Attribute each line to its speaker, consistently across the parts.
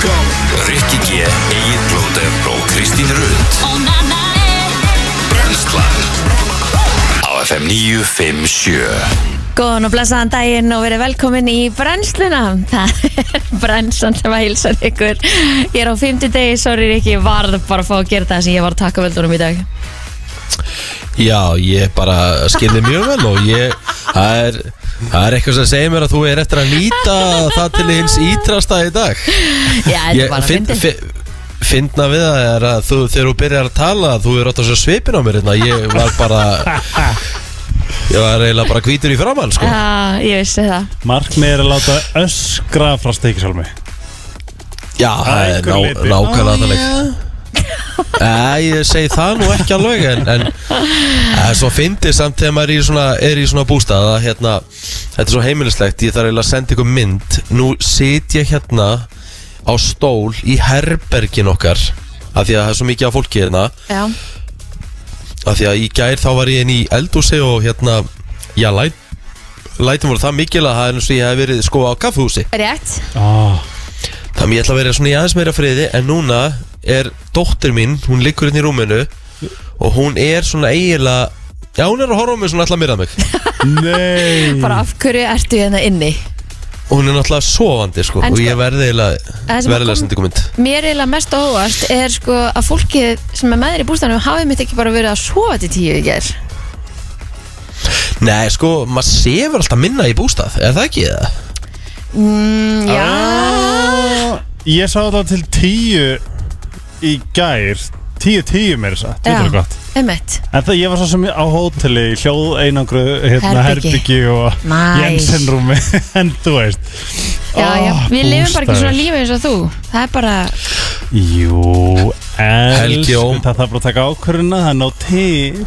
Speaker 1: Rikki G, Egil Blóter og Kristín Rund Brenslan Á FM 957
Speaker 2: Góðan og blessaðan daginn og verið velkomin í brennsluna. Það er brennslan sem að hilsa ykkur. Ég er á 50 degi, sorry Rikki, ég varð bara að fá að gera það sem ég var að taka völdunum í dag.
Speaker 3: Já, ég bara skilði mjög vel og ég, það er, það er eitthvað sem segir mér að þú er eftir að nýta það til hins ítrasta í dag.
Speaker 2: Já, þetta er bara að
Speaker 3: finn-
Speaker 2: fyndi
Speaker 3: fi- Fyndna við það er að þú, þegar þú byrjar að tala þú er átt að svo svipin á mér hérna. Ég var bara Ég var eiginlega bara hvítur í framann sko.
Speaker 2: Já, ég vissi það.
Speaker 4: Markmið er að láta öskra frá steikisálmi
Speaker 3: Já, það er nákvæmlega þannig Nei, ég segi það nú ekki alveg En, en það er svo fyndið samt þegar maður er í svona, er í svona bústað að, hérna, Þetta er svo heimilislegt Ég þarf eiginlega að senda ykkur mynd. Nú sit ég hérna á stól í herbergin okkar Af því að það er svo mikið af fólki hérna.
Speaker 2: Já,
Speaker 3: Af því að í gær þá var ég inn í eldhúsi og hérna Já, læt, lætum voru það mikil að það er eins og ég hef verið sko á kaffhúsi
Speaker 2: rétt.
Speaker 4: Oh.
Speaker 3: Þannig ég ætla að vera svona í aðeins meira friði En núna er dóttir mín Hún liggur hérna í rúminu Og hún er svona eiginlega Já, hún er að horfa á mig svona alltaf mér að mig.
Speaker 4: Nei.
Speaker 2: Bara af hverju ertu hérna inni?
Speaker 3: Og hún er náttúrulega sofandi sko
Speaker 2: En
Speaker 3: Og
Speaker 2: sko-
Speaker 3: ég verði eiginlega
Speaker 2: Það sem
Speaker 3: Verðilega
Speaker 2: kom-
Speaker 3: sendi komment
Speaker 2: Mér eiginlega mest óvart er sko að fólkið sem er með þér í bústanum hafið mitt ekki bara verið að sofa til tíu í ger
Speaker 3: Nei, sko, maður sefur alltaf minna í bústað Er það ekki það?
Speaker 2: mm, Já,
Speaker 4: Ah, Ég sá þetta til tíu í gær Tíu tíu meira satt, þetta er
Speaker 2: Já.
Speaker 4: gott
Speaker 2: emitt
Speaker 4: En það ég var svo sem á hóteli í hljóð einangru hérna
Speaker 2: Herbyggi.
Speaker 4: og
Speaker 2: Nice.
Speaker 4: Jensenrúmi en þú veist
Speaker 2: Já, já,
Speaker 4: Ó,
Speaker 2: við lifum bara ekki svona lífi eins og þú Það er bara,
Speaker 4: Jú,
Speaker 3: Helgi Óm.
Speaker 4: Það þarf bara að taka ákvörðuna, það er nóg til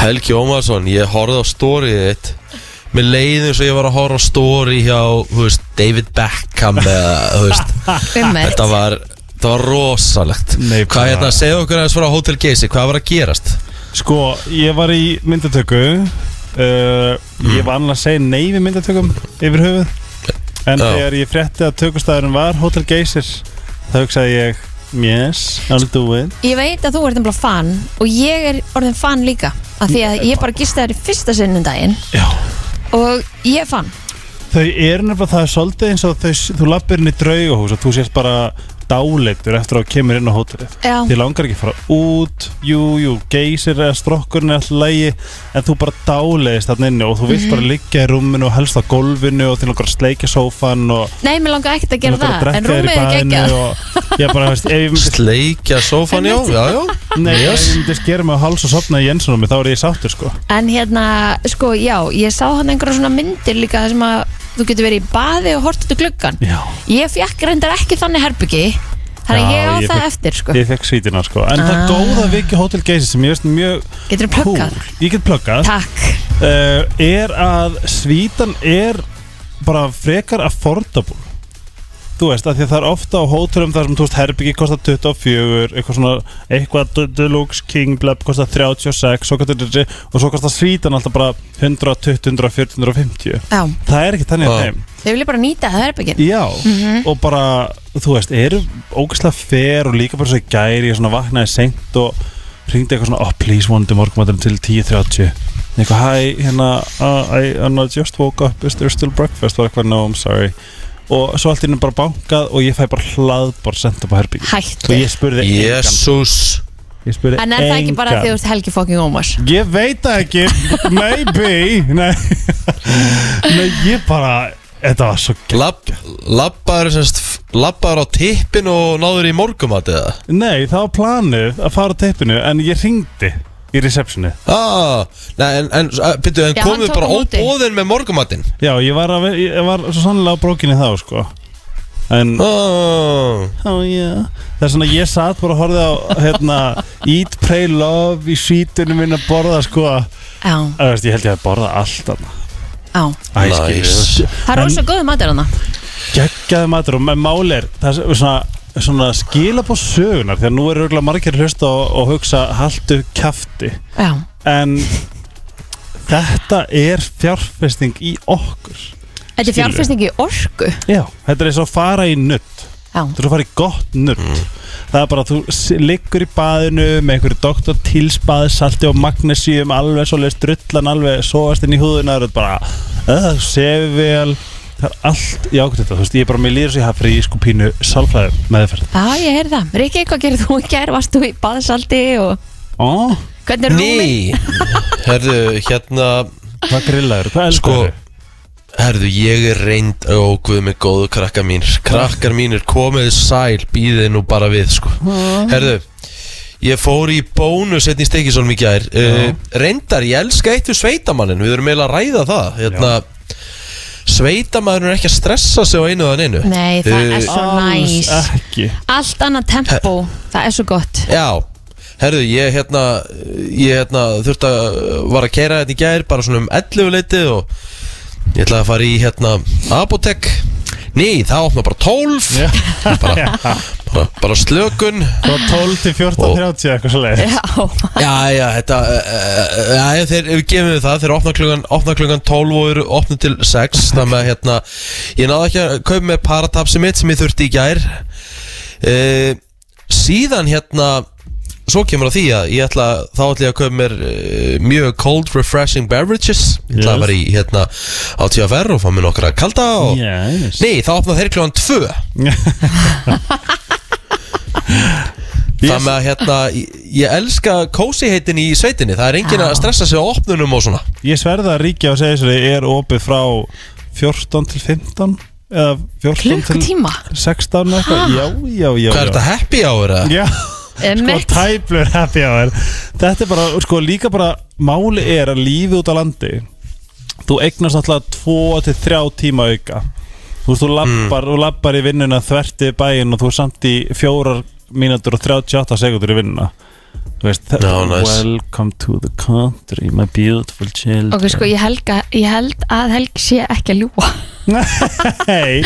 Speaker 3: Helgi Ómarsson, ég horfði á storyið þitt Mér leiði eins og ég var að horfa á story hjá, þú veist, David Beckham eða, Þetta var, þetta var rosalegt.
Speaker 4: Nei,
Speaker 3: Hvað
Speaker 4: bara-
Speaker 3: hérna, segðu okkur aðeins frá Hotel Geysi Hvað var að gerast?
Speaker 4: Sko, ég var í myndatöku uh, Ég var annað að segja nei við myndatökum yfir höfuð. En
Speaker 3: Já.
Speaker 4: þegar ég frétti að tökustæðurinn var Hotel Geysir þá hugsaði ég Yes, I'll do it.
Speaker 2: Ég veit að þú ert ennbla fan og ég er orðin fan líka af því að ég bara gist þær í fyrsta sinnum daginn.
Speaker 4: Já.
Speaker 2: Og ég er fan.
Speaker 4: Þau eru nefnilega, það er svolítið eins og þau, þú lappir inn í draugahús og þú sést bara dáleitur eftir að kemur inn á hótelið. Þið langar ekki að fara út, jú, jú, geysir eða strokkurinn er alltaf lægi en þú bara dáleiðist þarna inni og þú vilt bara liggja í rúminu og helst á gólfinu og þið langar að sleikja sófan og
Speaker 2: nei, mér langar ekkert að
Speaker 4: þið
Speaker 2: gera
Speaker 4: að
Speaker 2: það en rúmið er geggjað.
Speaker 4: ef
Speaker 3: Sleikja sófan, já, já, já.
Speaker 4: Nei, ef
Speaker 3: Yes.
Speaker 4: myndi skera mig á háls og sopna í Jensenrúmi þá er ég sáttur sko.
Speaker 2: En hérna, sko, já, ég sá hann einhverja svona myndir líka sem að þú getur verið í baði og hort út úr gluggan
Speaker 4: Já,
Speaker 2: Ég fekk reyndar ekki þannig herbyggi Þannig að
Speaker 4: Já,
Speaker 2: ég á
Speaker 4: ég
Speaker 2: það
Speaker 4: fékk-
Speaker 2: eftir, sko.
Speaker 4: ég fekk svítina sko. En það
Speaker 2: Ah.
Speaker 4: góða viki Hotel Geysir sem ég veist mjög
Speaker 2: Getur þú
Speaker 4: cool,
Speaker 2: pluggað?
Speaker 4: ég get pluggað.
Speaker 2: Takk.
Speaker 4: Uh, er að svítan er bara frekar affordable þú veist, að því að það er ofta á hótelum þar sem þú veist, herbyggi kostar 24 eitthvað svona, eitthvað de- deluxe king blab kostar 36 svo kostar, og svo kostar svítan alltaf bara 120, 140, 150
Speaker 2: Já,
Speaker 4: það er ekki þannig að þeim
Speaker 2: þau vilja bara nýta það herbyggin
Speaker 4: já, og bara þú veist, eru ógæslega fer og líka bara svo gæri, ég svona vaknaði seint og ringdi eitthvað svona oh please vonandi morgumaturinn til 10.30 eitthvað hi, hérna uh, I, I just woke up, is there still breakfast? Og eitthvað no, I'm sorry og svo allt í henni bara bankað og ég fæ bara hlaðbar senda på herbyggi og
Speaker 2: Hættu.
Speaker 4: Ég spurði
Speaker 3: Jésús
Speaker 4: ég spurði
Speaker 2: En er það ekki bara því þú ert Helgi fucking Ómars?
Speaker 4: ég veit það ekki, maybe. Nei, nei ég bara þetta var svo
Speaker 3: Lapp, Lappaður semst Lappaður á tippin og náður í morgumat eða?
Speaker 4: Nei, það var planið að fara á teipinu en ég ringdi í receptioni
Speaker 3: ah, en, en, byrju, en
Speaker 2: Já, hann
Speaker 3: komið
Speaker 2: tók
Speaker 3: bara
Speaker 2: á móti.
Speaker 3: óbóðin með morgumatinn
Speaker 4: Já, ég var, að, ég var svo sannlega á brókinni þá sko. En,
Speaker 3: ah,
Speaker 4: ó já. Það er svona, ég satt bara að horfði á hérna, Eat, Pray, Love í sítunum minn að borða sko.
Speaker 2: Já,
Speaker 4: að, veist, Ég held ég að borða allt þarna.
Speaker 2: Já.
Speaker 3: Nice.
Speaker 2: Það er
Speaker 4: En-
Speaker 2: rosa góðu matur hana
Speaker 4: Geggjaði matur og með máli er Það er svona, svona skila på sögunar Þegar nú er auðvitað margir að hlusta og, og hugsa Haltu kjafti.
Speaker 2: Já,
Speaker 4: En þetta er fjárfesting í okkur
Speaker 2: þetta er fjárfesting í orku.
Speaker 4: Já, þetta er eins og að fara í nutt
Speaker 2: Já.
Speaker 4: Þú ert að fara í gott nutt Það er bara að þú liggur í baðinu með einhverju doktor tilsbaði salti og magnesium alveg svo leist drullan alveg sóast inn í húðuna það er bara uh, sefi vel það er allt jákvæmt þetta. Þú veist ég er bara með líður sem ég hafa fyrir í sko pínu salfræði meðferð.
Speaker 2: Já, ég heyrði það. Rikki, hvað gerir þú í gær? Varst þú í baðsalti og
Speaker 4: Ó,
Speaker 2: hvernig er rúmið?
Speaker 3: Ný, herðu, hérna
Speaker 4: hvað grillaður, hvað elskar
Speaker 3: Sko, herðu, ég er reynd Ó, guð mig góðu krakkar mínir. Krakkar mínir, komið sæl Býðið nú bara við, sko. Herðu, ég fór í bónus Hérna í Stekisólm í gær. Uh, Reyndar, ég elska eitt við sveitamannin. Við erum eiginlega að ræða það. Hérna, Sveitamaður er ekki að stressa sig á einu eða einu
Speaker 2: Nei, það er svo næs.
Speaker 4: ekki
Speaker 2: Allt annað tempo, það er svo gott.
Speaker 3: Já, herðu, ég hérna Ég hérna þurfti að Var að keira þetta í gær bara svona um 11 leitið Og ég ætlaði að fara í hérna Apotek Ný, það opna bara 12
Speaker 4: Já.
Speaker 3: bara, bara, slökun.
Speaker 4: Frá 12 til 14.30 eitthvað svo leið
Speaker 2: Já,
Speaker 3: Já, þetta uh, Já, þeir, við gefum við það Þeir opna klukkan, opna klukkan 12 og eru opna til 6 Þannig að hérna Ég náði ekki að kaupa með paratapsi mitt sem ég þurfti í gær. Uh, Síðan hérna Svo kemur að því að ég ætla Þá ætla ég að kaupa mér uh, Mjög cold refreshing beverages. Ég ætla
Speaker 4: Yes.
Speaker 3: að vera í hérna Á TFR og fá mér nokkra kalda og
Speaker 4: Yes.
Speaker 3: Nei, þá opna þeir klukkan 2 Það með að hérna Ég, elska cozy heitin í sveitinni. Það er enginn
Speaker 2: Já.
Speaker 3: að stressa sig á opnunum og svona.
Speaker 4: Ég sverða að ríkja og segja svo er opið frá 14 til 15 eða 14 til
Speaker 2: klukkutíma.
Speaker 4: 16 eitthvað? Já, já, já
Speaker 3: Hvað er þetta happy hour eða?
Speaker 4: Já, sko
Speaker 2: Emmett.
Speaker 4: tæplur happy hour. Þetta er bara, sko líka bara Máli er að lífið út á landi Þú eignast alltaf 2 til 3 tíma auka Þú veist, þú lappar, þú lappar í vinnuna þverti bæinn og þú er samt í 4 mínútur og 38 sekundur í vinnuna Þú veist,
Speaker 3: Já, nice.
Speaker 4: welcome to the country my beautiful children
Speaker 2: Ok, sko, ég, helga, ég held að Helgi sé ekki að ljúa.
Speaker 4: Nei,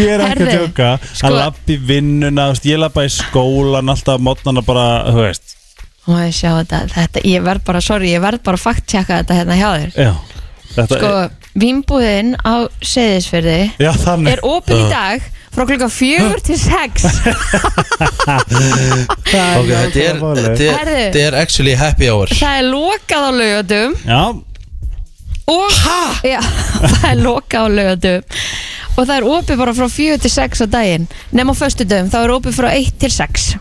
Speaker 4: ég er ekki að tjóka
Speaker 2: sko-
Speaker 4: Að lappa í vinnuna, þú veist, ég lappa í skólan Alltaf mótnana bara, þú veist
Speaker 2: Og ég sjá þetta, þetta, ég verð bara, sorry, ég verð bara að fakt-tjekka þetta hérna hjá þér.
Speaker 4: Já, þetta
Speaker 2: Sko, vínbúðin á Seyðisfyrði
Speaker 4: Já, þannig.
Speaker 2: er opin í dag frá klukka fjögur til sex.
Speaker 3: Ok, þetta er, þetta er,
Speaker 2: Herðu.
Speaker 3: þetta er actually happy hour.
Speaker 2: Það er lokað á laugatum
Speaker 4: Já,
Speaker 2: og Já, það er lokað á laugatum og það er opið bara frá fjögur til sex á daginn. Nema á föstudöfum, þá er opið frá eitt til sex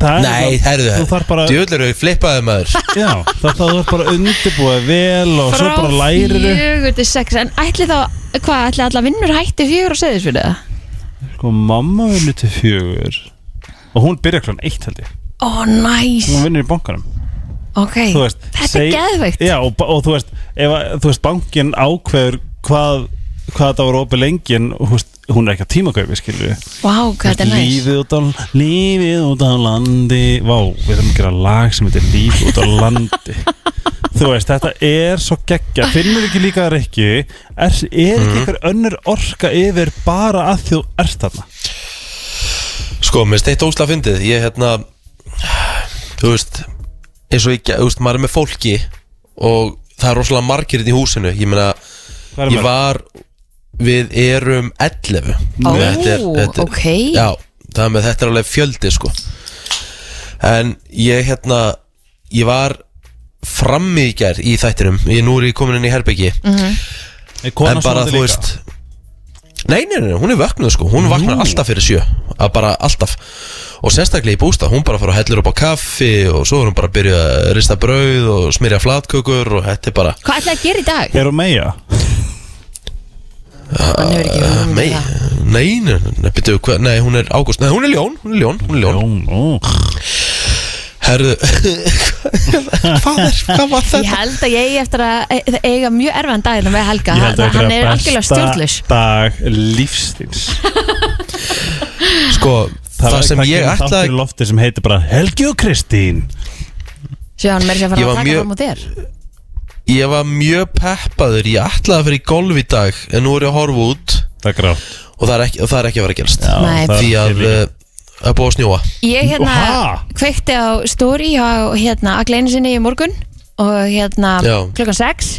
Speaker 4: það
Speaker 3: Nei,
Speaker 4: það-
Speaker 3: herðu
Speaker 4: Þú þarf bara,
Speaker 3: Djúðlur eru flippaði maður.
Speaker 4: Já, það það þú þarf bara að undirbúa vel og svo
Speaker 2: frá
Speaker 4: bara lærir þú
Speaker 2: fjögur til sex. En ætli þá, hvað, ætli alla vinnur hætti fjögur á Seyðisfyrði það?
Speaker 4: Sko, mamma vinnur til fjögur og hún byrja kláðan eitt held ég.
Speaker 2: Ó, næs,
Speaker 4: Hún vinnur í bankanum.
Speaker 2: Ok
Speaker 4: Þú veist,
Speaker 2: Þetta er
Speaker 4: seg-
Speaker 2: geðveikt.
Speaker 4: Já, og, ba- og þú veist, ef að, þú veist, bankin ákveður hvað, hvað þetta var opið lengi en þú veist, hún er ekki að tímakaupi, skilju
Speaker 2: Vá, hvað þetta er
Speaker 4: Lífið út á, lífið út á landi. Vá, við erum að gera lag sem heitir Lífið út á landi. Þú veist, þetta er svo geggja Finnur ekki líka ekki Er, er ekki einhver önnur orka yfir bara að þú ert þarna?
Speaker 3: Sko, mér steitt ósla fyndið. Ég hérna Þú veist eins og ég, þú veist, maður er með fólki Og það er rosalega margir hérna í húsinu. Ég meina,
Speaker 4: er
Speaker 3: ég var Við erum 11
Speaker 2: Ó,
Speaker 3: Þetta er- þetta er-
Speaker 2: ok.
Speaker 3: Já, það með þetta er alveg fjöldi sko. En ég hérna Ég var frammi í gær í þættinum. Ég nú er ég komin inn í herbyggi
Speaker 4: Er konan
Speaker 3: En bara
Speaker 4: sofandi
Speaker 3: þú
Speaker 4: líka?
Speaker 3: veist Nei, nei, nei, hún er vöknuð sko. Hún vaknar alltaf fyrir sjö. Að Bara alltaf. Og sérstaklega í bústa Hún bara fara að hellir upp á kaffi Og svo er hún bara að byrja að rista brauð Og smyrja flatkökur Og þetta er bara
Speaker 2: Hvað ætlaði að gera í dag?
Speaker 4: Er hún meja?
Speaker 2: Hann hefur ekki verið um
Speaker 3: Nei,
Speaker 2: það.
Speaker 3: nei, nei, nei, byrju, hva, nei, hún er ágúst Nei, hún er ljón, hún er ljón, hún er ljón.
Speaker 4: Jón, ó.
Speaker 3: Herðu Hvað er, hvað var
Speaker 2: Ég
Speaker 3: þetta?
Speaker 2: held að ég eigi eftir að e- eiga mjög erfiðan daginn með Helga.
Speaker 4: Ég held að
Speaker 2: Hann
Speaker 4: þetta
Speaker 2: er algjörlega stjórnlaus.
Speaker 4: dag lífstíls
Speaker 3: Sko, það,
Speaker 4: er-
Speaker 3: sem ég
Speaker 4: kemur þáttur
Speaker 3: ætlaði
Speaker 4: í lofti sem heitir bara Helgi og Kristín.
Speaker 2: Sjá hann meira sér að
Speaker 3: Ég
Speaker 2: fara
Speaker 3: var
Speaker 2: að taka
Speaker 3: mjög-
Speaker 2: fram á þér
Speaker 3: Ég var mjög peppaður Ég ætlaði að fyrir í golf í dag En nú er ég að horfa út
Speaker 4: Það er grátt
Speaker 3: Og það er ekki, og það er ekki að vera
Speaker 4: Já,
Speaker 2: Nei.
Speaker 4: það
Speaker 3: Því að uh, Það er búið að snjóa
Speaker 2: Ég hérna
Speaker 4: Ha?
Speaker 2: kveikti á story á hérna að gleinu sinni í morgun og hérna
Speaker 3: Já.
Speaker 2: klukkan 6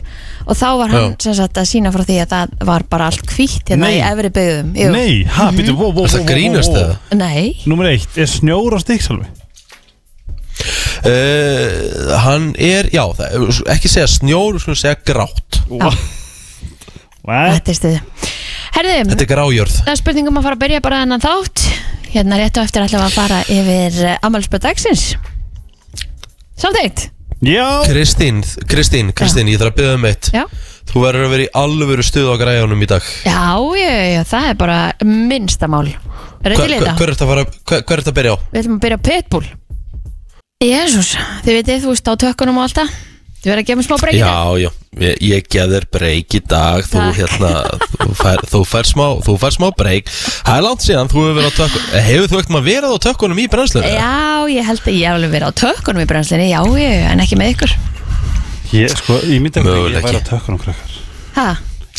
Speaker 2: og þá var hann sem sagt að sína frá því að það var bara allt hvítt hérna
Speaker 4: Nei.
Speaker 2: í efri byggðum Jú.
Speaker 4: Nei, ha, býttu, wow, wow,
Speaker 3: Er það
Speaker 4: wow, wow,
Speaker 3: grínast
Speaker 4: wow.
Speaker 3: eða?
Speaker 2: Nei,
Speaker 4: Númer eitt, er snjór á stíksalvi?
Speaker 3: Uh, hann er, já, það, ekki segja snjór, við skulum segja grátt.
Speaker 4: What?
Speaker 2: þetta er stuði Herðu,
Speaker 3: Þetta er grájörð.
Speaker 2: það er spurningum að fara að byrja bara þennan þátt. Hérna rétt og eftir ætlum við að fara yfir ammálspöð dagsins. Samþýtt
Speaker 4: Já,
Speaker 3: Kristín, Kristín, Kristín, ég þarf að byggja um eitt.
Speaker 2: Já,
Speaker 3: Þú verður að vera í alvöru stuð á græjunum í dag.
Speaker 2: Já, já, já, það er bara minnstamál Er þetta
Speaker 3: Hver,
Speaker 2: í
Speaker 3: hver,
Speaker 2: lita?
Speaker 3: hver er þetta að fara, hver, hver er þetta að byrja á?
Speaker 2: Við ætlum að byrja á Pitbull Jésús, þið veitir, þú veist á tökkunum og allt það. Þið verður að gefa mér smá breykið
Speaker 3: Já, já, ég, ég gef þér breyk í dag. Þú
Speaker 2: Takk.
Speaker 3: hérna, þú fær, þú fær smá, þú fær smá breyk Það er langt síðan, þú hefur verið á tökkunum. Hefur þú ekkert maður verið á tökkunum í brennslunum?
Speaker 2: Já, ég held að ég hef alveg verið á tökkunum í brennslinni Já, ég, en ekki með ykkur.
Speaker 4: Ég, sko, ég myndi ekki að ég
Speaker 3: Möguleiki.
Speaker 4: væri á tökkunum krakkar.
Speaker 2: Ha,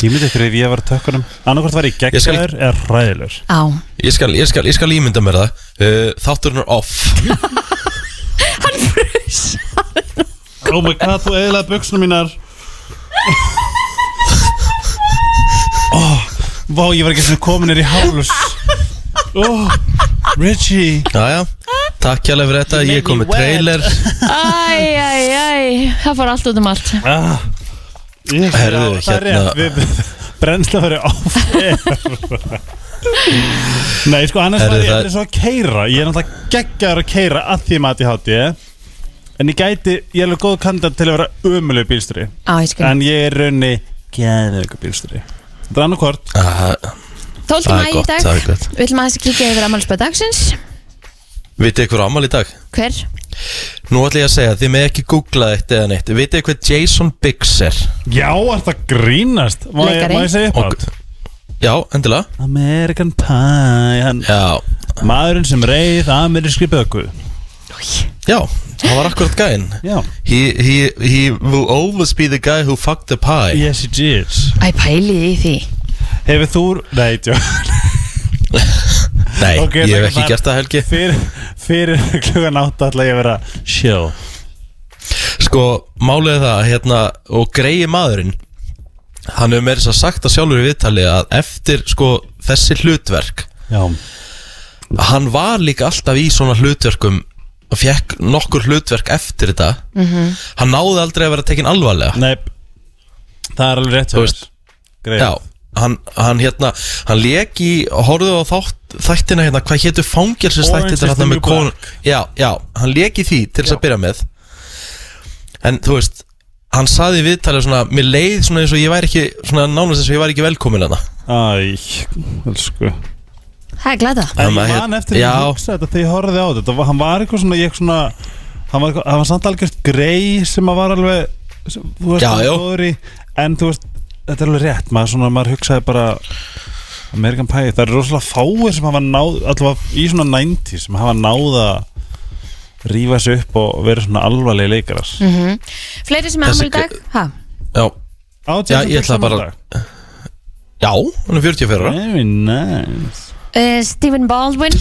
Speaker 4: Ég myndi ekki að ég var á tökkunum Annarkvort var ég
Speaker 3: Ég skal-
Speaker 4: geggjaður eða ræðilegur
Speaker 2: á.
Speaker 3: Ég skal, ég skal, ég skal ímynda mér það. Uh, Þátturinn er off
Speaker 2: Hann frus
Speaker 4: Oh my god, þú eðlaði buksuna mínar? Oh, Vá, ég var ekki sem komin er í háls oh, Richie.
Speaker 3: Jæja, takk hjálpa fyrir þetta. Ég kom með trailer.
Speaker 2: Æ, æ, æ, það fór allt út um allt.
Speaker 4: Ah,
Speaker 3: Herðu,
Speaker 4: það er
Speaker 3: hérna-
Speaker 4: rétt, við Brennsla fyrir off Nei, sko, annars var ég
Speaker 3: það-
Speaker 4: svo að keira Ég er náttúrulega geggjaður að keira að því mati hátti En ég gæti, ég er alveg góð kandidat til að vera umölu bílsturi
Speaker 2: Á, ég skil
Speaker 4: En ég er raunni geðveikur bílsturi Þetta er annarkvort
Speaker 3: uh,
Speaker 2: 12.
Speaker 3: Það er
Speaker 2: mæ í
Speaker 3: gott,
Speaker 2: dag
Speaker 3: það er gott.
Speaker 2: Við ætlum aðeins að kíkja yfir ammálspöð dagsins
Speaker 3: Vitið ykkur ámæli í dag?
Speaker 2: Hver?
Speaker 3: Nú ætla ég að segja, þið með ekki googla þetta eða neitt Vitið ykkur Jason Biggs er?
Speaker 4: Já, er það grínast Má ég,
Speaker 2: Leikari.
Speaker 4: má ég segja
Speaker 3: Og,
Speaker 4: eitthvað?
Speaker 3: Já, endilega.
Speaker 4: American Pie hann,
Speaker 3: Já,
Speaker 4: Maðurinn sem reið amerískri böku.
Speaker 3: Já, það var akkurat gæinn.
Speaker 4: Já.
Speaker 3: He, he, he will always be the guy who fucked the pie.
Speaker 4: Yes, he did.
Speaker 2: Æ, pælið í því.
Speaker 4: Hefur þú Nei, tjó
Speaker 3: Nei,
Speaker 4: Ok,
Speaker 3: ég hef
Speaker 4: það-
Speaker 3: ekki
Speaker 4: það-
Speaker 3: gert það Helgi.
Speaker 4: Fyrir, fyrir klukkan átta ætla ég að vera chill.
Speaker 3: Sko, málið er það, hérna Og greiði maðurinn Hann hefur meira þess að sagt að sjálfur í viðtali Að eftir, sko, þessi hlutverk
Speaker 4: Já.
Speaker 3: Hann var líka alltaf í svona hlutverkum Og fekk nokkur hlutverk eftir þetta. -hmm. Hann náði aldrei að vera tekin alvarlega.
Speaker 4: Nei. Það er alveg rétt
Speaker 3: Þú veist, Já, hann, hann hérna Hann lék í, horfðu á þátt Þættina hérna, hvað hérna konu
Speaker 4: black.
Speaker 3: Já, já, hann lék í því til þess að byrja með. En þú veist Hann saði í viðtalið svona Mér leið svona eins og ég væri ekki Svona nánast eins og ég væri ekki velkomin hana
Speaker 4: Æ, elsku.
Speaker 2: Það er glada
Speaker 4: En ég
Speaker 3: hér-
Speaker 4: man eftir
Speaker 3: já.
Speaker 4: að hugsa þetta þegar ég horfði á þetta. Var, Hann var eitthvað svona, ég svona Hann var, eitthvað- hann var samt algjört grei sem að var alveg sem, Þú veist,
Speaker 3: Já,
Speaker 4: í En þú veist, þetta er alveg rétt. Maður, svona, maður hugsaði bara American Pie, það eru rosalega fáir sem hafa náð Allavega í svona 90 sem hafa náð rífa sig upp og vera svona alvarlega leikarar.
Speaker 2: Mm Fleiri sem er í dag? Ha,
Speaker 3: Já,
Speaker 4: Á
Speaker 3: Já, ég ætla bara- já, hann er 44 ára.
Speaker 4: Very nice.
Speaker 2: Uh, Stephen Baldwin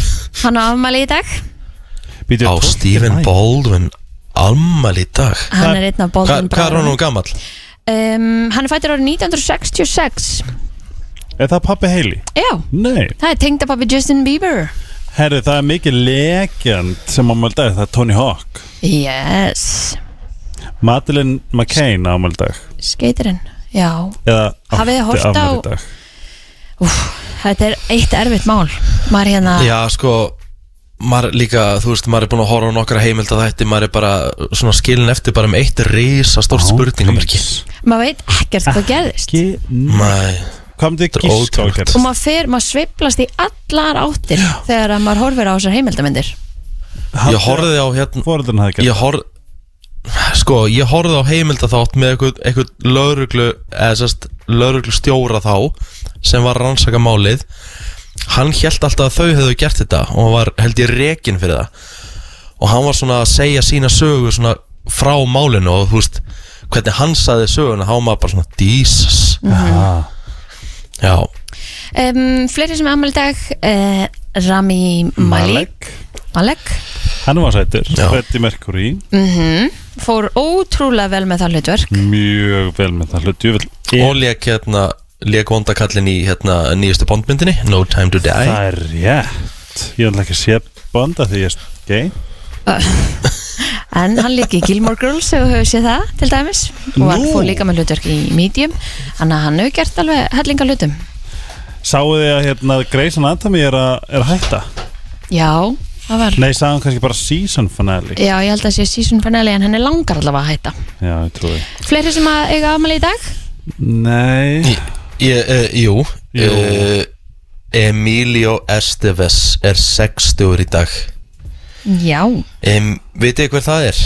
Speaker 2: Hann á ammál í dag.
Speaker 4: Býtu,
Speaker 3: Á
Speaker 4: 12.
Speaker 3: Stephen. Baldwin Almal í dag.
Speaker 2: Hann er einn af Baldwin
Speaker 3: Hvað er hann nú gamall?
Speaker 2: um, Hann er fættur árið 1966
Speaker 4: Er það pappi Hailey?
Speaker 2: Já,
Speaker 4: Nei.
Speaker 2: Það er tengdapappi Justin Bieber
Speaker 4: Herru, það er mikið legend sem ámæli dag, það er Tony Hawk.
Speaker 2: Yes.
Speaker 4: Madeleine McCain ámæli dag.
Speaker 2: Skeitirinn, já. Hafið þið horft á-
Speaker 4: dag.
Speaker 2: Þetta er eitt erfitt mál. Maður hérna
Speaker 3: Já, sko maður líka, þú veist, maður er búin að horfa á nokkra heimild að þetta, maður er bara svona skilin eftir bara með eitt risa stórt spurningamarki
Speaker 2: Maður veit ekkert hvað gerðist.
Speaker 4: Ekki
Speaker 3: Nei,
Speaker 4: Hvað myndi
Speaker 3: Þetta er
Speaker 4: gíska á
Speaker 3: ótrúlegt.
Speaker 4: gerð?
Speaker 2: Og maður fer, maður sveiflast í allar áttir Þegar að maður horfir á þessar heimildamindir
Speaker 3: ég horfði á hérna
Speaker 4: Fóröldan hafði gert
Speaker 3: Ég horfði Sko, ég horfði á heimilda þátt með eitthvað, eitthvað lauruglu eða sérst lauruglu stjóra þá sem var að rannsaka málið. Hann hélt alltaf að þau hefðu gert þetta og var held ég rekin fyrir það. Og hann var svona að segja sína sögu svona frá málinu og þú veist hvernig hann saði söguna, hann var maður bara svona Jesus. Já,
Speaker 2: um, Fleiri sem er ammæli í dag uh, Rami Malek.
Speaker 4: Malek.
Speaker 2: Malek.
Speaker 4: Hann var sættur
Speaker 3: Já.
Speaker 4: Freddie Mercury.
Speaker 2: Mm fór ótrúlega vel með það hlutverk.
Speaker 4: Mjög vel með það hlut Djúvill
Speaker 3: Og lék hérna Lék vondakallin í hérna nýjustu bondmyndinni No Time to Die.
Speaker 4: Það er rétt. Ég ætla ekki að sé bonda því ég er gay
Speaker 2: En hann líka í Gilmore Girls ef þú hefur séð það til dæmis. Og hann
Speaker 4: Nú.
Speaker 2: fór líka með hlutverk í Medium. Þannig að hann hefur gert alveg hellinga hlutum.
Speaker 4: Sáu þið að hérna Grey's Anatomy er að, er að hætta?
Speaker 2: Já, það var
Speaker 4: Nei, sagði hann kannski bara season finale?
Speaker 2: Já, ég held að sé season finale en henni langar allavega að hætta.
Speaker 4: Já, ég trúi
Speaker 2: Fleiri sem að eiga afmæli í dag?
Speaker 4: Nei.
Speaker 3: Ég, uh, jú,
Speaker 4: Jú.
Speaker 3: Uh, Emilio Estevez er 60 í dag.
Speaker 2: Já,
Speaker 3: um, Vitið hver það er?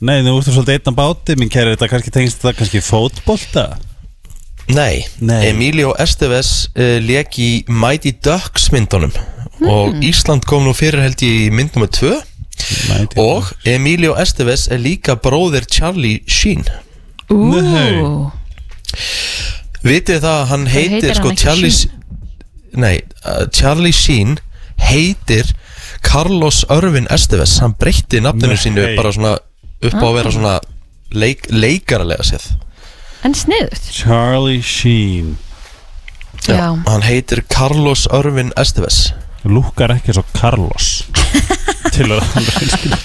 Speaker 4: Nei, þú ert svolítið einn á báti Minn kæri þetta kannski tengst þetta kannski fótbolta
Speaker 3: Nei,
Speaker 4: Nei.
Speaker 3: Emilio Estevez uh, lék í Mighty Ducks myndunum og Ísland kom nú fyrir held ég í mynd nummer 2
Speaker 4: Mighty
Speaker 3: og Emilio Estevez er líka bróðir Charlie Sheen
Speaker 2: ú
Speaker 4: Nei.
Speaker 3: Vitið það að hann heitir
Speaker 2: heitir
Speaker 3: sko
Speaker 2: hann ekki
Speaker 3: Charlie
Speaker 2: Sheen?
Speaker 3: Nei, uh, Charlie Sheen heitir Carlos Örvin Estevez hann breytti nafninu
Speaker 4: Nei.
Speaker 3: sínu bara svona upp á að vera svona leik, leikaralega séð.
Speaker 2: En sniðut
Speaker 4: Charlie Sheen.
Speaker 2: Já.
Speaker 3: hann heitir Carlos Örvin Estevez.
Speaker 4: Lúkar ekki svo Carlos. Til að hann reynskil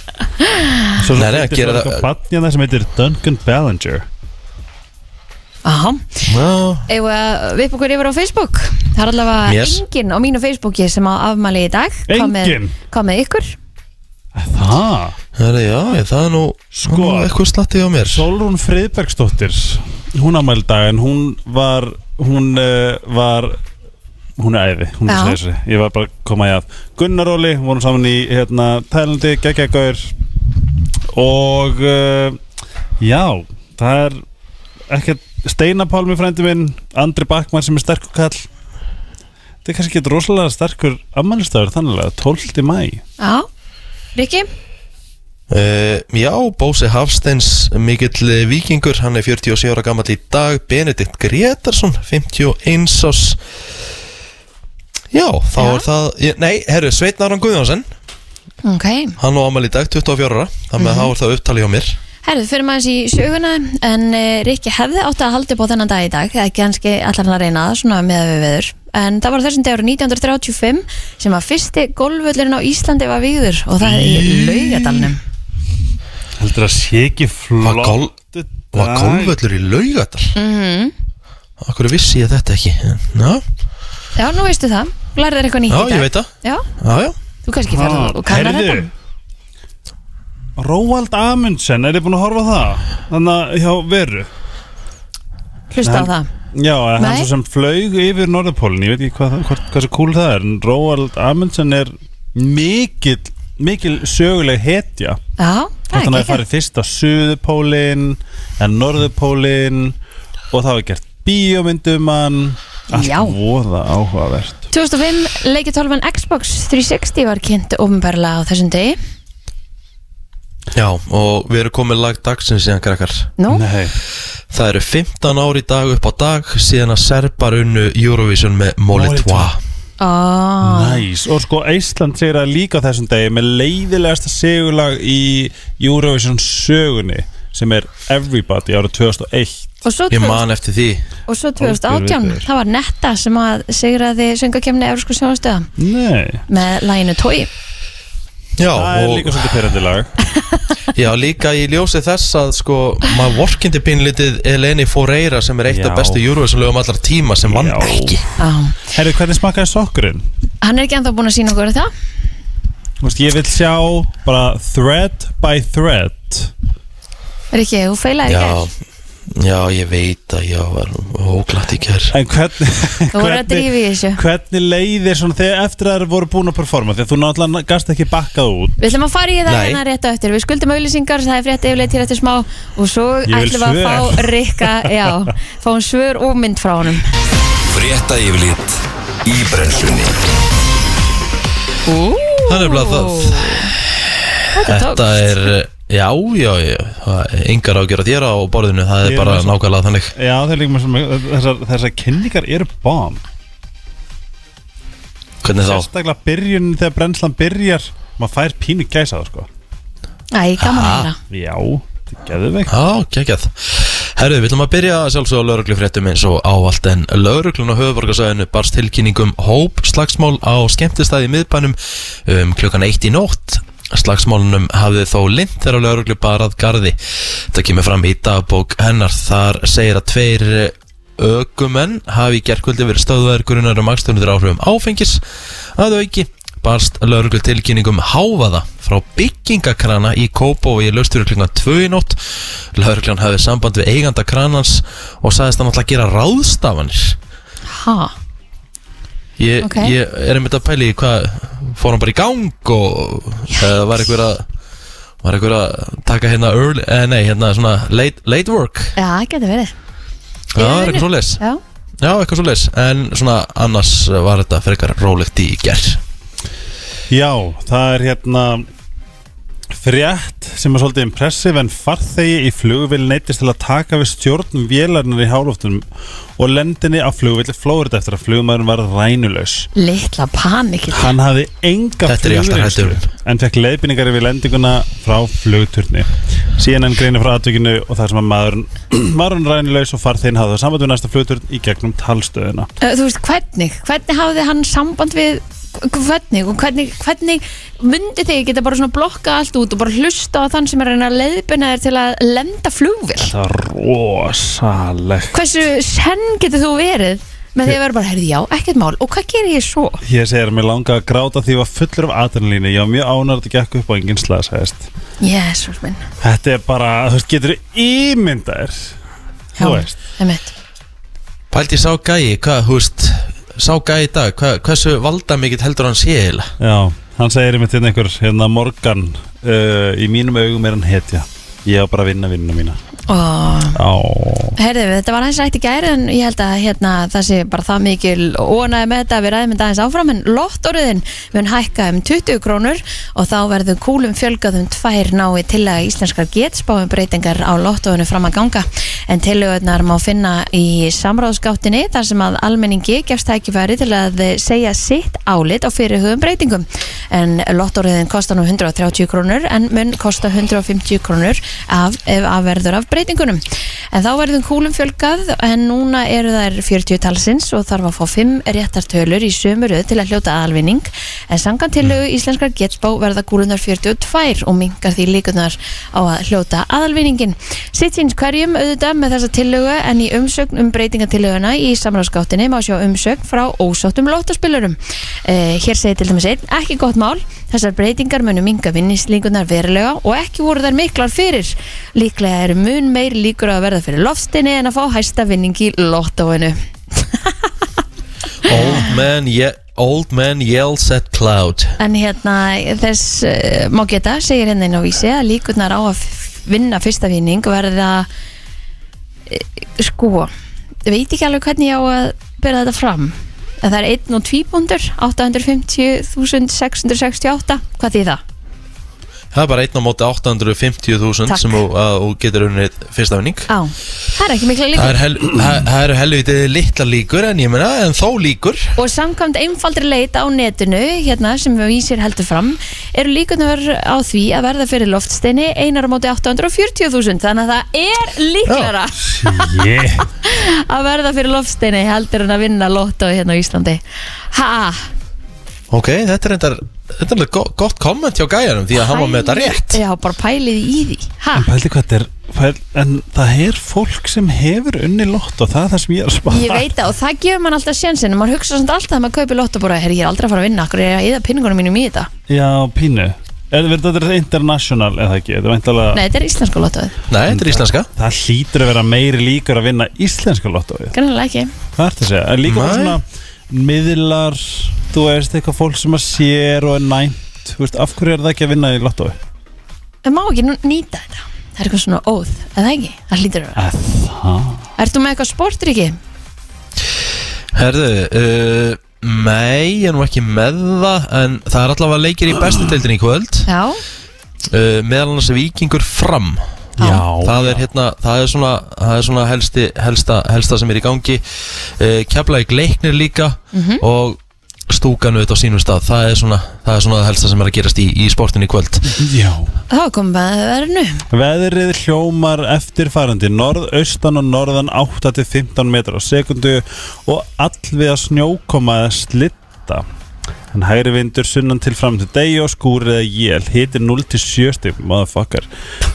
Speaker 4: Svo
Speaker 3: Nei, nei, gera það-
Speaker 4: það Batnjana sem heitir Duncan Ballinger
Speaker 2: Eigum við okkur yfir á Facebook? Það er allavega
Speaker 3: Yes.
Speaker 2: enginn á mínu Facebooki sem á afmæli í dag.
Speaker 4: Enginn?
Speaker 2: Hvað með ykkur?
Speaker 4: Það?
Speaker 3: Herri, já, ég- það er nú
Speaker 4: Sko.
Speaker 3: eitthvað slattið á mér.
Speaker 4: Solrún Friðbergsdóttir Hún ámæli dag en hún var Hún uh, var Hún er æði, hún er þessi Ég var bara að koma í að. Gunnar Óli, vorum saman í hérna, Tælandi, geggjagaur Og uh, Já, það er ekkert Steinar Pálmi frændi minn Andri Bakmann sem er sterkur kall. Þetta er kannski ekki rosalega sterkur ammælistafur þannig að 12. mæ
Speaker 2: Já, Rikki?
Speaker 3: Uh, já, Bósi Hafsteins mikill eh, vikingur, hann er 47 ára gammal í dag. Benedikt Gretarsson 51 ás Já, þá
Speaker 2: Já.
Speaker 3: er það ég, Nei, herru, Sveitn Aron Guðjónsson.
Speaker 2: Ok,
Speaker 3: Hann á ámæli í dag, 24 ára. Þannig að þá er það upptali hjá mér
Speaker 2: herðu, fyrir maður í söguna en uh, Rikki hefði átt að halda upp á þennan dag í dag eða kannski allar hann að reyna það svona með við veður. En það var þessum dagur 1935 sem að fyrsti golfvöllurinn á Íslandi var víður og það er í Laugadalnum
Speaker 4: Heldur að sé ekki
Speaker 3: Var
Speaker 4: flott
Speaker 3: gol- Var golfvöllur í laugadal
Speaker 2: mm
Speaker 3: Akkur vissi ég þetta ekki? Já,
Speaker 2: Já, nú veistu það, lærið þér eitthvað nýtt
Speaker 3: já
Speaker 2: í dag?
Speaker 3: ég veit það.
Speaker 2: Já,
Speaker 3: Já, já.
Speaker 2: Þú kannski ferð
Speaker 4: Ah,
Speaker 2: og kannar þetta
Speaker 4: Róald Amundsen, er þið búin að horfa á það? Þannig að hjá veru?
Speaker 2: Hlusta á það.
Speaker 4: Já, hann svo sem flaug yfir Norðupólun Ég veit ekki hvað, hvað, hvað svo cool það er Róald Amundsen er mikil, mikil söguleg hetja.
Speaker 2: Já, það
Speaker 4: Þannig að
Speaker 2: er
Speaker 4: það
Speaker 2: ekki
Speaker 4: farið fyrst á Suðupólin En Norðupólin Og það var gert bíómyndum hann. Allt
Speaker 2: Já.
Speaker 4: voða áhugavert.
Speaker 2: 2005 leikitólfan Xbox 360 var kynnt ofinbarlega á þessum degi
Speaker 3: Já, og við erum komið lag dagsins síðan krakkar.
Speaker 2: Nú,
Speaker 4: Nei.
Speaker 3: Það eru 15 ár í dag upp á dag síðan að Serbar unnu Eurovision með Molitois
Speaker 2: ó,
Speaker 4: Næs, og sko Ísland segir að líka þessum degi með leiðilegasta segurlag í Eurovision sögunni sem er Everybody árið 2001
Speaker 2: og svo,
Speaker 3: Ég
Speaker 2: 2000
Speaker 3: man eftir því.
Speaker 2: Og svo
Speaker 4: Hálfgerður
Speaker 2: 2018
Speaker 4: viðbjóður.
Speaker 2: það var Netta sem að sigraði söngakefni Eurósku sjónastöða
Speaker 4: Nei,
Speaker 2: með læginu Tói
Speaker 3: Já,
Speaker 4: það er
Speaker 3: og,
Speaker 4: líka svolítið perandi lag.
Speaker 3: Já, líka í ljósi þess að sko, maður vorkindi pínlítið Eleni Foreira sem er eitt
Speaker 4: Já.
Speaker 3: af bestu Eurovision lögum allar tíma sem vann.
Speaker 4: Já.
Speaker 3: ekki.
Speaker 4: Herru, hvernig smakkaði sokkurinn?
Speaker 2: hann er ekki ennþá búin að sína okkur það
Speaker 4: Þú veist, ég vil sjá bara thread by thread.
Speaker 2: Er ekki, þú feilaði
Speaker 3: Já,
Speaker 2: ekki
Speaker 3: já, ég veit að ég var óglætt í kær
Speaker 4: En hvernig
Speaker 2: að þessu.
Speaker 4: Hvernig leiðir svona þegar eftir að það voru búin að performa? Þegar þú náttúrulega gast ekki bakkað út.
Speaker 2: Við ætlum að fara í það hérna rétt á eftir. Við skuldum auðlýsingar, það er frétt yfirleitt hér eftir smá og svo ætlum við að fá Rikka, já, fáum svör og mynd frá honum.
Speaker 1: Frétta yfirlit í brennslunni.
Speaker 3: Það er bara það
Speaker 2: Þetta
Speaker 3: Þetta er, já, já, já það er Engar ágjör að þér á borðinu Það er
Speaker 4: er
Speaker 3: bara nákvæmlega þannig.
Speaker 4: Já, þeir líka með svona Þessar, þessar kynningar eru bomb.
Speaker 3: Hvernig þá?
Speaker 4: Sérstaklega byrjun þegar brennslan byrjar Maður fær pínu gæsa það sko.
Speaker 2: Æ, gaman að heyra.
Speaker 4: Já, Geðveik
Speaker 3: Já, geggjað. Herðu, við ætlum að byrja að sjálfsögða á lauruglufréttum eins og ávallt en lauruglun á höfuborgarsæðinu barst tilkynningum hóp slagsmál á skemmtistæði miðbænum um klukkan eitt í nótt Slagsmálunum hafði þó lind þegar lauruglu barað garði. Það kemur fram í dagbók hennar. Þar segir að tveir ökumenn hafi í gerkvöldi verið stöðvæður grunar um akstunir áhrifum áfengis. Að auki barst lauruglu tilkynningum háfaða frá byggingakrana í Kópó í lögstur klukkan 2 í nótt. Lauruglan hafði samband við eiganda kranans og sagðist hann alltaf að gera ráðstafanir.
Speaker 2: Ha,
Speaker 3: ég,
Speaker 2: Ok.
Speaker 3: ég er einmitt að pæli hvað fór hann bara í gang og eða var einhver að var einhver að taka hérna early, eh, nei, hérna svona late, late work?
Speaker 2: Já, getur verið.
Speaker 3: Já, það er eitthvað svo leis
Speaker 2: Já,
Speaker 3: Já, eitthvað svo leis En svona annars var þetta frekar rólegt í gerð
Speaker 4: Já, það er hérna frétt sem er svolítið impressiv en farþegi í flugvill neytist til að taka við stjórn vélarnar í hálóftunum og lendinni á flugvilli Flórida eftir að flugmaðurinn var rænulaus.
Speaker 2: litla panikil
Speaker 4: Hann hafði enga
Speaker 3: er um.
Speaker 4: en fekk leiðbynningar yfir lendinguna frá flugturni. Síðan hann greinir frá aðtökinu og þar sem að maðurinn var hann rænulaus og farþegin hafði það samband við næsta flugturn í gegnum talstöðuna.
Speaker 2: Þú veist, hvernig? Hvernig hafði hann samband við hvernig? Og hvernig, hvernig myndi þig geta bara svona blokka allt út og bara hlusta á þann sem er að reyna að leiðbina þér til að lenda flugvill
Speaker 4: Það var rosalegt.
Speaker 2: hversu senn getur þú verið með því að vera bara, herði já, ekkert mál og hvað gerir ég svo?
Speaker 4: Ég segir að mér langa að gráta því ég var fullur af adrenalínu Ég var mjög ánægður að þetta gekk upp á enginn slagsæðist
Speaker 2: Jésús minn.
Speaker 4: Þetta er bara, þú veist, getur ímyndaðir Þú veist.
Speaker 2: einmitt.
Speaker 3: Pældi sá gæi, hvað, þú veist Sá gæi í dag, hvað, hversu valda mikill heldur hann sé eiginlega?
Speaker 4: Já, hann segir einmitt hérna einhver hérna Morgan uh, Í mínum augum er hann hetja. Ég á bara að vinna vinnuna mína Á,
Speaker 2: Herðu, þetta var aðeins rætt í gæri en ég held að hérna, það sé bara það mikil óanæði með þetta að við ræðum þetta aðeins áfram en lottorðin mun hækka um 20 krónur og þá verður kúlum fjölgað um tvær nái til að íslenskar getspáum breytingar á lottorðinu fram að ganga. En tilögurnar má finna í samráðsgáttinni þar sem að almenningi gefst tækifæri til að segja sitt álit á fyrirhugum breytingum. En lottorðin kostar nú 130 krónur en mun kosta 150 krónur af, að verður af breytingunum. En þá verðum kúlum fjölgað en núna eru þær 40 talsins og þarf að fá 5 réttartölur í sömuröð til að hljóta aðalvinning. En sangan til íslenskar getspá verða kúlunar 42 og mingar því líkunar á að hljóta aðalvinningin. Sitt síns hverjum auðvitað með þessa tillögu en í umsögn um breytingatillöguna í samráðsgáttinni má sjá umsögn frá ósáttum lótaspilurum eh, hér segir til dæmis einn ekki gott mál þessar breytingar munu minga vinnislíkunar verulega og ekki voru þær miklar fyrir. Líklega eru mun meir líkur að verða fyrir lofstinni en að fá hæsta vinning í lottóinu.
Speaker 3: Old man, ye old man yells at cloud.
Speaker 2: En hérna þess uh, má geta, segir hérna inn á vísi að líkurnar á að vinna fyrsta vinning verða uh, sko veit ekki alveg hvernig ég á að byrja þetta fram en það er einn og tvíbúndur 850.668 hvað þýð það?
Speaker 3: Það er bara einn á móti 850.000
Speaker 2: Takk.
Speaker 3: sem þú, þú getur unnið fyrsta vinning.
Speaker 2: Á, það er ekki mikla
Speaker 3: Það
Speaker 2: líkur.
Speaker 3: er hel, það- það eru helvitið litla líkur en ég meina, en þó líkur.
Speaker 2: Og samkvæmt einfaldri leit á netinu hérna sem við vísir heldur fram eru líkunar á því að verða fyrir loftsteini einar á móti 840.000 þannig að það er líklara að verða fyrir loftsteini heldur en að vinna lottói hérna á Íslandi. Ha,
Speaker 3: Ok, þetta er reyndar Þetta er alveg go- gott komment hjá gæjanum Því að hann var með þetta rétt.
Speaker 2: Já, bara pælið í því. Ha,
Speaker 4: En pældi hvað þetta er pæl, En það er fólk sem hefur unni lott og það er það sem ég er að spara.
Speaker 2: Ég veit það og það gefur mann alltaf sjensin og maður hugsa samt alltaf að maður kaupi lottó bara, herri, ég er aldrei að fara að vinna okkur er ég að eða pinningunum mínum í þetta?
Speaker 4: Já, pínu. Er þetta er international eða ekki? Þetta er væntalega
Speaker 2: nei, þetta er íslensku lottóið,
Speaker 3: Nei, þetta er íslenska.
Speaker 4: Það hlýtur að vera meiri líkur að vinna íslenska lottóið.
Speaker 2: Kannilega ekki.
Speaker 4: Hvað ertu að segja? Er líka bara svona miðlar, þú veist, eitthvað fólk sem að sér og er nænt. Þú veist, af hverju er það ekki að vinna í lottóið?
Speaker 2: það má ekki nú- nýta þetta. Það er eitthvað svona óð, eða ekki? Það hlýtur að vera,
Speaker 4: Að það
Speaker 2: ertu með eitthvað sportriki?
Speaker 3: Herðu, uh, nei, ég er nú ekki með það En það er allavega leikir í bestu deildin í kvöld.
Speaker 2: Já,
Speaker 3: uh, Meðal annars vikingur fram.
Speaker 4: Já,
Speaker 3: Það er hérna, það er svona, það er svona helsti, helsta, helsta sem er í gangi. Uh, Keflavík leiknir líka
Speaker 2: Mhm.
Speaker 3: Og stúkan auðvitað á sínum stað. Það er svona það er svona það helsta sem er að gerast í, í sportinu í kvöld.
Speaker 4: Já.
Speaker 2: Þá komum við að verðinu
Speaker 4: Veðrið hljómar eftirfærandi norðaustan og norðan 8-15 metrar á sekundu og allvið að snjókoma eða slitta en hægri vindur sunnan til fram til degi og skúrið eða jél hitir 0-7 stig, motherfucker.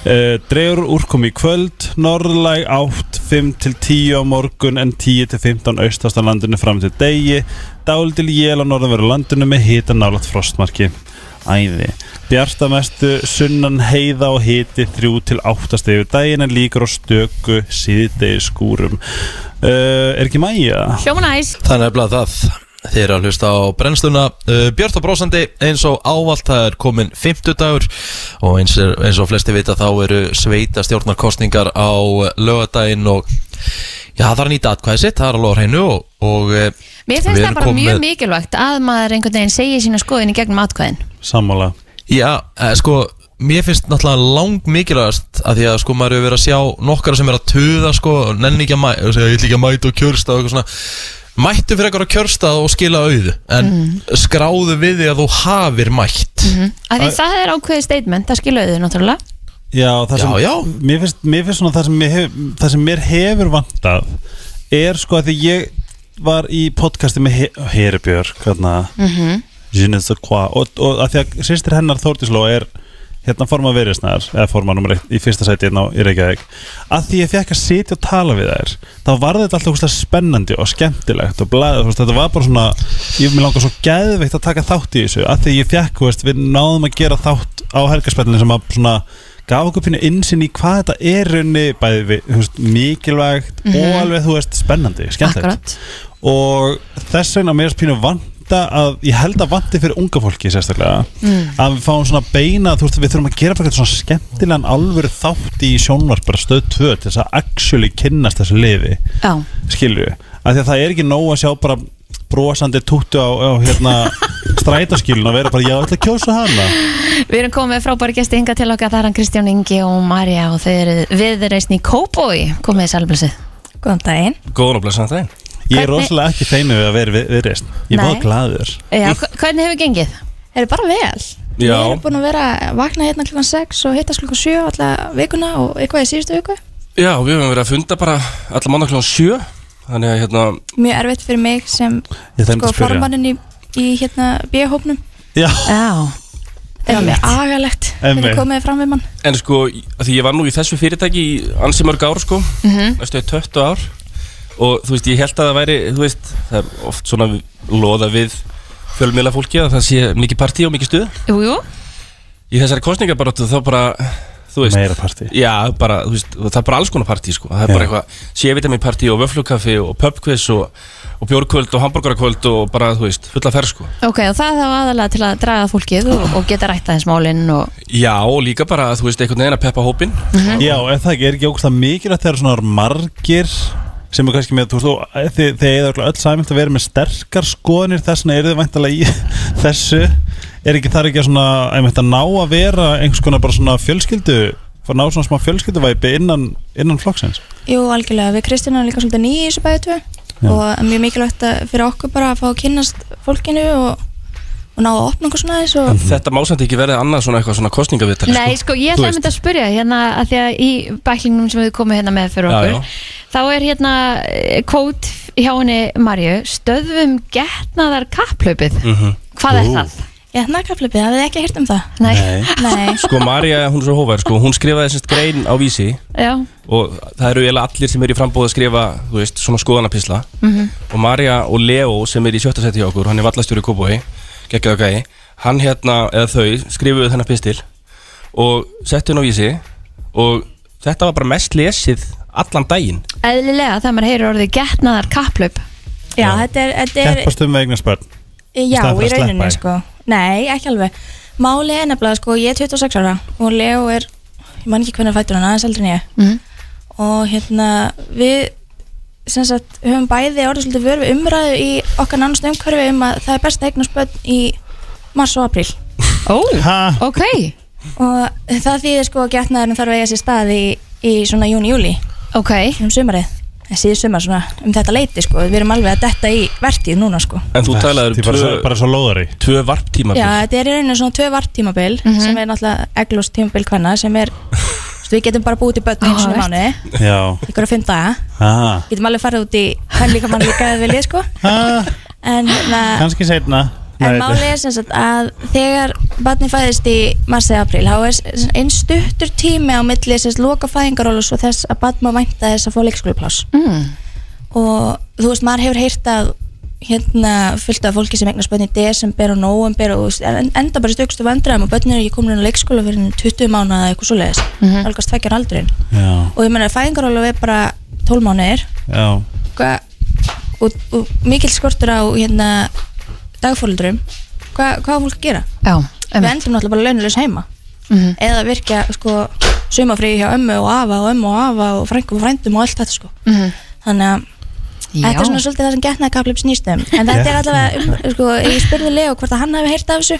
Speaker 4: Uh, dregur úrkomi í kvöld. Norðlæg átt 5-10 á morgun en 10-15 austast á landinu fram til degi. Dál til jél á norðanveru landinu með hita nálat frostmarki. Æði. Bjartamestu sunnan heiða og hiti 3 til 8 stegi við daginn en líkur á stöku síðdegi skúrum. Uh, er ekki mæja?
Speaker 2: Hljóma næs
Speaker 3: Það er nefnilega það Þið eru að hlusta á brennsluna. Uh, Björn og brósandi eins og ávallt það er komin 50 dagur og eins, er, eins og flesti vita þá eru sveita stjórnarkostningar á lögadaginn og já það er að nýta atkvæði sitt, það er alveg á hreinu og, og eh,
Speaker 2: Mér finnst það bara
Speaker 3: komin
Speaker 2: mjög mikilvægt að maður einhvern veginn segja sína skoðin í gegnum atkvæðin.
Speaker 4: Sammála.
Speaker 3: já, eh, sko mér finnst náttúrulega lang mikilvægast að því að sko maður hefur verið að sjá nokkara sem er að tuða sko, nenni ekki að mæta ég ætla ekki að mæta og kjörsta og eitthvað svona mættu fyrir eitthvað að kjörsta og skila auðu en skráðu við því að þú hafir mætt.
Speaker 2: Af því það er ákveðið statement, það skilur þau náttúrulega.
Speaker 4: Já, það sem,
Speaker 3: Já, já.
Speaker 4: Mér, finnst, mér finnst svona það sem, mér hef, það sem mér hefur vantað er sko að því ég var í podcasti með He Heribjörg hérna. Mm -hmm. og, og að því að sýstir hennar Þórtísló er hérna forma veriðsnar eða forma nummer eitt í fyrsta sæti hérna á- í Reykjavík. Að því ég fekk að sitja og tala við þær þá var þetta alltaf spennandi og skemmtilegt og blæð, veist, þetta var bara svona ég mér langar svo geðveikt að taka þátt í þessu. Að því ég fekk, veist, við náðum að gera þátt á helgarspenninu sem að svona gaf okkur pínu insinn í hvað þetta er raunni bæði við, þú veist, mikilvægt og alveg, þú veist, spennandi, skemmtilegt. Og þess vegna mér er pínu vanta að ég held að vanti fyrir unga fólki sérstaklega. Að við fáum svona beina þú veist við þurfum að gera bara eitthvað svona skemmtilegan alvöru þátt í sjónvart bara stöð 2 til þess að actually kynnast þessu liði.
Speaker 2: Já,
Speaker 4: skilju, af því að það er ekki nóg að sjá bara brosandi tuttu á, á hérna strætaskilun og vera bara já, ég ætla að kjósa hana.
Speaker 2: Við erum komið með frábæri gesti hinga til okkar, það er hann Kristján Ingi og Marja og þau eru viðreisn í Kópói komið í sælblössu
Speaker 5: Góðan daginn.
Speaker 6: Góðan og blessaðan daginn
Speaker 4: ég er rosalega ekki feinu við að vera við, viðreist ég er bara glaður.
Speaker 2: Já, hvernig hefur gengið?
Speaker 5: Er bara vel? Við
Speaker 6: Já,
Speaker 5: erum búin að vera vakna hérna klukkan 6 og hittast klukkan 7 alla vikuna og eitthvað í síðustu viku.
Speaker 6: já, við höfum verið að funda bara alla mánu kljóðan sjö. Þannig að hérna,
Speaker 5: Mjög erfitt fyrir mig sem
Speaker 4: Ég
Speaker 5: sko, formannin í, í hérna B-hópnum.
Speaker 4: já,
Speaker 2: Já,
Speaker 5: Það er alveg agalegt þegar komið fram við mann.
Speaker 6: en sko, því ég var nú í þessu fyrirtæki í ansi mörg ár sko. Næstu 20 ár Og þú veist, ég held að það væri, þú veist, það er oft svona loða við fjölmiðla fólki að það sé mikið partí og mikið stuð
Speaker 2: jú, jú
Speaker 6: Í þessari kostningabaróttu þá bara, þú veist
Speaker 4: meira partí
Speaker 6: Já, bara, þú veist, það er bara alls konar partí sko. Það er
Speaker 4: Já.
Speaker 6: bara eitthvað C-vitamin partí og vöflukaffi og pubquiz og, og bjórkvöld og hambúrgarakvöld og bara, þú veist, fulla ferð sko.
Speaker 2: Ok, og það er þá aðalega til að draga fólkið og, og geta rætt aðeins málinn og
Speaker 6: Já, og líka bara, þú veist, einhvern veginn að peppa hópin
Speaker 4: Já, ef það ekki er ekki ógust að mikilvægt þegar svona margir sem er kannski með, þú veist, og þið, þið eða öll sæmilt að vera með sterkar skoðanir þess vegna er þið væntalega í þessu? Er ekki þar ekki að svona að ná að vera einhvers konar bara svona fjölskyldu fara að ná svona smá fjölskylduvæpi innan, innan flokksins?
Speaker 5: Jú, algjörlega. Við Kristján erum líka svolítið nýi í þessu tvö og er mjög mikilvægt fyrir okkur bara að fá að kynnast fólkinu og, og ná að opna okkur svona þess og
Speaker 6: Þetta má samt ekki verið annað svona eitthvað svona kostningavittali
Speaker 2: Nei, sko, ég
Speaker 6: Þú
Speaker 2: ætla að mynda að spyrja hérna að því að í bæklingnum sem við komum hérna með fyrir
Speaker 6: Já,
Speaker 2: okkur
Speaker 6: já.
Speaker 2: þá er hérna eh, kvót hjá henni Marju stöðum getnaðar kapplaupið
Speaker 6: Mhm.
Speaker 2: Hvað er
Speaker 4: Ú.
Speaker 2: það?
Speaker 5: ég hérna kaflipið, hafið þið ekki heyrt um það?
Speaker 2: Nei,
Speaker 5: Nei,
Speaker 6: Sko, Marja, hún er svo hófær, sko, hún skrifaði semst grein á vísi
Speaker 2: já,
Speaker 6: og það eru eiginlega allir sem eru í frambóð að skrifa, þú veist, svona skoðanapisla og Marja og Leo sem er í sjötta seti hjá okkur, hann er vallastjóri í Kópói geggjað og gæi, hann hérna eða þau skrifuðu þennan pistil og settu hann á vísi og þetta var bara mest lesið allan daginn.
Speaker 2: Eðlilega þegar maður heyrir orðið getnaðar kapplaup.
Speaker 5: Já, þetta er, þetta er
Speaker 4: Keppast um með eignast börn
Speaker 5: Já, í rauninni sko. Nei, ekki alveg. Máli er nefnilega sko, ég er 26 ára og Leo er, ég man ekki hvernig fættur hann aðeins eldri en ég.
Speaker 2: Mhm.
Speaker 5: og hérna við sagt, höfum bæði orðið svolítið vör við umræðu í okkar nánast umhverfi um að það er best að eignast börn í mars og apríl.
Speaker 2: Ó,
Speaker 4: Ha?
Speaker 2: ok.
Speaker 5: Og það þýðir sko að getnaðurinn þarf að eiga sér stað í, í svona júni-júli
Speaker 2: Ok,
Speaker 5: um sumarið.
Speaker 7: Síðu sumar svona um þetta leiti sko. Við erum alveg að detta í vertíð núna sko.
Speaker 6: En þú talaður um
Speaker 4: bara,
Speaker 6: tvö,
Speaker 4: bara svo lóðari.
Speaker 6: tvö varptíma
Speaker 7: Já, þetta er í rauninu svona tvö vartímabil sem er náttúrulega eglust tímabil hvenna sem er, við getum bara búið til börn
Speaker 2: Áhugavert.
Speaker 7: mánuði,
Speaker 4: Já.
Speaker 7: Ykkur að fimm daga
Speaker 4: ah.
Speaker 7: getum alveg farið út í hvern líka mann líka að vilja sko.
Speaker 4: Ah,
Speaker 7: en hérna
Speaker 4: Kannski seinna.
Speaker 7: En
Speaker 4: Nei,
Speaker 7: máli er sem sagt að þegar barni fæðist í marsi april þá er einn stuttur tími á milli sem sagt loka fæðingarólu og þess að barn má vænta þess að fá leikskólapláss
Speaker 2: mm.
Speaker 7: og þú veist, maður hefur heyrt að hérna fullt af fólki sem eignast börn í desember og nóvember og enda bara í stökstu vandræðum og börn eru ekki komin inn á leikskóla fyrir 20 mánuða eða eitthvað svoleiðis. Mm -hmm. algast tvekjar aldrin
Speaker 4: Já,
Speaker 7: og ég meina fæðingarólu er bara 12 mánuðir.
Speaker 4: Já.
Speaker 7: Hva, og, og mikill skortur á hérna dagfóruldurum Hva, hvað á fólk að gera?
Speaker 2: Já,
Speaker 7: við endum náttúrulega bara launulegs heima.
Speaker 2: Mhm.
Speaker 7: eða virkja sko sumafrí hjá ömmu og afa og ömmu og afa og frængum og frændum og allt þetta sko.
Speaker 2: Mhm.
Speaker 7: þannig að þetta er svona svolítið það sem getnaði kaplið snýstum en þetta er allavega um, sko, ég spurði Leo hvort að hann hefði heyrt af þessu.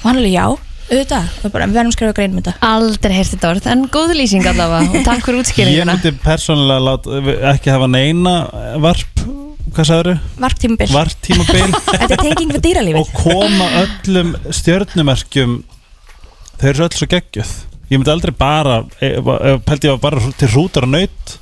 Speaker 7: Og hann alveg já, auðvitað. Bara, við verðum að skrifa grein um þetta.
Speaker 2: Aldrei heyrst þetta orð, en góð lýsing allavega. Og takk fyrir
Speaker 4: Ég
Speaker 2: útskýringuna
Speaker 4: myndi persónulega lát, ekki hafa neina varp Hvað sagður
Speaker 7: varptímabil,
Speaker 4: Vartímabil
Speaker 7: þetta er tenging við dýralífið.
Speaker 4: Og koma öllum stjörnumerkjum þau eru öll svo geggjöð ég myndi aldrei bara e, ef- pældi ég var bara til hrútar og naut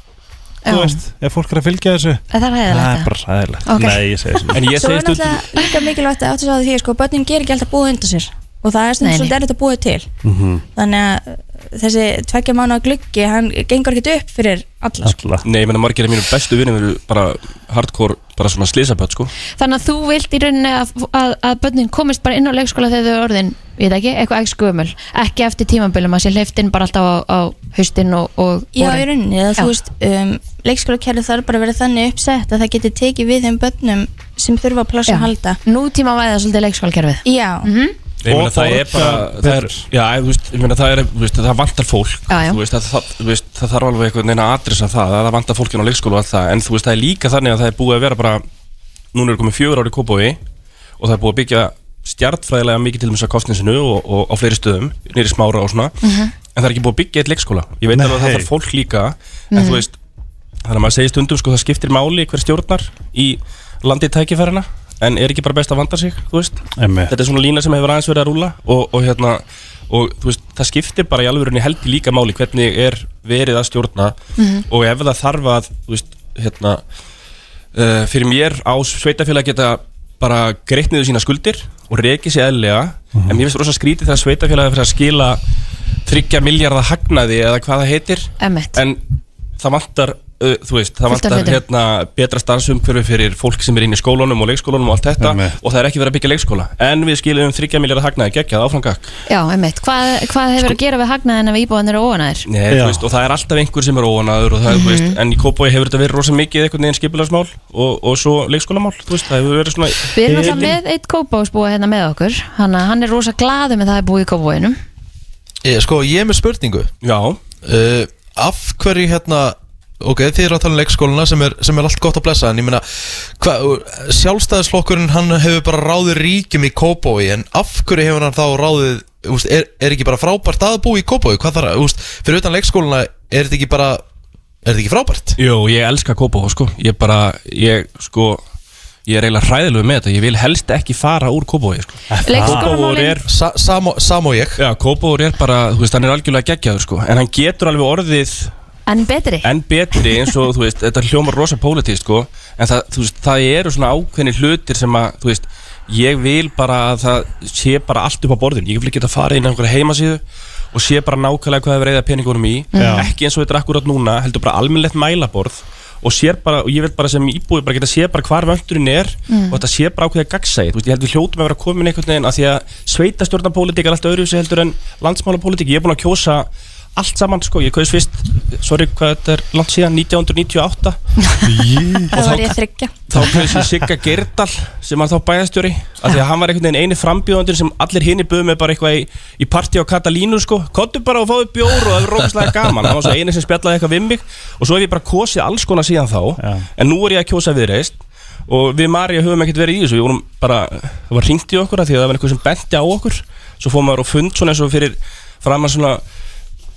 Speaker 4: þú veist, ef fólk er að fylgja þessu
Speaker 2: Það er
Speaker 4: er bara ræðilegt
Speaker 2: Ok.
Speaker 4: nei, ég segi þessu.
Speaker 6: En ég
Speaker 7: Svo er náttúrulega líka mikilvægt að áttu svo að því sko, börnin ger ekki alltaf búið undan sér. Og það er svolítið erfitt að búið til.
Speaker 4: Mhm.
Speaker 7: þannig að uh, þessi tveggja mánu gluggi, hann gengur ekkert upp fyrir alla sko.
Speaker 4: alla.
Speaker 6: Nei, ég meina margir af mínum bestu vinnum eru bara hardcore, bara svona slísaböld sko.
Speaker 2: Þannig að þú vilt í rauninni að, að, að börnin komist bara inn á leikskóla þegar þau eru orðin, veit ekki, eitthvað ekki skumul ekki eftir tímabilum að sé hleyftin bara alltaf á, á haustin og, og
Speaker 7: Já, í rauninni,
Speaker 2: Já.
Speaker 7: þú veist um, leikskólakerfið þarf bara að vera þannig uppsett að það geti tekið við þeim börnum sem þurfa að plássa að halda.
Speaker 2: Nútíma væða svolítið leikskólakerfið.
Speaker 7: Já,
Speaker 6: Ég meina
Speaker 4: Og
Speaker 6: það er bara það er. Já, þú veist, ég meina það er þú veist, það vantar fólk
Speaker 2: Já, já.
Speaker 6: Þú veist, það, það, þú veist, það þarf alveg einhvern veginn að adressa það að það vantar fólkinn á leikskólu og allt það. En þú veist, það er líka þannig að það er búið að vera bara núna er komið fjögur ári kópói og það er búið að byggja stjartfræðilega mikið til þess að kostninsinu og, og á fleiri stöðum nýri smára og svona. En það er ekki búið að byggja eitt leikskóla. Ég veit alveg að það þarf fólk líka en þú veist, þannig að maður segir stundum sko, það skiptir máli hver stjórnar í landi tækifærina en er ekki bara best að vanda sig, þetta er svona lína sem hefur aðeins verið að rúla og, og hérna og veist, það skiptir bara í alvörunni heldur líka máli hvernig er verið að stjórna og ef það þarf að veist, hérna uh, fyrir mér á sveitafélag geta bara greitt niður sína skuldir og reikið sér eðlega en mér finnst rosa skrítið þegar sveitafélagi fyrir að skila þryggja miljardar hagnaði eða hvað það heitir.
Speaker 2: Emmett
Speaker 6: en það vantar uh, þú veist, það vantar hérna betra starfsumhverfi fyrir fólk sem er inn í skólunum og leikskólunum og allt þetta
Speaker 4: Einmitt.
Speaker 6: og það er ekki verið að byggja leikskóla en við skilum þryggja miljardar hagnaði geggjað áframgak
Speaker 2: Já, Emmett, hvað, hvað hefur að gera við hagnaðin ef íbúðan eru óanæður?
Speaker 6: Nei,
Speaker 4: Já.
Speaker 6: þú veist, og það er alltaf einhver sem er óanaður og það, mm
Speaker 2: Mhm.
Speaker 6: veist, en í Kópói hefur þetta verið rosa mikið einhvern veginn skipilagsmál og, og svo leikskólamál þú veist, það hefur verið svona
Speaker 2: Við erum alltaf með eitt
Speaker 3: Ok, þið eru að tala um leikskóluna sem er, sem er allt gott að blessa En ég meina Sjálfstæðisflokkurinn hann hefur bara ráðið ríkjum í Kópói En af hverju hefur hann þá ráðið úst, er, er ekki bara frábært að búa í Kópói Hvað þarf úst, fyrir utan leikskóluna Er þetta ekki bara Er þetta ekki frábært?
Speaker 6: jú, ég elska Kópói sko, ég bara, ég sko ég er eiginlega hræðilegu með þetta. Ég vil helst ekki fara úr Kópói sko.
Speaker 2: Leikskólamálin
Speaker 6: er
Speaker 3: Sa, sam, og- ég.
Speaker 6: Já, Kópói er bara, þú veist, hann er algjörlega geggjaður sko. En hann getur alveg orðið
Speaker 2: En betri.
Speaker 6: Enn betri eins og, þú veist, þetta hljómar rosa pólitíst, sko, en það, þú veist, það eru svona ákveðni hlutir sem að, þú veist, ég vil bara að það sé bara allt upp á borðin, ég vil ekki geta farið inn á einhverja heimasíðu og sé bara nákvæmlega hvað það verið eða peningunum í,
Speaker 4: Já.
Speaker 6: ekki eins og þetta er akkurat núna, heldur bara almennlegt mælaborð og sér bara, og ég vil bara sem íbúi bara geta sé bara hvar vöndurinn er og þetta sé bara ákveðið gagsæði, þú veist, ég held við hljótum að vera komin einhvern veginn að því að sveitastjórnarpólitík er allt öðru heldur en landsmálapólitík, ég er búin að kjósa allt saman, sko, ég kaus fyrst sorry, hvað þetta er langt síðan, 1998
Speaker 7: það var ég þryggja
Speaker 6: þá kaus ég Sigga Gerdal sem var þá bæðastjóri af því að hann var einhvern veginn eini frambjóðandur sem allir hinni buðu með bara eitthvað í, í partí á Katalínu sko, kottu bara og fáðu bjór og það er rókislega gaman, hann var svo eini sem spjallaði eitthvað við mig. Og svo hef ég bara kosið alls konar síðan þá
Speaker 4: Já.
Speaker 6: en nú er ég að kjósa viðreist og við Marja höfum ekkert verið í þessu. Við vorum bara, það var ringt í okkur af því að það var einhver sem benti á okkur. Svo fóðum maður á fund svona eins og fyrir fram að svona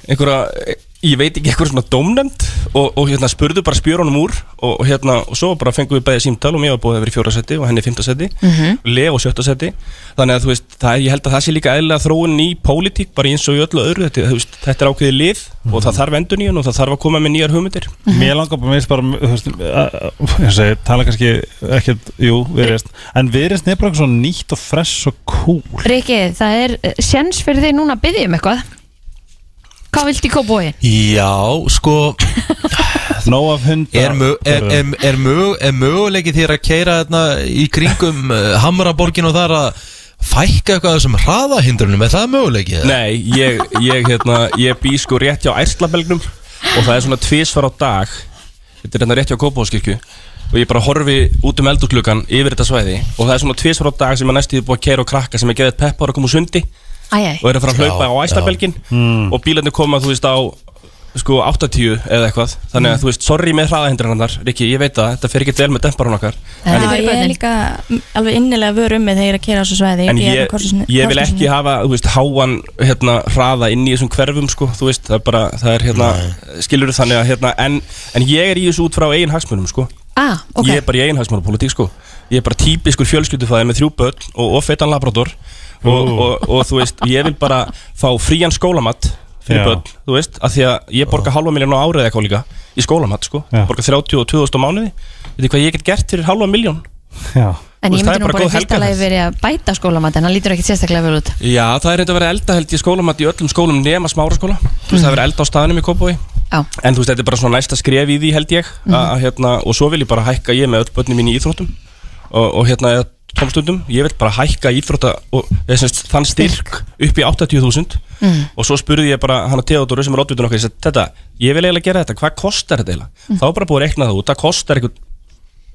Speaker 6: einhverja ég veit ekki eitthvað svona dómnefnd og, og hérna spurðu bara spjörunum úr og, og hérna, og svo bara fengum við bæðið símtal og mér var búið að vera í fjóra seti og henni í fymta seti
Speaker 2: Mhm.
Speaker 6: og Leo sjötta seti þannig að þú veist, það, er- ég held að það sé líka eðlilega þróun í pólitík, bara eins og í öllu öðru þetta, veist, þetta er ákveðið lið og það þarf endur nýjun og það þarf að koma með nýjar hugmyndir.
Speaker 4: Mér langar bara, mér finnst bara, þú veist, að- ég segi, tala kannski ekkert, jú, viðreist En viðreist er bara eitthvað
Speaker 2: Hvað viltu í kópói?
Speaker 3: Já, sko
Speaker 4: Nó af hunda
Speaker 3: Er, mö, er, er, er, mö, er möguleiki þér að keira þarna í kringum uh, Hamraborgin og þar að fækka eitthvað af þessum hraðahindrunum, er það möguleiki? eða?
Speaker 6: Nei, ég, ég, hérna, ég bý sko rétt hjá Ærslabelgnum og það er svona tvisvar á dag Þetta er hérna rétt hjá Kópavóðskirkju og ég bara horfi út um eldurklukkan yfir þetta svæði og það er svona tvisvar á dag sem er næstíð búið að keira og krakka sem er geðið peppar að koma úr sundi
Speaker 2: Æjæj,
Speaker 6: og er að fara að hlaupa á Ærslabelgin og bílarnir koma, þú veist, á sko 80 eða eitthvað. Þannig að þú veist, sorry með hraðahindrannar Rikki, ég veit það, þetta fer ekki vel með demparun okkar.
Speaker 2: En-
Speaker 5: Já,
Speaker 2: fyrir
Speaker 5: ég er líka alveg innilega vör um mig þegar ég er að kera á þessu svæði.
Speaker 6: En ég,
Speaker 5: Korsusinni-
Speaker 6: ég vil ekki hafa, þú veist, háan hérna, hraða inn í þessum hverfum, sko, þú veist, það er bara, það er hérna, skilur þannig að, hérna, en, en ég er í þessu út frá eigin hagsmunum, sko,
Speaker 2: ah, ok.
Speaker 6: Ég er bara í eigin hagsmunapolítík, sko, ég er bara típiskur fjölskyldufæði með þrjú börn og, og feitan labrador. Og, og, og, þú veist, ég vil bara fá frían skólamatt fyrir
Speaker 4: Já.
Speaker 6: börn, þú veist, að því að ég borga halva miljón á árið eitthvað líka í skólamatt, sko,
Speaker 4: Já.
Speaker 6: borga 32.000 á mánuði, veit þið hvað ég get gert fyrir halva miljón?
Speaker 4: Já,
Speaker 2: En ég myndi nú
Speaker 6: bara
Speaker 2: bara í
Speaker 6: góð
Speaker 2: fyrsta lagi verið að bæta skólamat en hann lítur ekki sérstaklega vel út.
Speaker 6: Já, það er reynda að vera elda held í skólamatt í öllum skólum nema smáraskóla. Þú veist, það er verið elda á staðnum í
Speaker 2: Já,
Speaker 6: En þú veist, þetta er bara svona næsta skref í því held ég að, hérna, Og svo vil ég bara hækka ég með öll börnin mín í íþróttum Og, og hérna, eða tómstundum Ég vil bara hækka íþrótta og, semst, þann styrk upp í 80.000 Og svo spurði ég bara hana Theodóru sem er oddvitun okkar Ég segi, þetta, ég vil eiginlega gera þetta, hvað kostar þetta eiginlega? Þá er bara búið að rekna það út, það kostar einhver,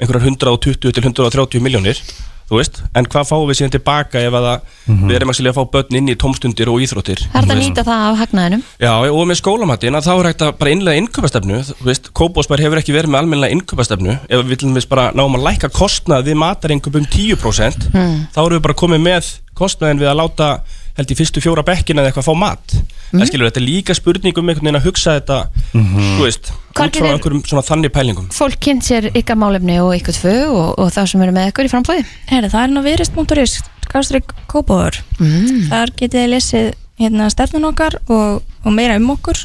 Speaker 6: einhverjar 120 til 130 miljónir þú veist, en hvað fáum við síðan tilbaka ef að það, við erum að að fá börn inn í tómstundir og íþróttir?
Speaker 2: Það er að nýta það af hagnaðinum.
Speaker 6: Já, og með skólamatinn að þá er hægt að bara innlega innköpastefnu þú veist, Kópásbær hefur ekki verið með almennilega innköpastefnu ef við viljum við bara náum að lækka kostnað við matarinköp um 10% þá erum við bara komið með kostnaðin við að láta held í fyrstu fjóra bekkina eða eitthvað að fá mat mm. skilur, þetta er líka spurning um einhvern veginn að hugsa þetta þú veist, út frá einhverjum svona þannig pælingum.
Speaker 2: Fólk kynnt sér ykkar málefni og ykkar tvö og, og það sem eru með ykkur í frambóði
Speaker 5: Herri, það er nú viðrist.is skástrík kópáður
Speaker 2: mm.
Speaker 5: þar getið þið lesið hérna stefnun okkar og, og meira um okkur.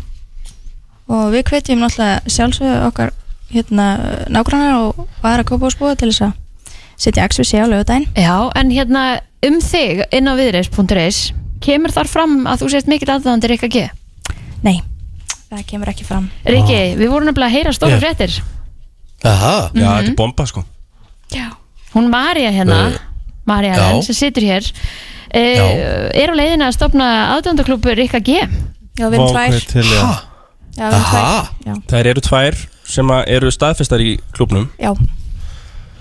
Speaker 5: Og við hvetjum náttúrulega sjálfsögðu okkar hérna nágrannar og, aðra kópáðsbúa til þess að setja XVC á lögudaginn
Speaker 2: Já, en hérna um þig inn á viðreis.is kemur þar fram að þú sést mikill aðdáðandir Rikka G?
Speaker 5: Nei, það kemur ekki fram.
Speaker 2: Rikki, við vorum nefnilega að heyra stóra
Speaker 3: Ég-
Speaker 2: fréttir.
Speaker 3: Aha,
Speaker 6: Já, þetta er bomba sko.
Speaker 5: Já,
Speaker 2: Hún Marja hérna
Speaker 3: Eh,
Speaker 2: Marja. Ellen sem situr hér e,
Speaker 3: Já.
Speaker 2: er á leiðina að stopna aðdöndaklúpur Rikka G?
Speaker 5: Já við erum tvær.
Speaker 4: til, já.
Speaker 5: Við erum
Speaker 3: Aha.
Speaker 5: tvær Já,
Speaker 6: Þær eru tvær sem að eru staðfestar í klubnum
Speaker 5: já,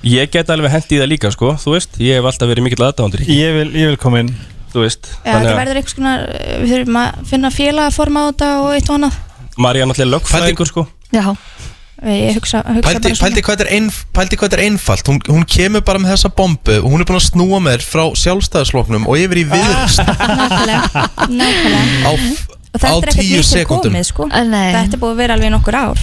Speaker 6: Ég get alveg hendi í það líka sko, þú veist. Ég hef alltaf verið mikill aðdáðandur í
Speaker 4: Ég vil, ég vil koma inn
Speaker 6: Þú veist,
Speaker 5: já þetta verður einhvers konar við þurfum að finna félagaforma á þetta og eitt og annað.
Speaker 6: Marja er náttúrulega lögfræðingur sko.
Speaker 2: Já,
Speaker 5: ég hugsa, hugsa
Speaker 3: Pældi, pældi, hvað þetta er einf, pældi hvað þetta er einfalt. Hún, hún kemur bara með þessa bombu og hún er búin að snúa mér frá sjálfstæðasloknum og yfir í viðrist
Speaker 5: Nákvæmlega, nákvæmlega.
Speaker 3: Á,
Speaker 5: Og þetta er ekkert nýtt til
Speaker 3: sekundum
Speaker 5: komið sko.
Speaker 2: Eh, nei.
Speaker 5: Þetta er búið að vera alveg nokkur ár.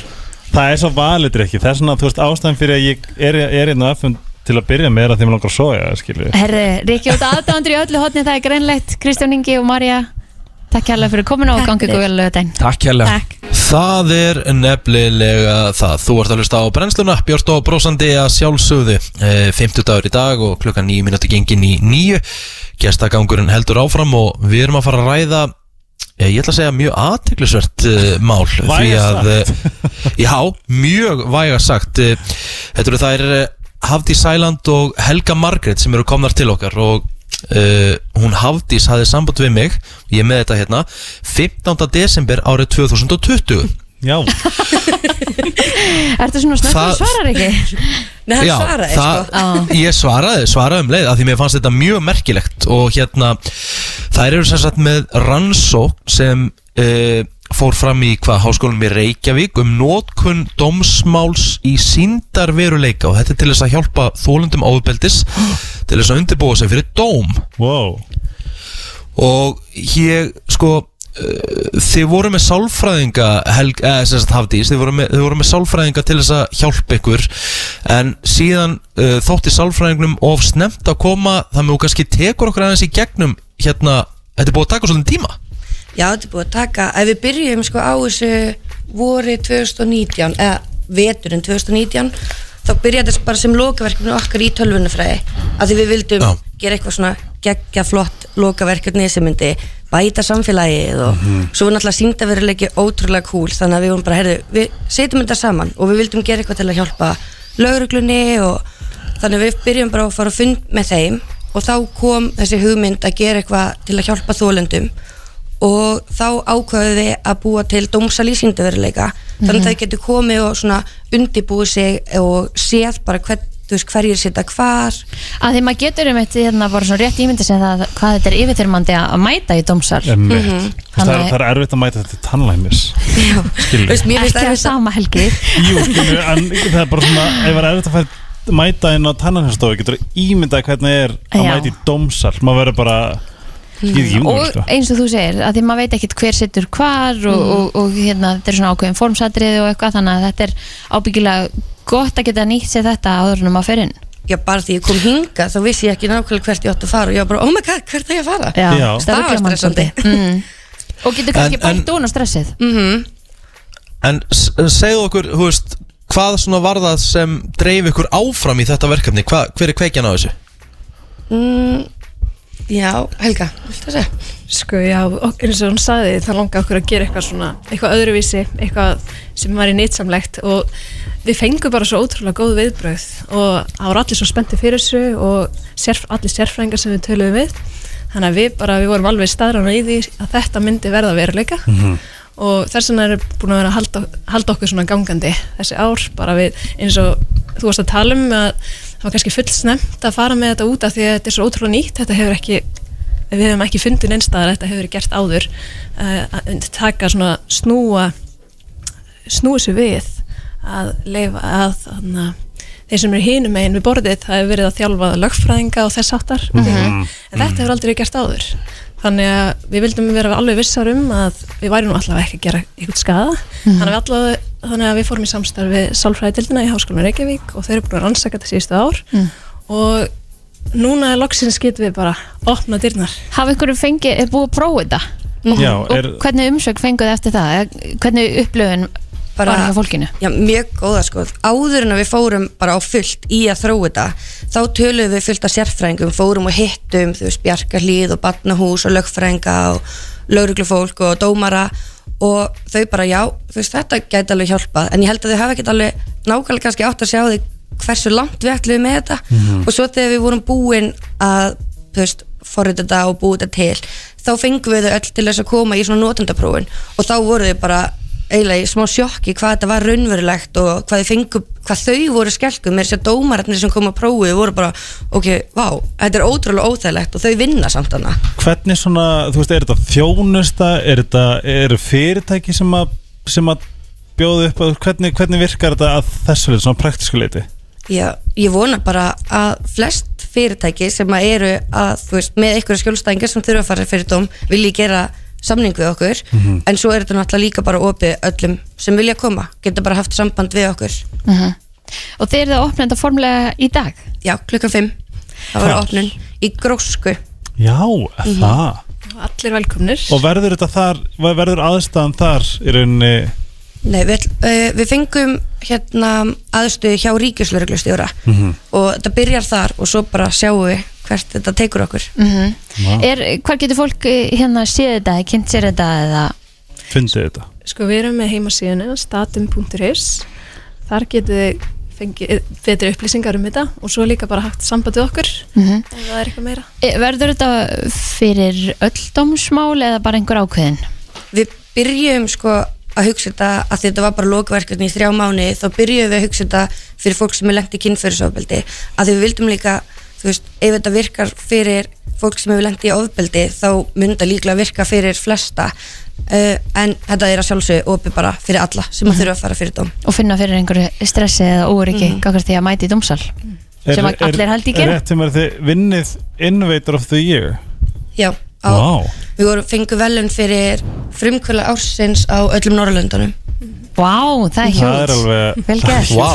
Speaker 4: Það er svo valitur ekki Það er svona, þú veist, ástæðan fyrir að ég er, er einn á FM til að byrja með er að þeim langar að soja, skilju
Speaker 2: herri, Rikki út aðdándur í öllu hotni það er greinlegt, Kristján Ingi og Marja Takk hérlega fyrir komin og
Speaker 5: Takk.
Speaker 2: gangi
Speaker 5: fyrir.
Speaker 2: ykkur vel lögudaginn
Speaker 6: Takk hérlega
Speaker 3: Það er nefnilega það. Þú ert að hlusta á brennsluna Björst og brósandi að sjálfsögðu. E, 50 dagur í dag og klukkan 9 minúti gengin í 9 Gestagangurinn heldur áfram og við erum að fara að ræða e, Ég ætla að segja mjög aðteglisvert e, mál Því að, e, Já, mjög væga sagt. E, Þetta eru þær Hafdís Sæland og Helga Margrét sem eru komnar til okkar og uh, hún Hafdís hafði samband við mig ég er með þetta hérna 15. desember árið 2020
Speaker 4: Já,
Speaker 2: Ertu svona snöggur
Speaker 3: Það-
Speaker 2: að svara ekki?
Speaker 8: Nei, hann
Speaker 3: Já,
Speaker 8: svaraði
Speaker 3: það,
Speaker 8: sko
Speaker 3: Ég svaraði, svaraði um leið af því mér fannst þetta mjög merkilegt og hérna þær eru sem sagt með rannsók sem uh, fór fram í hvað háskólum í Reykjavík um nótkun dómsmáls í síndarveruleika og þetta er til þess að hjálpa þólundum áðbeldis til þess að undirbúa sig fyrir dóm.
Speaker 4: Wow.
Speaker 3: Og ég sko uh, þið voru með sálfræðinga helg, eða sem sagt hafdís, þið voru með, þið voru með sálfræðinga til þess að hjálpa ykkur en síðan uh, þótti sálfræðingnum of snemt að koma þannig að þú kannski tekur okkur aðeins í gegnum hérna, þetta er búið að taka svolítið tíma
Speaker 8: Já, þetta er búið að taka, ef við byrjum sko á þessu voru 2019, eða veturinn 2019, þá byrjaði þetta bara sem lokaverkefni okkar í tölvunafræði, að því við vildum
Speaker 3: Já.
Speaker 8: gera eitthvað svona geggja flott lokaverkefni sem myndi bæta samfélagið og svo var náttúrulega síndaveruleiki ótrúlega cool, þannig að við vorum bara, herðu, við setjum þetta saman og við vildum gera eitthvað til að hjálpa lauruglunni og þannig við byrjum bara að fara að fund með þeim og þá kom þessi hugmynd að gera eitthvað til að hjálpa þólendum og þá ákvaðu við að búa til dómsal í síndaveruleika þannig að þau getur komið og svona undibúið sig og séð bara hvern, veist, hverjir sita hvar
Speaker 2: að því maður getur um eitt hérna bara svona rétt ímyndi sem það hvað þetta er yfirþyrmandi að mæta í dómsal
Speaker 4: Einmitt.
Speaker 8: Mhm.
Speaker 4: það, er, það er erfitt að mæta þetta til tannlæknis
Speaker 8: Já,
Speaker 4: Skilur.
Speaker 8: veist, mér finnst
Speaker 2: ekki
Speaker 8: að
Speaker 2: sama helgi
Speaker 4: Jú, skilur, en það er bara svona ef það er erfitt að færa mæta inn á tannlæknisstofu getur ímyndað hvernig er að
Speaker 2: Já.
Speaker 4: mæta í dómsal maður verður bara ekki
Speaker 2: og
Speaker 4: sko.
Speaker 2: eins og þú segir að því maður veit ekkit hver sittur hvar og, og, og hérna þetta er svona ákveðin formsatrið og eitthvað þannig að þetta er ábyggilega gott að geta nýtt sér þetta áður en maður fer inn
Speaker 8: Já, bara því ég kom hinga þá vissi ég ekki nákvæmlega hvert ég átti að fara og ég var bara, oh my god, hvert er ég að fara?
Speaker 2: Já,
Speaker 4: Já.
Speaker 2: það
Speaker 8: var stressandi.
Speaker 2: mm. og getur kannski bætt á stressið
Speaker 8: Mm
Speaker 3: En segðu okkur, þú veist, hvað svona var það sem dreif ykkur áfram í þetta verkefni? Hva, hver er kveikjan á þessu?
Speaker 8: mm, Já, Helga, viltu að segja?
Speaker 9: Sko já, og eins og hún saði það langa okkur að gera eitthvað svona eitthvað öðruvísi, eitthvað sem var í nýtsamlegt og við fengum bara svo ótrúlega góð viðbröð og það voru allir svo spennti fyrir þessu og sérf, allir sérfræðingar sem við töluðum við þannig að við bara, við vorum alveg staðrána í því að þetta myndi verða veruleika og þess vegna er búin að vera að halda, halda okkur svona gangandi þessi ár, bara við eins og þú varst að tala um að það var kannski full snemt að fara með þetta út af því að þetta er svo ótrúlega nýtt, þetta hefur ekki við hefum ekki fundið neinstæðar þetta hefur verið gert áður uh, að taka svona snúa snúa sér við að leifa að þannig þeir sem eru hinum megin við borðið það hefur verið að þjálfa lögfræðinga og þess áttar en þetta hefur aldrei gert áður þannig að við vildum vera alveg vissar um að við værum nú allavega ekki að gera eitthvað skada þannig, að allavega, þannig að við fórum í samstarf við Sálfræðidildina í Háskólanum Reykjavík og þeir eru búin að rannsaka þetta síðustu ár. Og núna er loksins getum við bara opna dyrnar.
Speaker 2: Hafa ykkur fengið, er búið að prófa þetta?
Speaker 4: Já,
Speaker 2: og
Speaker 4: er,
Speaker 2: hvernig umsögn fenguð eftir það? Eða hvernig upplöfun
Speaker 8: Bara- Já, mjög góða sko. Áður en að við fórum bara á fullt í að þróa þetta þá töluðum við fullt af sérfræðingum. Fórum og hittum, þú veist, Bjarkarlíð og Barnahús og lögfræðinga og lauruglufólk og dómara. Og þau bara, já, þú veist, þetta gæti alveg hjálpað, en ég held að þau hafa ekkert alveg nákvæmlega kannski átt að sjá því hversu langt við ætlum með þetta. Og svo þegar við vorum búin að þú veist, forrið þetta og búið þetta til þá fengum við þau öll til þess að koma í svona notendaprófin og þá voru þau bara eiginlega í smá sjokki hvað þetta var raunverulegt og hvað þau fengu, hvað þau voru skelkuð. Með þess að dómararnir sem kom að prófið voru bara, ok, vá, þetta er ótrúlega óþægilegt og þau vinna samt hana
Speaker 4: hvernig svona, þú veist, er þetta þjónusta er þetta, eru fyrirtæki sem að, sem að bjóða upp hvernig, hvernig virkar þetta að þessu leiti, svona praktísku leiti
Speaker 8: Já, ég vona bara að flest fyrirtæki sem að eru að, þú veist, með einhverja skjólstæðingar sem þurfa að fara fyrir dóm vilji gera samning við okkur en svo er þetta náttúrulega líka bara opið öllum sem vilja koma, geta bara haft samband við okkur.
Speaker 2: Mhm. og þeir eru það opnað þetta formlega í dag?
Speaker 8: Já, klukkan 5 það var opnun í grósku.
Speaker 4: Já, það?
Speaker 9: Allir velkomnir.
Speaker 4: Og verður þetta þar, verður aðstæðan þar í rauninni,
Speaker 8: Nei, við, uh, við fengum hérna aðstöðu hjá ríkislauruglustjóra og þetta byrjar þar og svo bara sjáum við hvert þetta tekur okkur.
Speaker 2: Mm
Speaker 4: Vá.
Speaker 2: er, hvar getur fólk eh, hérna séð þetta, kynnt sér þetta eða?
Speaker 4: Fyndið þetta.
Speaker 9: Sko við erum með heimasíðuna statum.is þar getið þið fengið betri upplýsingar um þetta og svo líka bara hægt samband við okkur.
Speaker 2: Mm
Speaker 9: ef það er eitthvað meira.
Speaker 2: Eh, verður þetta fyrir öll dómsmál eða bara einhver ákveðin?
Speaker 8: Við byrjum sko að hugsa þetta að þetta var bara lokverkefni í þrjá mánu þá byrjuðum við að hugsa þetta fyrir fólk sem er lengt í kynferðisofbeldi. Að því við vildum líka, þú veist, ef þetta virkar fyrir fólk sem hefur lengt í ofbeldi þá mun þetta líklega virka fyrir flesta. Uh, en þetta er að sjálfsögðu opið bara fyrir alla sem að þurfa að fara fyrir dóm.
Speaker 2: Og finna fyrir einhverju stressi eða óryggi mm -hmm. því að mæti í dómsal sem að allir held í
Speaker 4: er
Speaker 2: gera
Speaker 4: rétt sem er þið vinnið Innovator of the Year?
Speaker 8: Já, á,
Speaker 4: Vá,
Speaker 8: við vorum fengið velun fyrir frumkvöla ársins á öllum Norrlöndunum
Speaker 2: Vá, það er
Speaker 4: Það er alveg
Speaker 2: Vel gert.
Speaker 3: Vá,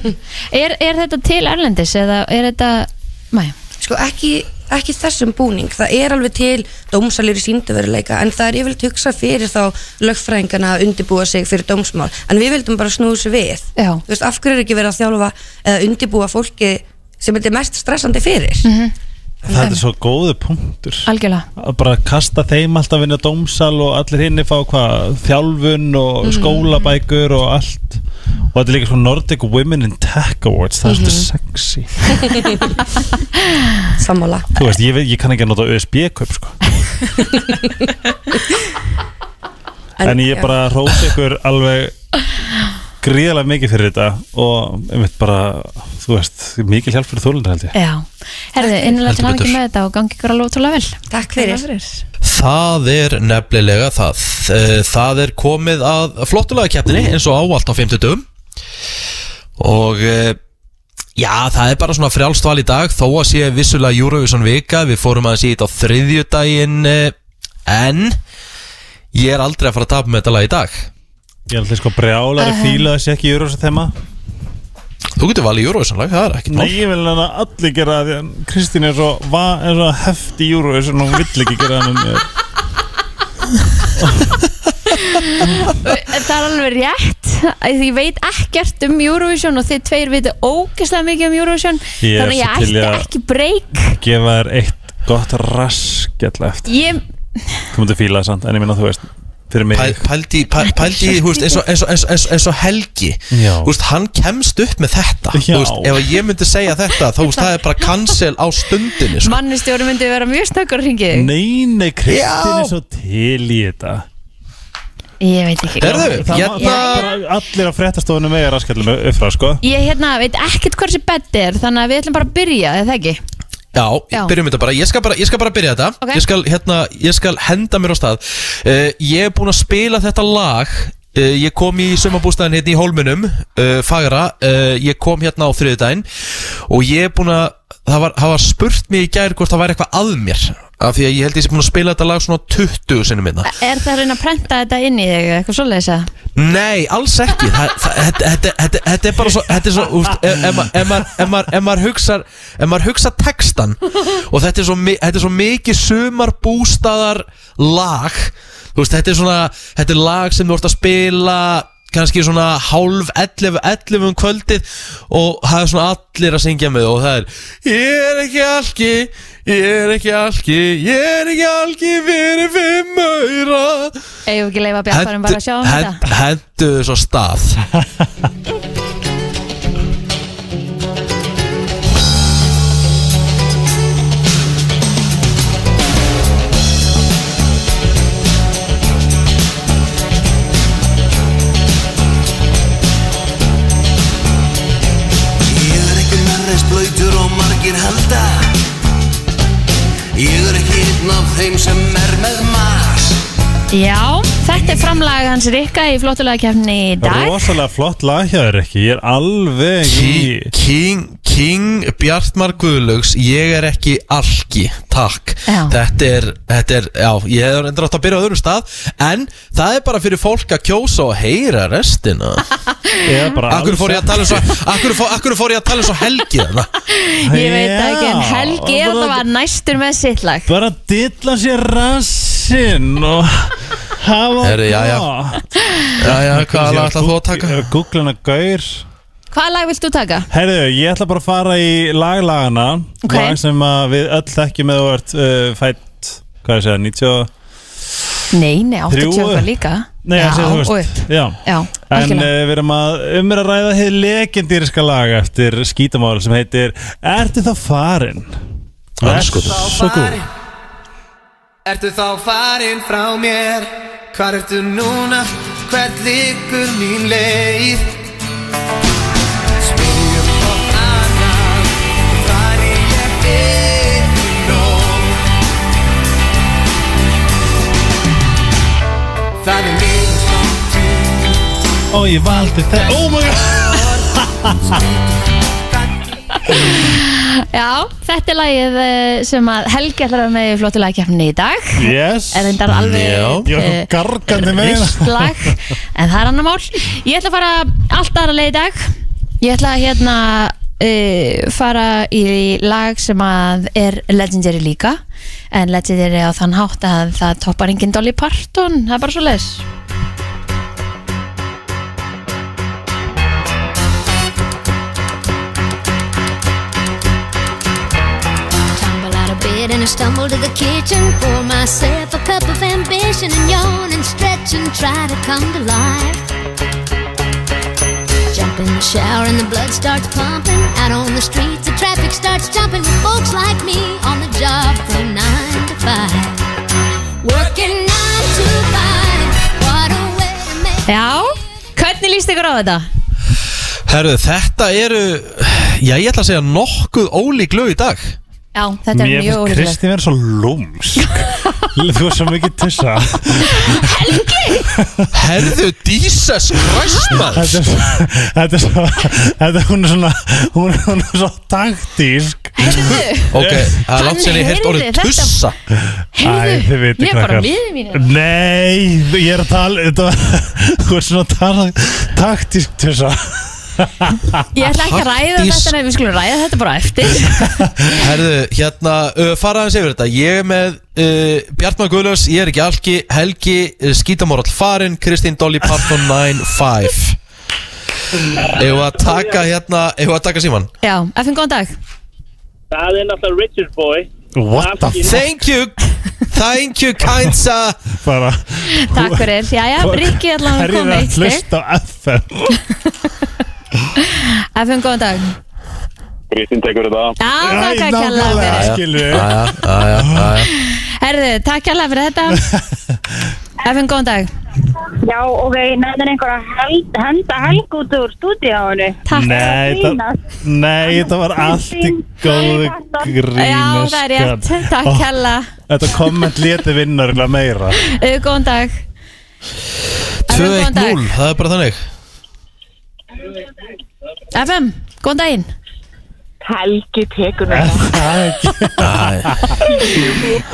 Speaker 2: er, er þetta til Erlendis eða er þetta Mæ,
Speaker 8: sko ekki, ekki þessum búning. Það er alveg til dómsalir í sínduveruleika en það er yfirleitt hugsað fyrir þá lögfræðingana að undibúa sig fyrir dómsmál. En við vildum bara snúðu sig við.
Speaker 2: Já.
Speaker 8: þú veist, af hverju er ekki verið að þjálfa eða undibúa fólki sem þetta er mest stressandi fyrir
Speaker 4: Það er svo góðu punktur.
Speaker 2: Algjörlega.
Speaker 4: Að bara kasta þeim alltaf inn á dómsal og allir hinni fá hvað þjálfun og skólabækur og allt. Og þetta er líka svona Nordic Women in Tech Awards það er svona sexy.
Speaker 8: Sammála.
Speaker 4: Þú veist, ég, ég kann ekki að nota USB-kaup sko. En ég
Speaker 8: já.
Speaker 4: bara róti ykkur alveg gríðarlega mikið fyrir þetta og einmitt bara, þú veist mikið hjálp fyrir þólundar held ég.
Speaker 2: Já, herðu, innilega til
Speaker 3: betur.
Speaker 2: með þetta og gangi ykkur alveg ótrúlega vel.
Speaker 8: Takk fyrir.
Speaker 3: Það er nefnilega það. Eh, Það er komið að flottulega keppninni eins og áallt á 50 dögum Og eh, já, það er bara svona frjálst val í dag Þó að sé vissulega Eurovision vika. Við fórum að sé þetta á þriðjudaginn eh, En ég er aldrei að fara að tapa með þetta lag í dag
Speaker 4: ég er alltaf sko brjálari uh fíla þessi ekki í Eurovision þema.
Speaker 3: Þú getur valið Eurovision lag, það er ekkert
Speaker 4: Nei,
Speaker 3: mál
Speaker 4: ég vil að allir gera það því að Kristín er svo, va, er svo hefti í Eurovision og hún vill ekki gera hann mér
Speaker 2: Það er alveg rétt. Að Ég veit ekkert um Eurovision og þið tveir veitu ógeðslega mikið um Eurovision.
Speaker 4: Ég er
Speaker 2: Þannig að ég
Speaker 4: í
Speaker 2: ætti
Speaker 4: að-
Speaker 2: ekki breyk
Speaker 4: gefa þér eitt gott raskjall eftir.
Speaker 2: Ég,
Speaker 4: þú myndir fíla það samt, en ég minna þú veist
Speaker 3: pældi, pæl, pældi þú veist, eins, og, eins, og, eins, og, eins, og, eins og Helgi. Þú veist, hann kemst upp með þetta. Þú veist, ef ég myndi segja þetta þá veist, það er bara cancel á stundinni sko.
Speaker 2: mannustjóri myndi vera mjög snöggur að ringi þig
Speaker 4: Nei, nei, Kristín
Speaker 3: Já.
Speaker 4: er svo til í þetta
Speaker 2: Ég veit ekki
Speaker 3: Herðu, hérna
Speaker 4: allir á fréttastofunum með raskjallum upp frá, sko
Speaker 2: Ég hérna veit ekkert hvað þessi bett er Þannig að við ætlum bara að byrja, eða ekki?
Speaker 3: Já,
Speaker 2: Já.
Speaker 3: byrjum þetta bara Ég skal bara, ég skal bara byrja þetta
Speaker 2: Ok.
Speaker 3: ég, skal, hérna, ég skal henda mér á stað uh, Ég er búinn að spila þetta lag uh, Ég kom í sumabústæðin hérna í Hólmunum uh, Fagra. Uh, Ég kom hérna á þriðudaginn Og ég er búinn að Það var, það var spurt mig í gær hvort það væri eitthvað að mér Af því að ég held ég sé búinn að spila þetta lag svona 20 sinnum minna
Speaker 2: Er það að reyna að prenta þetta inn í þig eitthvað svoleiðis að?
Speaker 3: Nei, alls ekki. Þetta, er bara svo Þetta er svo, úst, ef, ef, ma- ef, maður, maður, ef maður hugsa textan Og þetta er svo, þetta er svo mikið sumarbústaðar lag veist, þetta er svona Þetta er lag sem þú ert að spila kannski svona hálf 11, 11 um kvöldið og það er svona allir að syngja með og það er Ég er ekki alki, ég er ekki alki, ég er ekki alki fyrir fimm öyra
Speaker 2: við ekki leifa bjartarum bara að sjá um þetta?
Speaker 3: Hendu svo stað
Speaker 2: Já, þetta er framlag hans Rikka í flottulega kefni í dag.
Speaker 4: Rosalega flott lag hjá þér ekki Ég er alveg í
Speaker 3: King, King, Bjartmar Guðlaugs Ég er ekki alki, takk.
Speaker 2: Já.
Speaker 3: Þetta er, þetta er, já, ég hef endur átt að byrja á öðrum stað En það er bara fyrir fólk að kjósa og heyra restina.
Speaker 4: Ég er bara
Speaker 3: Akkur fór ég að tala um svo Akkur fór, akkur fór ég að tala um svo helgi þarna?
Speaker 2: Ég veit það ekki, en
Speaker 4: Já,
Speaker 2: Helgi er það var næstur með sitt lag.
Speaker 4: Bara dilla sér rassinn og hafa
Speaker 3: já, já. Já, já, hvað lag ætla þú að taka?
Speaker 4: Ég er að googla hana gaur
Speaker 2: Hvaða lag vilt þú taka?
Speaker 4: Herðu, ég ætla bara að fara í laglagana
Speaker 2: Ok.
Speaker 4: Lag sem að við öll þekkjum með þú ert uh, fætt Hvað er að segja, 90 og-
Speaker 2: Nei, nei, 80
Speaker 4: Þrjú.
Speaker 2: okkar líka
Speaker 4: Nei,
Speaker 2: Já,
Speaker 4: þú
Speaker 2: og
Speaker 4: veist
Speaker 2: upp
Speaker 4: Já,
Speaker 2: Já,
Speaker 4: En uh,
Speaker 2: algjörlega
Speaker 4: við erum að um er að ræða hér legendýriska lag eftir skítamál sem heitir Ertu þá farin?
Speaker 3: Andskotinn.
Speaker 4: Svo góð
Speaker 10: Ertu þá farinn frá mér? Hvar ertu núna? Hvert liggur mín leið? Það er mjög slátt
Speaker 4: Og ég valdi það Oh my god.
Speaker 2: Já, þetta er lagið eh, sem að Helgi ætlar að vera með í flottu lagkeppninni í dag.
Speaker 4: Yes.
Speaker 2: Er þetta alveg
Speaker 3: Já.
Speaker 4: Ég var
Speaker 2: eh,
Speaker 4: gargandi með hérna
Speaker 2: lag En það er annar mál. Ég ætla að fara allt aðra leið í dag. Ég ætla að hérna uh, fara í lag sem að er legendary líka En legendary á þann hátt að það toppar enginn Dolly Parton Það er bara svo
Speaker 11: bed and I stumble to the kitchen. Pour myself a cup of ambition and yawn and stretch and try to come to life. Jump in the shower and the blood starts pumping. Out on the streets, the traffic starts jumping with folks like me on the job from nine to five. Working nine to five. What a way to make
Speaker 2: Já, hvernig líst ykkur á þetta?
Speaker 3: Herðu, þetta eru Já, ég ætla að segja nokkuð ólík lög í dag
Speaker 2: Já, þetta er
Speaker 4: Mér
Speaker 2: mjög
Speaker 4: finnst
Speaker 2: ólíklegt.
Speaker 4: Kristín vera svo lúmsk. Þú er svo mikið tussa
Speaker 3: Herðu, Jesus Christ maður.
Speaker 4: Þetta er svo Þetta er svo Þetta er hún er svona Hún er, hún er svo taktísk.
Speaker 3: Ok, það er langt sem ég heilt orðið tussa.
Speaker 4: vitið
Speaker 2: Ég er bara miðið mínu
Speaker 4: Nei, ég er að tala þetta, var- Þú er svona taktísk tussa
Speaker 2: Ég ætla ekki að ræða
Speaker 3: Taktísk.
Speaker 2: þetta Nei, við skulum ræða þetta bara eftir.
Speaker 3: Herðu, hérna, uh, fara aðeins yfir þetta. Ég er með uh, Bjartmar Guðlaus Ég er ekki alki Helgi, uh, Skítamorall Farin Kristín Dolly Parton 9-5 Eða að taka hérna Eða að taka síman
Speaker 2: Já, FN, góðan dag.
Speaker 12: Það er náttúrulega Richard Boy.
Speaker 4: What the f...
Speaker 3: Thank you. Thank you kind sir
Speaker 4: Bara
Speaker 2: Takk fyrir. Jæja, Rikki allan kom
Speaker 4: er
Speaker 2: með
Speaker 4: að
Speaker 2: eitt
Speaker 4: hlusta á FM
Speaker 2: FN, góðan dag.
Speaker 12: Kristín tekur þetta.
Speaker 2: Já, takk að
Speaker 4: nákvæmlega,
Speaker 2: fyrir.
Speaker 4: skilur
Speaker 3: Já, já, já, já, já.
Speaker 2: Herðu, takk kella fyrir þetta. FN, góðan dag.
Speaker 13: Já, ok, nefnir einhver að held, henda helg út úr stúdíáinu.
Speaker 2: Takk.
Speaker 4: Nei, það, nei, þetta var allt í góðu grínu
Speaker 2: Já, það er rétt. Takk kella.
Speaker 4: Þetta komment leti vinnar meira.
Speaker 2: Góðan dag. Góðan dag.
Speaker 3: 2-1-0, það er bara þannig
Speaker 2: FM, góðan daginn.
Speaker 13: Helgi tekur þetta.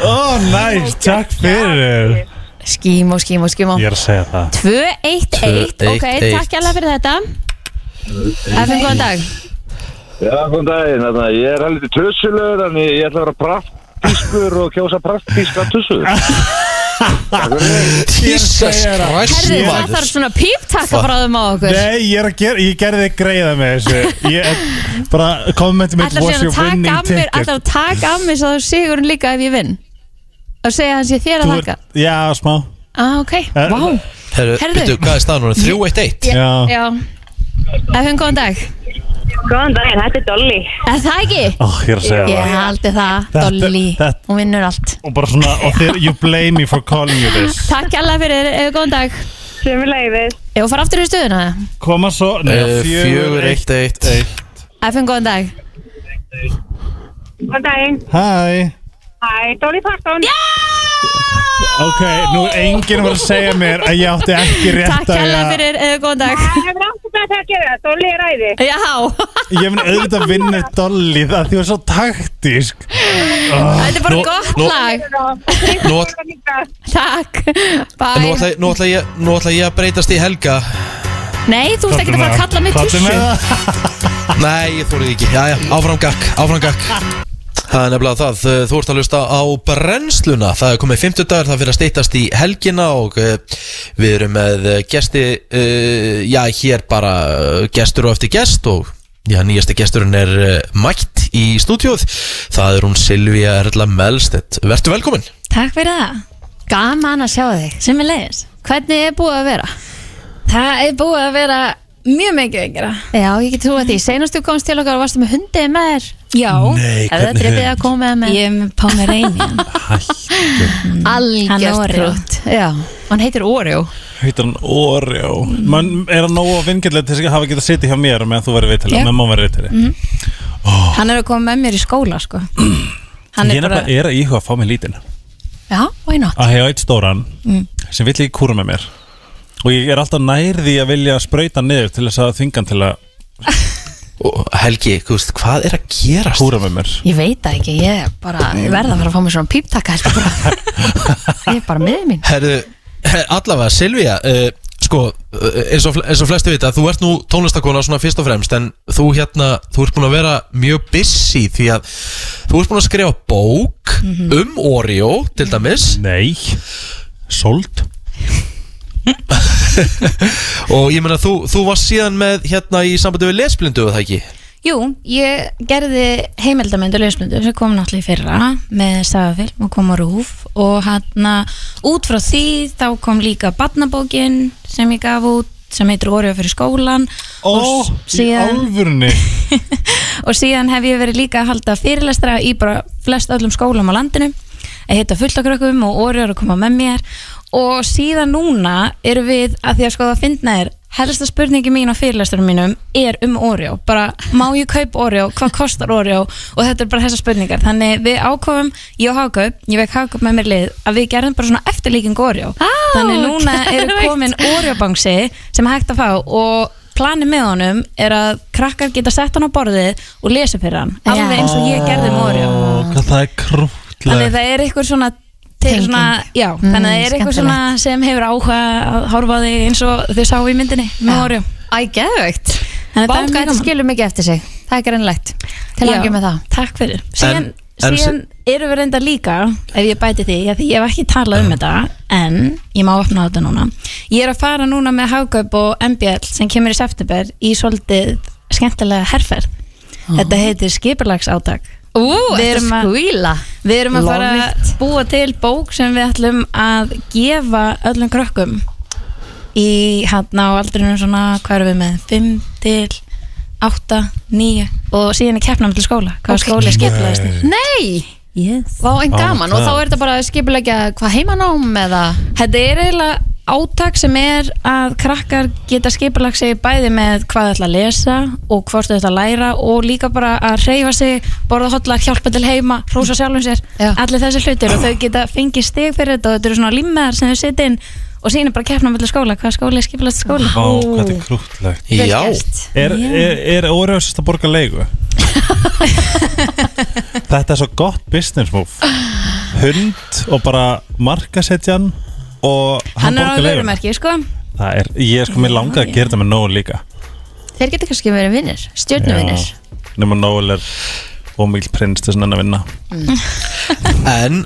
Speaker 4: Ó, næst, takk fyrir.
Speaker 2: Skímó, skímó, skímó
Speaker 4: Ég er að segja það.
Speaker 2: 2-1-1 Ok,
Speaker 3: 2-1-1.
Speaker 2: takk kella fyrir þetta. FN, góðan dag.
Speaker 12: Já, góðan daginn, þarna, ég er heldur tussulur en ég ætla að vera praktískur og kjósa praktíska tussur
Speaker 3: Jesus Christ
Speaker 2: Herðu, það þarf svona píptakka frá þeim á okkur.
Speaker 4: Nei, ég er að gera, ég gerði þig greiða með þessu. Ég, bara kommenti mitt
Speaker 2: Ætlar
Speaker 4: was your
Speaker 2: að taka
Speaker 4: winning ticket.
Speaker 2: að taka af mér svo þú sigurinn líka ef ég vinn? Og segja hans ég þér að
Speaker 4: Þú
Speaker 2: þakka?
Speaker 4: ert- Já, smá.
Speaker 2: Ah, ok,
Speaker 4: Eh,
Speaker 2: vá.
Speaker 3: Herru,
Speaker 2: Herðu.
Speaker 3: byrju, hvað er staðan núna? 3-1-1
Speaker 4: Já.
Speaker 2: já. FN, góðan dag
Speaker 13: Góðan daginn, þetta er Dolly.
Speaker 2: Er það ekki?
Speaker 4: Ó, ég er að segja
Speaker 2: Ég
Speaker 4: það
Speaker 2: haldi það,
Speaker 4: Þetta-
Speaker 2: Dolly
Speaker 4: þetta-
Speaker 2: Hún vinnur allt
Speaker 4: Og bara svona, og þér, you blame me for calling you this
Speaker 2: Takk alveg fyrir, eh, góðan dag
Speaker 13: Sumi leiðis.
Speaker 2: Ég var fara aftur í stöðuna
Speaker 4: Koma svo, nei,
Speaker 3: Eh,
Speaker 4: fjögur, eitt
Speaker 3: 4-1-1
Speaker 2: FN, góðan dag
Speaker 13: Góðan daginn.
Speaker 4: Hæ
Speaker 13: Hæ, Dolly Parton. Já!
Speaker 4: Ok, nú er enginn var að segja mér að ég átti ekki rétt
Speaker 2: Takk
Speaker 4: að
Speaker 2: alveg fyrir, eh, góðan dag.
Speaker 13: Það hefur átt með það að gera, Dolly er æði.
Speaker 2: Já,
Speaker 4: Ég mun auðvitað vinna Dolly það því hún er svo taktísk.
Speaker 2: Þetta er bara
Speaker 3: Nú-
Speaker 2: gott
Speaker 3: nú-
Speaker 2: lag.
Speaker 3: Nú ætla-
Speaker 2: Takk,
Speaker 3: Nú
Speaker 2: bye
Speaker 3: ætla, nú, ætla ég, nú ætla ég að breytast í Helga.
Speaker 2: Nei, þú ert ekki að fara að kalla mig
Speaker 4: Komdu
Speaker 2: tussu.
Speaker 4: með það?
Speaker 3: Nei, ég þórið ekki. Jæja, áfram gakk, áfram gakk Það er nefnilega það, uh, þú ert að hlusta á brennsluna. Það er komið 50 dagar, það fyrir að steytast í helgina og uh, við erum með gesti, uh, já hér bara gestur og eftir gest og já, nýjasti gesturinn er mætt í stúdíóð Það er hún Silvía Erla Melstedt. Vertu velkomin.
Speaker 7: Takk fyrir það,
Speaker 2: Gaman að sjá þig.
Speaker 7: Sem er leiðis
Speaker 2: Hvernig er búið að vera?
Speaker 7: Það er búið að vera mjög mikið að gera.
Speaker 2: Já, ég get trúið því. Seinastu komst til okkar og varstu með hundið með þér?
Speaker 7: Já,
Speaker 4: Nei,
Speaker 2: Ef það drippið að koma með
Speaker 7: ég er með Pomeranian Hann
Speaker 2: Algjört
Speaker 7: Oreo.
Speaker 2: krútt Já, hann heitir Oreo.
Speaker 4: Heitir hann Oreo? Man er hann nógu vingilega til þess að hafa getað sittið hjá mér meðan þú verið
Speaker 7: Já.
Speaker 4: meðan má verið viðtali
Speaker 7: Hann er að koma með mér í skóla sko. Hann
Speaker 4: Ég
Speaker 7: er
Speaker 4: er
Speaker 7: bara
Speaker 4: bara er að íhuga að fá mig lítinn.
Speaker 2: Já, why not?
Speaker 4: að hefa eitt stóran
Speaker 7: Mm.
Speaker 4: sem vill ekki kúra með mér og ég er alltaf nærði að vilja sprauta niður til þess að þvinga hann til að
Speaker 3: og Helgi, veist, hvað er að gerast?
Speaker 4: Húra með mér.
Speaker 2: Ég veit það ekki, ég bara, ég verða að fara að fá mér svona píptaka held ég bara. Ég er bara með mín.
Speaker 3: Herðu, her, allavega, Silvía uh, Sko, uh, eins og, eins og flesti vita Þú ert nú tónlistakona svona fyrst og fremst En þú hérna, þú ert búin að vera mjög busy Því að þú ert búin að skrifa bók Um Oreo, til dæmis.
Speaker 4: Nei, sold
Speaker 3: Og ég meina, þú, þú varst síðan með Hérna í sambandi við lesblindu, eða ekki?
Speaker 7: Jú, ég gerði heimildamöndu lausmyndu sem kom náttúrulega í fyrra með sagafilm og kom á rúf og hann út frá því þá kom líka badnabókin sem ég gaf út sem heitir Oreo fyrir skólan.
Speaker 4: Ó, í alvörunni?
Speaker 7: Og síðan hef ég verið líka að halda fyrirlestra í bara flest öllum skólum á landinu. Að hitta fullt okkur okkur og Oreo er að koma með mér og síðan núna erum við að því að sko að finna er helsta spurningi mín á fyrirlesturum mínum er um Oreo, bara má ég kaupa Oreo? Hvað kostar Oreo? Og þetta er bara þessar spurningar, þannig við ákofum ég og Hagaup, ég vekk Hagaup með mér lið að við gerðum bara svona eftirlíking Oreo. Þannig núna eru komin Oreo bangsi sem hægt að fá og planið með honum er að krakkar geta sett hann á borðið og lesa fyrir hann. Alveg eins og ég gerði með Oreo.
Speaker 4: Hvað það er krútlega
Speaker 7: Þannig það er eitthvað svona
Speaker 2: Tenging.
Speaker 7: svona, já,
Speaker 2: Mm,
Speaker 7: þannig það er eitthvað svona sem hefur áhuga að horfa á þig eins og þau sá í myndinni með Oreo.
Speaker 2: Æ, geðveikt.
Speaker 7: Þannig að það
Speaker 2: Báka
Speaker 7: mjög
Speaker 2: þetta
Speaker 7: gaman.
Speaker 2: skilur mikið eftir sig. Það er greinlegt Til
Speaker 7: Já,
Speaker 2: að með það.
Speaker 7: Takk fyrir. Síðan,
Speaker 3: En- en
Speaker 7: síðan erum við reynda líka ef ég bæti því, já, því ég hef ekki talað um þetta en ég má opna á þetta núna. Ég er að fara núna með Hagaup og MBL sem kemur í september í svolítið skemmtilega herferð. Þetta heitir skipulags átak
Speaker 2: Ú, þetta
Speaker 7: að-
Speaker 2: skvíla
Speaker 7: Við erum að
Speaker 2: Love
Speaker 7: fara að búa til bók sem við ætlum að gefa öllum krökkum í hann á aldrinum svona, hvað erum við með? 5 til 8, 9 og síðan er keppnum til skóla. Hvað
Speaker 2: Ok.
Speaker 7: skóli skiplaðist þér
Speaker 2: Nei,
Speaker 7: yes.
Speaker 2: vá en
Speaker 4: Ó,
Speaker 2: gaman. Og
Speaker 4: það.
Speaker 2: þá er þetta bara að skipulegja hvað heimanám eða?
Speaker 7: Þetta er eiginlega átak sem er að krakkar geta skipulag sig bæði með hvað þau ætla að lesa og hvort þau ætla að læra og líka bara að reyfa sig, borða hotlar, hjálpa til heima, hrósa sjálfum sér,
Speaker 2: Já.
Speaker 7: allir þessi hlutir og þau geta fengið stig fyrir þetta og þetta eru svona limmeðar sem þau setja inn og síðan er bara keppna með skóla, hvað skóli er skipulagt skóla
Speaker 4: Vá, hvað þetta er krútlegt
Speaker 3: Já.
Speaker 4: Er, er, er sérst að borga leigu? Þetta er svo gott business move Hund og bara markasetjan og hann,
Speaker 7: Hann er á vörumerki, sko.
Speaker 4: Það er, ég er sko mér langað að gera þetta með Nóel líka.
Speaker 2: Þeir geta kannski verið vinnir, stjórnuvinnir
Speaker 4: Nefnum Nóel er ómíl prins til svona að vinna.
Speaker 3: En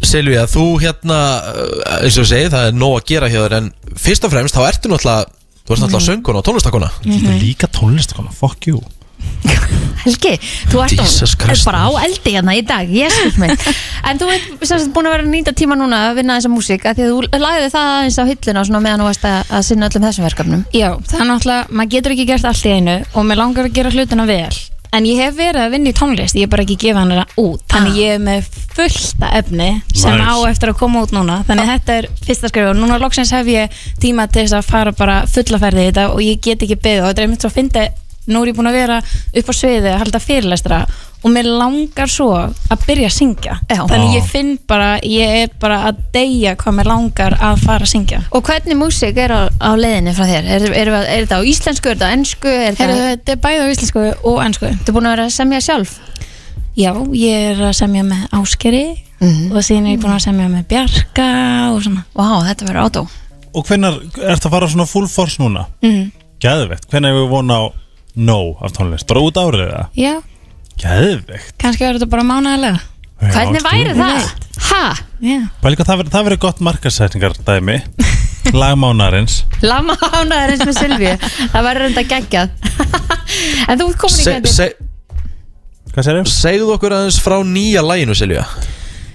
Speaker 3: Silvía, þú hérna uh, eins og ég segi, það er nóg að gera hjá þér en fyrst og fremst, þá ertu náttúrulega þú ert náttúrulega sönguna og tónlistakona
Speaker 4: Þetta er líka tónlistakona, fuck you
Speaker 2: Helgi, þú ert á,
Speaker 3: Christ.
Speaker 2: bara á eldi hérna í dag, jésus minn En þú ert sagt búin að vera að nýta tíma núna að vinna þessa músík að Því að þú lagði það aðeins á hilluna svona meðan þú varst að, að sinna öllum þessum verkefnum.
Speaker 7: Já, það er náttúrulega, maður getur ekki gert allt í einu og mér langar að gera hlutina vel. En ég hef verið að vinna í tónlist ég er bara ekki að gefa hana út. Þannig ég er með fullta efni sem
Speaker 4: Nice.
Speaker 7: á eftir að koma út núna. Þannig þetta er fyrsta skrif og núna loksins hef ég tíma til þess að fara bara fullaferði í þetta og ég get ekki beðið. Og þetta er einmitt svo að fyndi nú er ég búin að vera upp á sviði að halda fyrirlestra og mér langar svo að byrja að syngja
Speaker 2: Já.
Speaker 7: þannig ég finn bara, ég er bara að deyja hvað mér langar að fara að syngja
Speaker 2: Og hvernig músík er á, á leiðinni frá þér? Er, er, er, er þetta á íslensku, er þetta á ennsku? Er þetta,
Speaker 7: þetta er bæði á íslensku og ennsku
Speaker 2: þú búin að vera að semja sjálf?
Speaker 7: Já, ég er að semja með Áskeri
Speaker 2: Mhm.
Speaker 7: og síðan er ég búin að semja með Bjarka og svona
Speaker 2: Vá, þetta verður átó
Speaker 4: Og hvenær ertu að fara svona full force núna?
Speaker 7: mm.
Speaker 4: Gæðvegt, hvenær hefur við vona á no af tónlist? Bara út árið eða?
Speaker 7: Já,
Speaker 4: Gæðvegt
Speaker 7: kannski verður þetta bara mánaðarlega.
Speaker 2: Hvernig væri það? Ha?
Speaker 7: Já,
Speaker 4: Pæli hvað það verður, það verður gott markasetningar dæmi Lagmánarins
Speaker 2: eins með Silvíu Það verður enda geggjað. En þú ert komin í
Speaker 3: Se,
Speaker 2: gæti
Speaker 3: se,
Speaker 4: Hvað segir þau?
Speaker 3: Segðu okkur aðeins frá nýja læginu, Silvía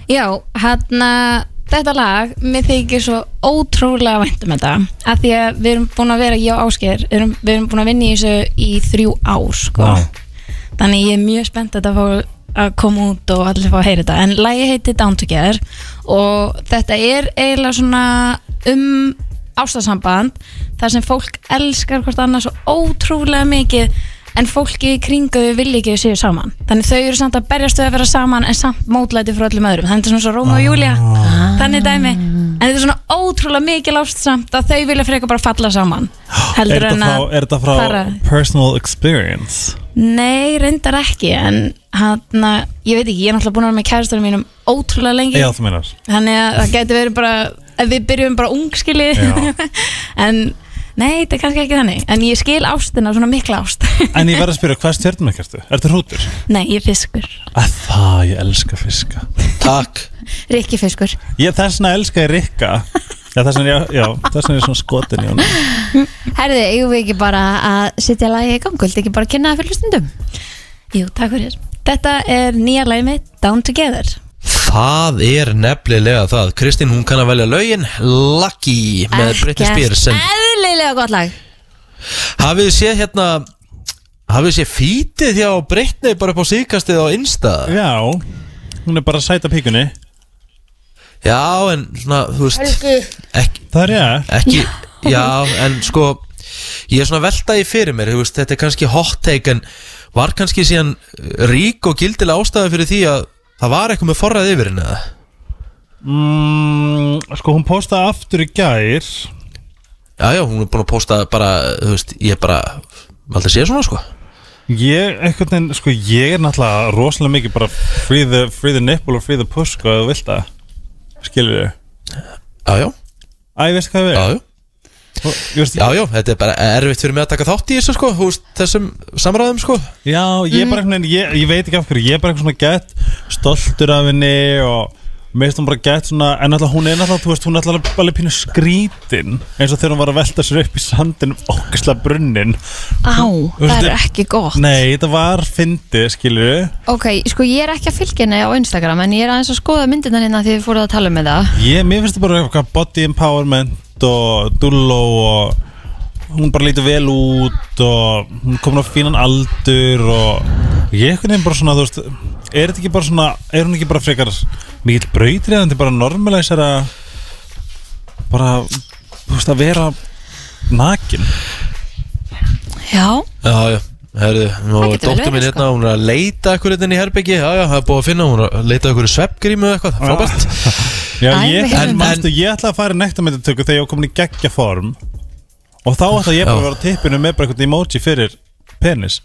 Speaker 7: Já hann þetta lag, mér þykir svo ótrúlega vænt um þetta af því að við erum búin að vera, ég og Ásker erum, við erum búin að vinna í þessu í þrjú ár sko. Þannig ég er mjög spennt að þetta fá að koma út og allir fá að heyra þetta en lagi heitir Down Together og þetta er eiginlega svona um ástasamband þar sem fólk elskar hvort annað svo ótrúlega mikið en fólki í kringu þau vilja ekki að séu saman. Þannig þau eru samt að berjast við að vera saman en samt mótlæti frá öllum öðrum. Þannig þetta er svona svo Róma og Júlia þannig dæmi. En þetta er svona ótrúlega mikil ást samt að þau vilja frekar bara falla saman
Speaker 4: Er
Speaker 7: heldur
Speaker 4: þetta
Speaker 7: en
Speaker 4: frá,
Speaker 7: að
Speaker 4: er þetta frá
Speaker 7: fara.
Speaker 4: personal experience?
Speaker 7: Nei, reyndar ekki en hann, ég veit ekki, ég er náttúrulega búin að vera með kæristunum mínum ótrúlega lengi.
Speaker 4: Já,
Speaker 7: þannig að það getur verið bara við byrjum bara ungskili en nei, þetta er kannski ekki þannig. En ég skil ástina, svona mikla ást.
Speaker 4: En ég verð að spyrja, hvað stjörnum ekki ertu? Er þetta hrútur?
Speaker 7: nei, ég er fiskur.
Speaker 4: Að það, ég elska fiska.
Speaker 3: Takk.
Speaker 2: Rikki fiskur.
Speaker 4: Ég þess vegna elska ég Rikka. Já, þess vegna, já, já, þess vegna er ég svona skotin í honum.
Speaker 2: Herði, eigum við ekki bara að setja lagi í gang? Viltu ekki bara kynna það fyrir stundum?
Speaker 7: Jú, takk fyrir. Þetta er nýja lagi mitt, Down Together
Speaker 3: Það er nefnilega það. Kristín, hún kann að velja lögin. Lucky með Britney Spears en
Speaker 2: Eðlilega gott lag.
Speaker 3: Hafið þið séð hérna Hafið þið séð fítið hjá Britney bara upp á síkastið á Insta?
Speaker 4: Já, hún er bara að sæta píkunni.
Speaker 3: Já, en svona, þú veist ekki,
Speaker 4: Það er ég
Speaker 3: ekki, Já, en sko Ég er svona að velta í fyrir mér veist, Þetta er kannski hot take En var kannski síðan rík og gildilega ástæða fyrir því að Það var eitthvað með forræð yfir henni eða?
Speaker 4: mm, Sko, hún postaði aftur í gær.
Speaker 3: Já, já, hún er búin að posta bara Þú veist, ég er bara Aldrei sé svona, sko.
Speaker 4: Ég, einhvern veginn, sko, ég er náttúrulega rosalega mikið bara free the, free the nipple og free the puss, sko, ef þú vilt það. Skilur þau?
Speaker 3: Já, já.
Speaker 4: Æ, veistu hvað við
Speaker 3: Já, já Já, já, þetta er bara erfitt fyrir mig að taka þátt í þessu sko húst, Þessum samræðum sko.
Speaker 4: Já, ég er bara einhvern veginn, ég, ég veit ekki af hverju, ég er bara eitthvað svona gett stoltur af henni og meist hún bara gett svona, en alltaf hún er alltaf, þú veist, hún er alltaf alveg pínu skrítin eins og þegar hún var að velta sér upp í sandin okkislega brunnin.
Speaker 2: Á, það er ekki gott.
Speaker 4: Nei, þetta var fyndið, við
Speaker 2: Ok, sko ég er ekki að fylgja henni á Instagram En ég er aðeins að skoða myndirna hérna Því þið fóruð að tala með það
Speaker 4: Ég, mér finnst þetta bara eitthvað body empowerment og dullo og hún bara lítur vel út og hún er komin á fínan aldur og ég er veginn bara svona, þú veist er þetta ekki bara svona, er hún ekki bara frekar mikill brautriðandi bara normalæsara bara, þú veist, að vera nakin?
Speaker 2: Já,
Speaker 3: Já, já, herðu, dóttur mín
Speaker 2: verið,
Speaker 3: hérna, hún er að leita ekkur hérna í herbyggi Já, já, það er búið að finna, hún er að leita ekkur sveppgrímu eða eitthvað, frábært
Speaker 4: Já, ég, en, manstu, ég ætla að fara í nektarmyndatöku þegar ég var komin í geggja form. Og þá ætla ég bara að vera á tippinu með bara eitthvað emoji fyrir penis.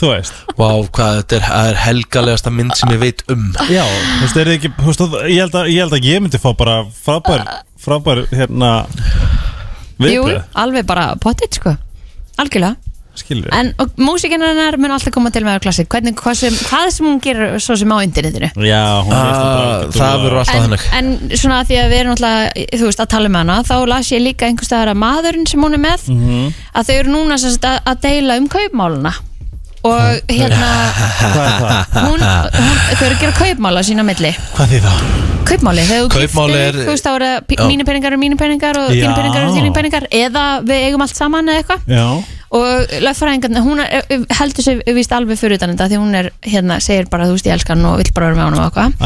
Speaker 4: Þú veist.
Speaker 3: Vá, hvað þetta er, það er helgalegasta mynd sem ég veit um.
Speaker 4: Já, þú veist, er þið ekki, þú veist, ég held, að, ég held að ég myndi fá bara frábær, frábær, hérna,
Speaker 2: jú,
Speaker 4: viðbröð,
Speaker 2: alveg bara potið sko. Algjörlega
Speaker 4: skilur
Speaker 2: En og músikinn hennar mun alltaf koma til með að klassi Hvernig, hvað sem, hvað sem hún gerir svo sem á internetinu.
Speaker 4: Já, hún er
Speaker 3: Ah, Það verður alltaf
Speaker 2: en,
Speaker 3: þannig.
Speaker 2: en svona því að við erum alltaf, þú veist, að tala um hana þá las ég líka einhvers staðar að maðurinn sem hún er með
Speaker 4: Mhm.
Speaker 2: að þau eru núna sagt, að, að deila um kaupmáluna og hérna
Speaker 4: Hvað er það?
Speaker 2: hún, hún, þau eru að gera kaupmála sína á milli.
Speaker 4: Hvað þið það?
Speaker 2: kaupmáli, þegar þú
Speaker 3: er-
Speaker 2: þig, þú veist þá eru mínir peningar eru mínir peningar og þínir peningar eru þínir peningar eða við eigum allt saman eða eitthvað.
Speaker 4: Já,
Speaker 2: og lögfræðingarna, hún er, heldur sig vist alveg fyrir utan þetta því hún er, hérna, segir bara þú veist ég elskan og vill bara vera með honum og eitthvað.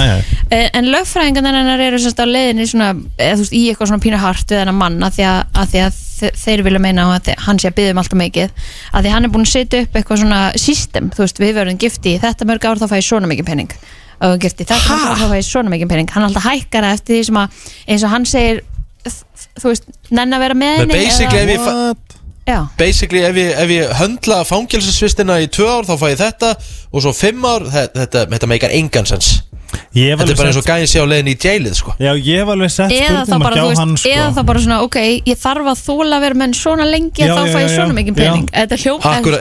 Speaker 2: Eh, en lögfræðingarna hennar eru sérst á leiðinni svona, eða, þú veist, í eitthvað svona pínu hart við hennar mann að því að, að, því að þe- þeir vilja meina að hann sé að byggja um alltaf mikið að því hann er búin að setja upp eitthvað svona system, þú veist, við verðum gifti í þetta mörg ár þá fæ ég svona mikið penning og gifti í þetta mörg ár þá fæ ég svona mikið penning hann er alltaf hækkara eftir því sem að eins og hann segir þú veist, nenn að vera með henni
Speaker 3: basically ef
Speaker 2: eða,
Speaker 3: ég, fa-
Speaker 2: já,
Speaker 3: basically ef ég, ef ég höndla fangelsisvistina í tvö ár þá fæ ég þetta og svo fimm ár, þetta, þetta, þetta meikar engan sens.
Speaker 4: Ég hef
Speaker 3: Þetta er
Speaker 4: alveg
Speaker 3: bara eins og gæðin sé á leiðin í jailið sko.
Speaker 4: Já, ég hef alveg sett
Speaker 2: eða þá bara,
Speaker 4: ekki hann, sko.
Speaker 2: eða þá bara svona ok, ég þarf að þóla að vera með henni svona lengi
Speaker 4: Já,
Speaker 2: þá
Speaker 4: já,
Speaker 2: fæ ég svona mikið pening. Þetta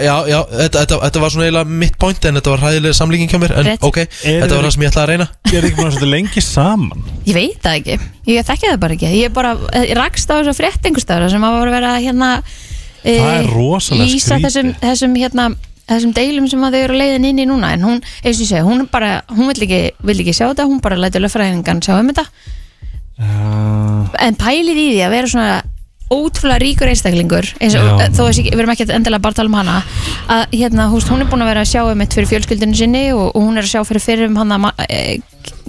Speaker 3: já, já, þetta, þetta, þetta var svona eiginlega mitt point en þetta var hæðilega samlíking hjá mér en
Speaker 2: Rétt.
Speaker 3: ok, þetta var það sem ég ætlaði að reyna.
Speaker 4: Ég er ekki búin að setja lengi saman?
Speaker 2: Ég veit það ekki, ég þekki það bara ekki. Ég er bara, ég rakst á þessu frétt einhverstaðar sem að verið að hérna e,
Speaker 4: Það er rosalega
Speaker 2: Lýsa þessum, þessum hérna þessum deilum sem þau eru leiðin inn í núna en hún, eins og ég segi, hún bara hún vill ekki, vill ekki sjá þetta, hún bara lætur löffræðingan sjá um þetta.
Speaker 4: Uh,
Speaker 2: en pælið í því að vera svona ótrúlega ríkur einstaklingur eins og,
Speaker 4: Já.
Speaker 2: þó við erum ekki endilega bara að tala um hana að hérna, húst, hún er búin að vera að sjá um eitt fyrir fjölskyldinu sinni og, og hún er að sjá fyrir fyrir um hann að e,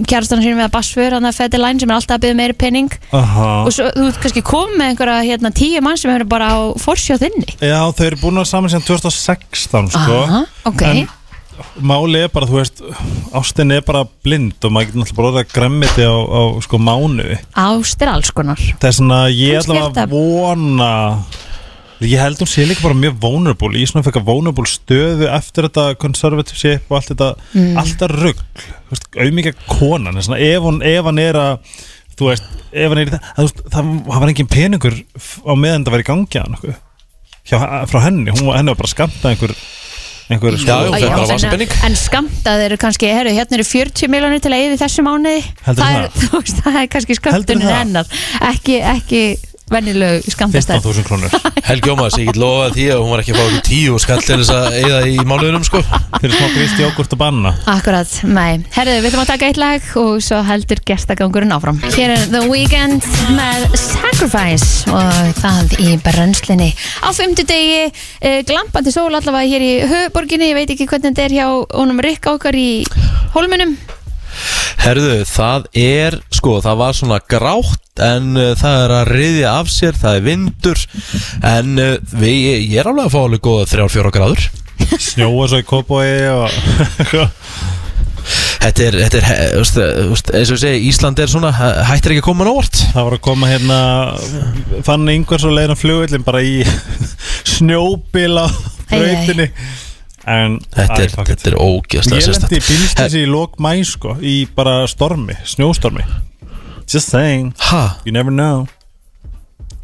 Speaker 2: kjærastan sinni með að bassfur hann að Fetty Line sem er alltaf að byggja meiri penning
Speaker 4: Aha.
Speaker 2: Og svo þú veist kannski komið með einhverja hérna, tíu mann sem eru bara á forsjóð þinni.
Speaker 4: Já, þau eru búin að saman síðan 2016 sko.
Speaker 2: Aha, ok.
Speaker 4: En máli er bara, þú veist ástin er bara blind og maður getur náttúrulega bara orðið að gremmiti á, á sko mánu
Speaker 2: Ást er alls konar.
Speaker 4: Það er svona, ég ætla að vona ég held hún sé líka bara mjög vulnerable. Í svona fekk að vulnerable stöðu eftir þetta conservativeship og allt þetta
Speaker 2: Mm.
Speaker 4: alltaf rugg, þú veist, auðmikið konan, svona, ef, hún, ef hann er að þú veist, ef hann er í það að, þú veist, það, það var engin peningur á meðan það var í gangi að nokkuð Hjá, frá henni, hún, var- henni var bara skamta einhver, einhver sko-
Speaker 3: bara
Speaker 2: en, skamtað eru kannski, herru, hérna eru 40 miljonir til að eyði þessu mánuði.
Speaker 4: Heldurðu
Speaker 2: það, er,
Speaker 4: það?
Speaker 2: þú veist, það er kannski
Speaker 4: það?
Speaker 2: hennar. Ekki, ekki venjulegu skamtastæð
Speaker 4: 15.000 krónur
Speaker 3: Helgi Ómas, ég get lofa því að hún var ekki að fá okkur tíu og skall til þess að eyða í mánuðunum sko
Speaker 4: fyrir smá grist jógurt og banna
Speaker 2: Akkurat, nei. Herðu, við ætlum að taka eitt lag og svo heldur gestagangurinn áfram. Hér er The Weeknd með Sacrifice og það í brennslinni. Á fimmtudegi, eh, glampandi sól allavega hér í höfuborginni, ég veit ekki hvernig þetta er hjá honum Rikk okkar í Hólminum.
Speaker 3: Herðu, það er, sko, það var svona grátt en uh, það er að riðja af sér, það er vindur en uh, við, ég er alveg að fá alveg góða 3-4 gráður.
Speaker 4: Snjóa svo í kópói og
Speaker 3: Þetta er, þetta er, þú veist, eins og ég segi, Ísland er svona, hæ- hættir ekki að koma návart
Speaker 4: það var að koma hérna fann yngvar svo leiðin á flugvillin bara í snjóbil á brautinni en
Speaker 3: Þetta er, þetta er ógeðslega
Speaker 4: ég lendi bílstísi í lók mæ sko í bara stormi, snjóstormi. Just saying,
Speaker 3: Ha?
Speaker 4: you never know.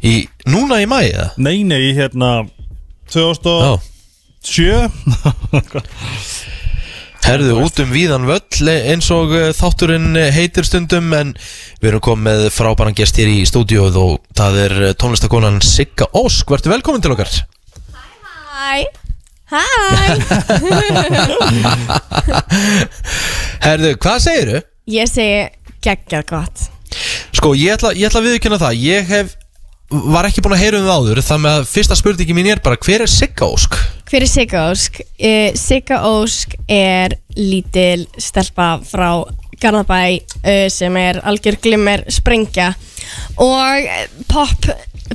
Speaker 3: Í, núna í mæ, eða?
Speaker 4: nei nei, hérna 2007
Speaker 3: Herðu, út um víðan völl eh, eins og uh, þátturinn eh, heitir stundum en við erum komið með frábæran gest hér í stúdíóð og það er eh, tónlistakonan Sigga Ósk, verður velkomin til okkar.
Speaker 14: Hæ Hæ
Speaker 3: Herðu, hvað segirðu?
Speaker 14: Ég segi geggjað gott
Speaker 3: Sko, ég ætla, ég ætla að viðkynna það Ég hef, var ekki búin að heyra um það áður með að fyrsta spurningi mín er bara Hver er Sigga Ósk?
Speaker 14: Hver er Sigga Ósk? Uh, Sigga Ósk er lítil stelpa frá Garðabæ uh, sem er algjör glimmer sprengja og pop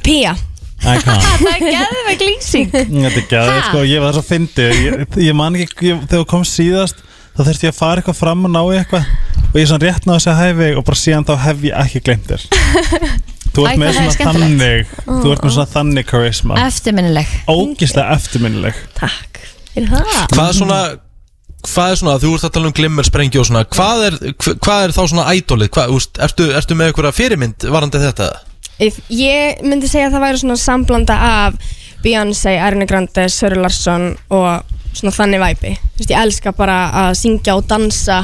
Speaker 14: pía. Það er geðveik lýsing.
Speaker 4: Þetta er gæðið, sko, ég var þess að fyndi ég, ég man ekki, ég, þegar þú kom síðast þá þurfti ég að fara eitthvað fram og ná eitthvað. Og ég er svona rétt náðu að segja hæfi og bara síðan þá hef ég ekki glemt þér. Þú ert með svona þannig Þú ert með svona þannig karisma
Speaker 2: Eftirminnileg.
Speaker 4: Ógislega eftirminnileg.
Speaker 14: Takk.
Speaker 3: Hvað er svona Hvað er svona, þú ert að tala um glimmer sprengju og svona Hvað er, hv- hvað er þá svona úst, ertu, ertu með einhverja fyrirmynd varandi þetta?
Speaker 14: Ég myndi segja að það væri svona samblanda af Beyoncé, Ariana Grande, Söru Larsson og svona þannig væpi. Þú veist, ég elska bara að syngja og dansa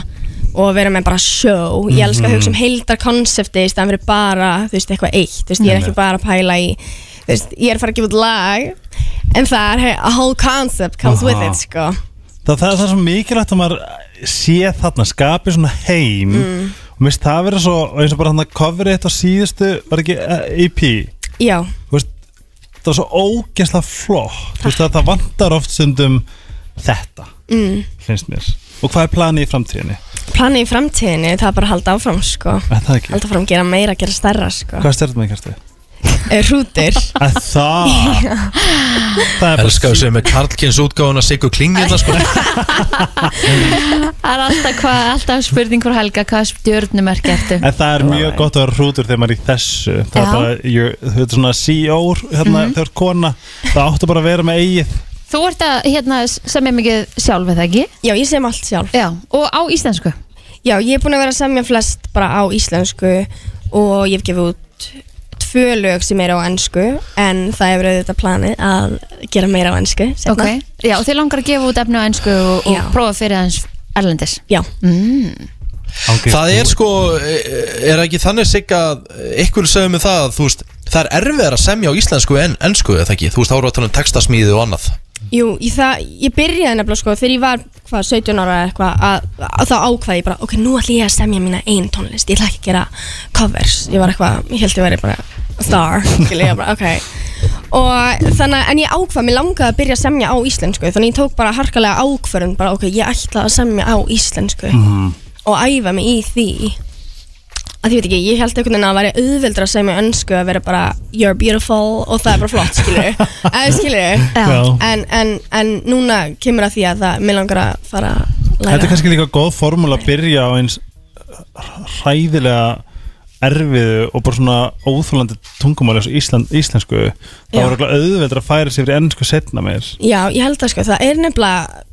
Speaker 14: og vera með bara show. Ég elska að hugsa um heildar konsepti í staðan fyrir bara, þú veist, eitthvað eitt. Þú veist, ég er ekki bara að pæla í þú veist, ég er að fara að gefa út lag en það er hey, a whole concept comes with
Speaker 4: Aha.
Speaker 14: it, sko.
Speaker 4: Það, það, það er svo mikilvægt að maður sé þarna, skapi svona heim
Speaker 14: Mm.
Speaker 4: Og mér finnst það að vera svo eins og bara hann að coverið þetta síðustu var ekki eh, EP
Speaker 14: Já,
Speaker 4: veist, það var svo ógeðslega flott. Veist, það, það vantar oft stundum þetta,
Speaker 14: mm.
Speaker 4: finnst mér. Og hvað er planið í framtíðinni?
Speaker 14: planið í framtíðinni, það er bara að halda áfram, sko.
Speaker 4: Er það
Speaker 14: halda áfram að gera meira, gera stærra, sko.
Speaker 4: Hvað stjórnum með kærtu?
Speaker 14: Rútur
Speaker 4: Að það? Það er bara
Speaker 3: Elskar þessu með Karlkins útgáfuna Siggu Klingilla sko.
Speaker 2: Það er alltaf, hvað, alltaf spurning frá Helga hvað stjörnumerk ertu?
Speaker 4: En það er mjög gott að vera hrútur þegar maður er í þessu. Það er
Speaker 2: Já.
Speaker 4: bara, you're- þú veit svona CEO hérna,
Speaker 2: Mhm.
Speaker 4: þegar kona. Það áttu bara að vera með eigið.
Speaker 2: Þú ert að hérna, semja mikið sjálf, eða ekki?
Speaker 14: Já, ég sem allt sjálf.
Speaker 2: Já, og á íslensku?
Speaker 14: Já, ég er búin að vera að semja flest bara á íslensku og ég hef gefið út tvö lög sem eru á ennsku en það hefur auðvitað planið að gera meira á ennsku
Speaker 2: Ok, já, og þið langar að gefa út efni á ennsku og, og prófa fyrir aðeins erlendis.
Speaker 14: Já.
Speaker 2: Mm.
Speaker 3: Það er sko, er ekki þannig Sigga Ykkur segðu mig það að þú veist Það er erfiðar að semja á íslensku en ennsku eða ekki? Þú veist, við að tala um textasmíði og annað.
Speaker 14: Jú, ég, það, ég byrjaði nefnilega sko þegar ég var hvað, 17 ára eða eitthvað að, að þá ákvaði ég bara, ok, nú ætlum ég að semja mína einn tónlist, ég ætla ekki að gera covers. Ég var eitthvað, ég held ég væri bara star, skilja, ég bara, ok. Og þannig, en ég ákvað, mér langaði að byrja að semja á íslensku, þannig ég tók bara harkalega ákvörðun, bara ok, ég ætla að semja á íslensku.
Speaker 4: Mhm.
Speaker 14: og æfa mig í því. Að ég veit ekki, ég held einhvern veginn að það væri auðveldur að segja mig önsku að vera bara you're beautiful og það er bara flott, skilur eða skilur
Speaker 4: Já.
Speaker 14: en, en, en núna kemur að því að það, mér langar að fara að læra
Speaker 4: Þetta er kannski líka góð formúla að byrja á eins hræðilega erfiðu og bara svona óþólandi tungumáli eins og Ísland, íslensku þá
Speaker 14: Já.
Speaker 4: er örugglega auðveldur að færa sig fyrir ennsku setna meir.
Speaker 14: Já, ég held að sko, það er nefnilega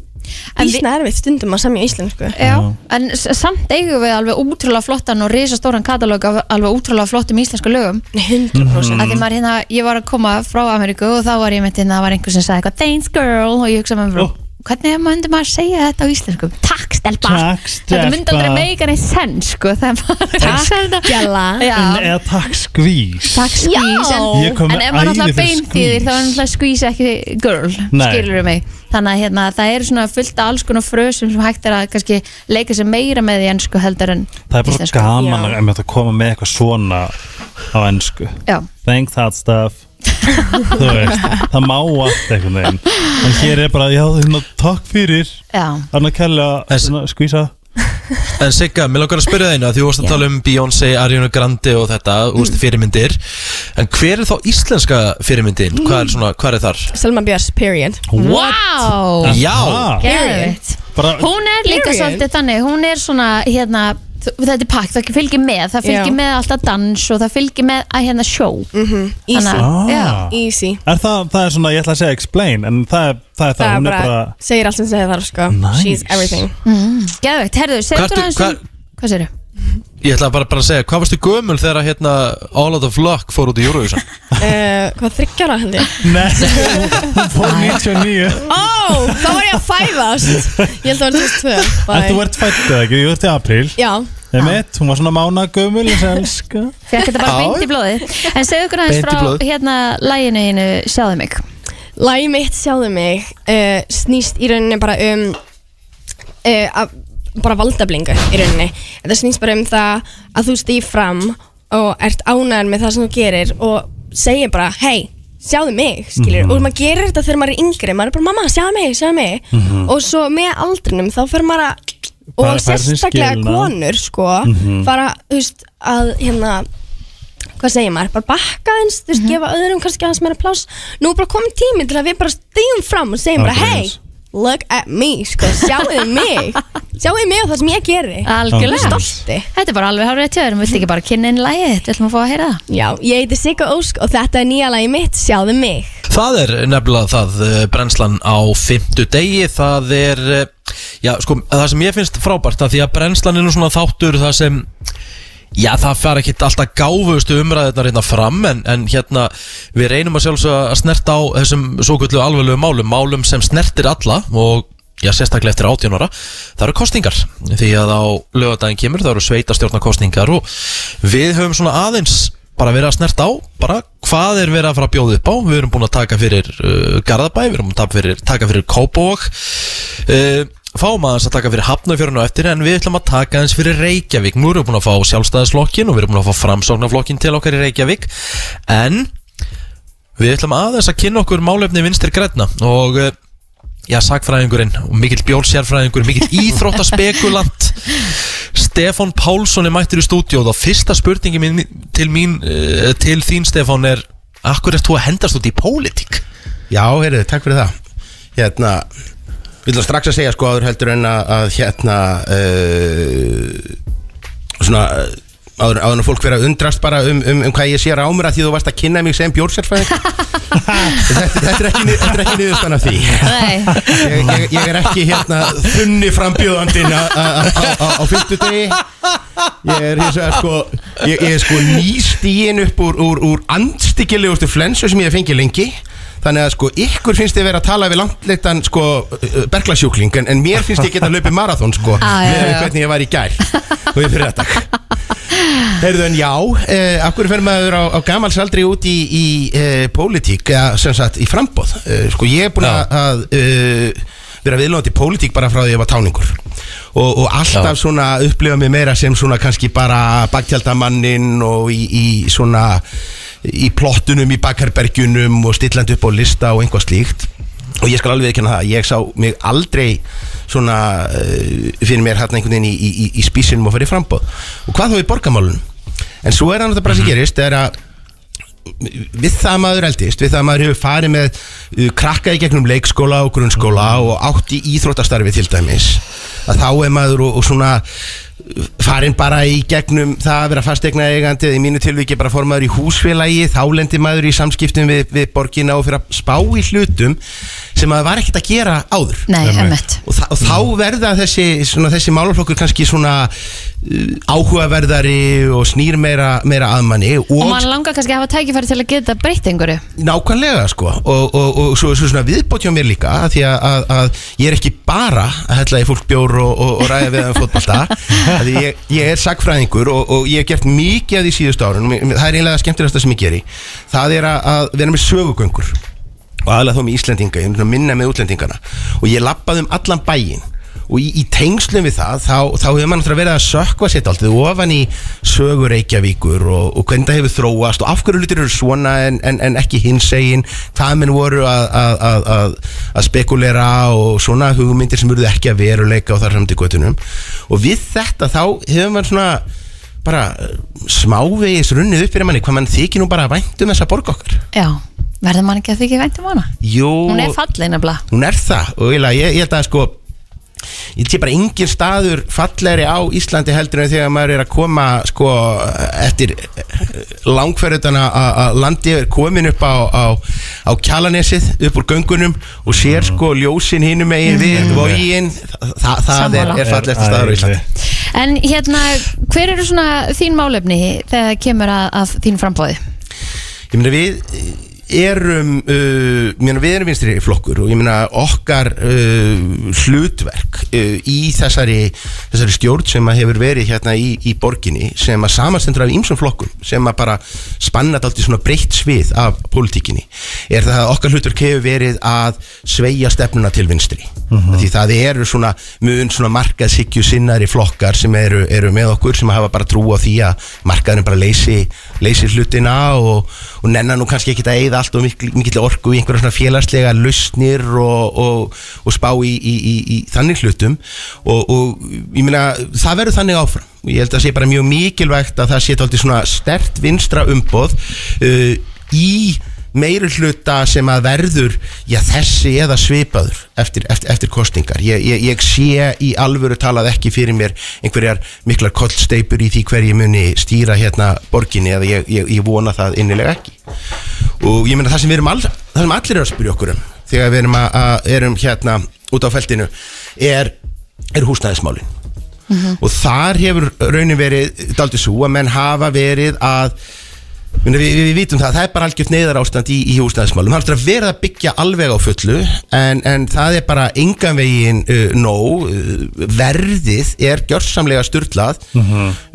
Speaker 14: Ísna erfitt stundum að semja íslensku.
Speaker 2: Já, en s- samt eigum við alveg útrúlega flottan og risastóran katalóg af alveg útrúlega flottum íslensku lögum.
Speaker 14: 100%
Speaker 2: að því maður hérna, ég var að koma frá Ameríku og þá var ég með hérna, það var einhver sem sagði eitthvað Dance girl og ég hugsa með mér hvernig myndi maður segja þetta á íslensku takk stelpa,
Speaker 4: Takk,
Speaker 2: þetta myndi aldrei
Speaker 4: stelpa.
Speaker 2: meika neitt sens sko, þetta
Speaker 14: Gjalla
Speaker 2: Já.
Speaker 4: En eða takk skvís
Speaker 2: Takk skvís, en, en ef maður
Speaker 4: fyrir
Speaker 2: beinþýðir þá er náttúrulega skvís ekki girl,
Speaker 4: Nei.
Speaker 2: skilur mig þannig að hérna, það er svona fullt af alls konar frösum sem hægt er að kannski leika sér meira með í ennsku heldur en
Speaker 4: Það er bara
Speaker 2: íslensku.
Speaker 4: gaman að, að koma með eitthvað svona á ennsku
Speaker 2: Já.
Speaker 4: Thank that stuff Þú veist, það má allt einhvern veginn En hér er bara, já, hérna, takk fyrir
Speaker 2: Já.
Speaker 4: Anna Kella, hérna, skvísa
Speaker 3: En Sigga, mér langar að spyrja þeina því þú varst að tala um Beyoncé, Ariana Grande og þetta, mm. úrstu fyrirmyndir En hver er þá íslenska fyrirmyndin? Hvað er, svona, hvað er þar?
Speaker 14: Selma Björns, period
Speaker 2: Vá
Speaker 3: Já
Speaker 2: Geðveikt.
Speaker 4: Bara-
Speaker 2: Hún er líka
Speaker 14: Period.
Speaker 2: svolítið þannig Hún er svona, hérna Þetta er pakk, það fylgir með Það fylgir
Speaker 14: Já.
Speaker 2: með alltaf dans og það fylgir með að hérna sjó
Speaker 14: Mhm, Easy
Speaker 2: Þannig að- já.
Speaker 14: Easy
Speaker 4: Er það, það er svona, ég ætla að segja explain En það er það, er það,
Speaker 14: Það er
Speaker 4: hún er
Speaker 14: bara, segir allt sem segir þar sko
Speaker 4: Nice.
Speaker 14: She's everything
Speaker 2: mm. Geðveikt, herðu, segðu
Speaker 3: Hvað
Speaker 2: okkur
Speaker 3: ertu-
Speaker 2: aðeins um Hvað segirðu?
Speaker 3: Ég ætla bara, bara að segja, hvað varstu gömul þegar hérna All of Luck fór út í Eurovision?
Speaker 14: uh, Hvað þryggjara held ég?
Speaker 4: Nei, hún fór 99
Speaker 14: Ó, þá var ég að fæðast. Ég held að það var 2002
Speaker 4: En þú ert fættið ekki, þú ert í april
Speaker 14: Já.
Speaker 4: Emitt, hún var svona mána gömul
Speaker 2: Fekk þetta bara beint í blóði En segðu okkur aðeins frá hérna læginu hinu Sjáðu mig.
Speaker 14: Lægi mitt sjáðu mig uh, snýst í rauninni bara um uh, að, bara valdablingu í rauninni þetta snýst bara um það að þú stýr fram og ert ánæður með það sem þú gerir og segir bara hei, sjáðu mig, skilur
Speaker 15: Mhm.
Speaker 14: og maður gerir þetta þegar maður er yngri maður er bara mamma, sjáðu mig, sjáðu mig
Speaker 15: Mhm.
Speaker 14: og svo með aldrinum þá fer maður að og
Speaker 15: sinn
Speaker 14: sérstaklega konur sko,
Speaker 15: Mhm.
Speaker 14: fara, þú veist, að hérna hvað segir maður, bara bakka eins þú veist, gefa öðrum kannski aðeins meira pláss nú er bara komin tími til að við bara stíðum fram og segjum bara,
Speaker 2: Ángríns.
Speaker 14: Look at me sko, sjáuðu mig? Sjáuðu mig og það sem ég geri?
Speaker 2: Algjörlega.
Speaker 14: Stolti.
Speaker 2: Þetta er bara alveg hárið tjóður Viltu ekki bara kynna inn lægið þitt? Við ætlum að fá að heyra það.
Speaker 14: Já, ég heiti Sigga Ósk og þetta er nýja lagi mitt, sjáðu mig.
Speaker 3: Það er nefnilega það, eh, brennslan á fymtu degi, það er, eh, já sko, það sem ég finnst frábært að því að brennslan er nú svona þáttur það sem, já það fara ekki alltaf gáfustu umræðirnar hérna fram en, en hérna við reynum að sjálfsög að snerta á þessum svo kvöldu alveglegu málum, málum sem snertir alla og já sérstaklega eftir 18 ára, það eru kostningar því að á lögadaginn kemur það eru sveitastjórna kostningar og við höfum svona aðeins bara verið að snerta á bara hvað er verið að fara að bjóða upp á. Við erum búin að taka fyrir uh, Garðabæ við erum búin að taka fyrir, fyrir Kópavog. Uh, fáum aðeins að taka fyrir Hafnafjörnu á eftir en við ætlum að taka aðeins fyrir Reykjavík nú erum við búin að fá sjálfstæðisflokkin og við erum búin að fá framsóknarflokkin til okkar í Reykjavík en við ætlum aðeins að kynna okkur málefni vinstir græna og uh, já, sagfræðingurinn og mikill bjólsjárfræðingur, mikill íþróttaspekulant Stefán Pálsson er mættur í stúdíóð og fyrsta spurningi mín, til, mín, uh, til þín Stefán er Akkur ert þú að hendast út í pólitík?
Speaker 16: Já, heyrðu, takk fyrir það Hérna, vil það strax að segja sko áður heldur en að, að hérna uh, svona uh, áður, áður en fólk vera að undrast bara um, um, um hvað ég sé rámur að því þú varst að kynna mig sem bjórsérfræðing þetta, þetta er ekki, er ekki niðurstan af því. Ég, ég, ég er ekki hérna þunni frambjóðandinn á, fimmtudegi. Ég er hins vegar sko ég, ég er sko nýstíin upp úr, úr, úr andstyggilegustu flensu sem ég hef fengið lengi þannig að sko ykkur finnst þið vera að tala við langleitan sko berglasjúkling en, en mér finnst ég geta hlaupið marathón sko
Speaker 2: Ah, já,
Speaker 16: með
Speaker 2: já.
Speaker 16: hvernig ég var í gær og ég fyrir þetta Heyrðu en já, eh, af hverju fer maður á, á gamalsaldri út í, í eh, pólitík, eða sem sagt í frambóð eh, sko ég er búin að, að eh, vera viðlóðandi í pólitík bara frá því ég var táningur. Og, og alltaf svona upplifa mig meira sem svona kannski bara baktjaldamannin og í, í svona í plottunum, í bakherbergjunum og stillandi upp á lista og einhvað slíkt. Og ég skal alveg ekki hana það, ég sá mig aldrei svona uh, fyrir mér hérna einhvern veginn í, í, í, í spísinum og fyrir frambóð og hvað þá í borgamálunum en svo er það náttúrulega bara sem gerist er að við það að maður eldist, við það að maður hefur farið með uh, krakka í gegnum leikskóla og grunnskóla og átt í íþróttastarfi til dæmis að þá er maður og, og svona farin bara í gegnum það að vera fastegna eigandi í mínu tilviki bara fór maður í húsfélagi þá lendir maður í samskiptum við, við borgina og fyrir að spá í hlutum sem maður var ekkert að gera áður.
Speaker 2: Nei,
Speaker 16: og, þa og þá verða þessi, svona, þessi málaflokkur kannski svona uh, áhugaverðari og snýr meira, meira aðmanni og,
Speaker 2: Og maður langar kannski að hafa tækifæri til að geta breytt einhverju.
Speaker 16: Nákvæmlega sko. Og, og, og svo, svo svona viðbót hjá mér líka af því að, að, að ég er ekki bara að hella í fólk bjór og, og, og ræða við um fótbolta. Af því ég, ég er sagfræðingur og, og ég hef gert mikið af því síðustu árun það er einlega skemmtilegasta sem ég geri. Það er að, vera með sögugöngur. Og aðlega þó með Íslendinga, ég minna með útlendingana. Og ég lappaði um allan bæinn og í, í tengslum við það þá, þá hefur maður verið að sökva sér alltaf ofan í sögur Reykjavíkur og, og hvernig það hefur þróast og af hverju hlutir eru svona en, en, en ekki hinsegin. Hvað minn voru að, að, að, að, að spekulera og svona hugmyndir sem eruðu ekki að veruleika og þar samt í göttunum og við þetta þá hefur maður svona bara eh, smávegis runnið upp fyrir manni hvað mann þykir nú bara vænt um þessa borg okkar.
Speaker 2: Já, verður mann ekki að þykja væntum hana?
Speaker 16: Jú,
Speaker 2: Hún er falleg nefnilega.
Speaker 16: Hún er það og ég, ég held að sko ég sé bara engin staður fallegri á Íslandi heldur en þegar maður er að koma sko eftir langferðutana að landi er komin upp á, á, á kjalanesið upp úr göngunum og sér sko ljósin hinum megin við vogin Þa, það er, er fallegsta staður á Íslandi.
Speaker 2: En hérna, hver eru svona þín málefni þegar kemur að, að þín frambóði?
Speaker 16: Ég meina við erum uh, meina, við erum vinstri flokkur og ég meina okkar uh, hlutverk uh, í þessari, þessari stjórn sem að hefur verið hérna í, í borginni sem að samastendur af ýmsum flokkum sem að bara spannat allt í svona breytt svið af pólitíkinni er það að okkar hlutverk hefur verið að sveia stefnuna til vinstri
Speaker 4: Mhm.
Speaker 16: því það eru svona mun svona markaðshyggju sinnari flokkar sem eru, eru með okkur sem hafa bara trú á því að markaðurinn bara leysi, leysi hlutina og, og nennan nú kannski ekki að eyða allt og mikil, mikil orku í einhverja svona félagslega lausnir og, og, og spá í, í, í, í þannig hlutum. Og, og ég meina það verður þannig áfram. Og ég held að það sé bara mjög mikilvægt að það sé tólti svona stert vinstra umboð uh, í meiri hluta sem að verður já þessi eða svipaður eftir, eftir, eftir kostingar ég, ég, ég sé í alvöru talað ekki fyrir mér einhverjar miklar kollsteipur í því hver ég muni stýra hérna borginni eða ég, ég, ég vona það innilega ekki. Og ég meina það sem við erum all, það sem allir eru að spyrja okkur um þegar við erum, að, að, erum hérna út á feltinu er, er húsnæðismálin. Og þar hefur raunin verið daldið svo að menn hafa verið að Við, við, við vitum það, það er bara algjört neyðar ástand í, í húsnæðismálum, það er að verða að byggja alveg á fullu en, en það er bara engan veginn uh, nóg, uh, verðið er gjörsamlega styrlað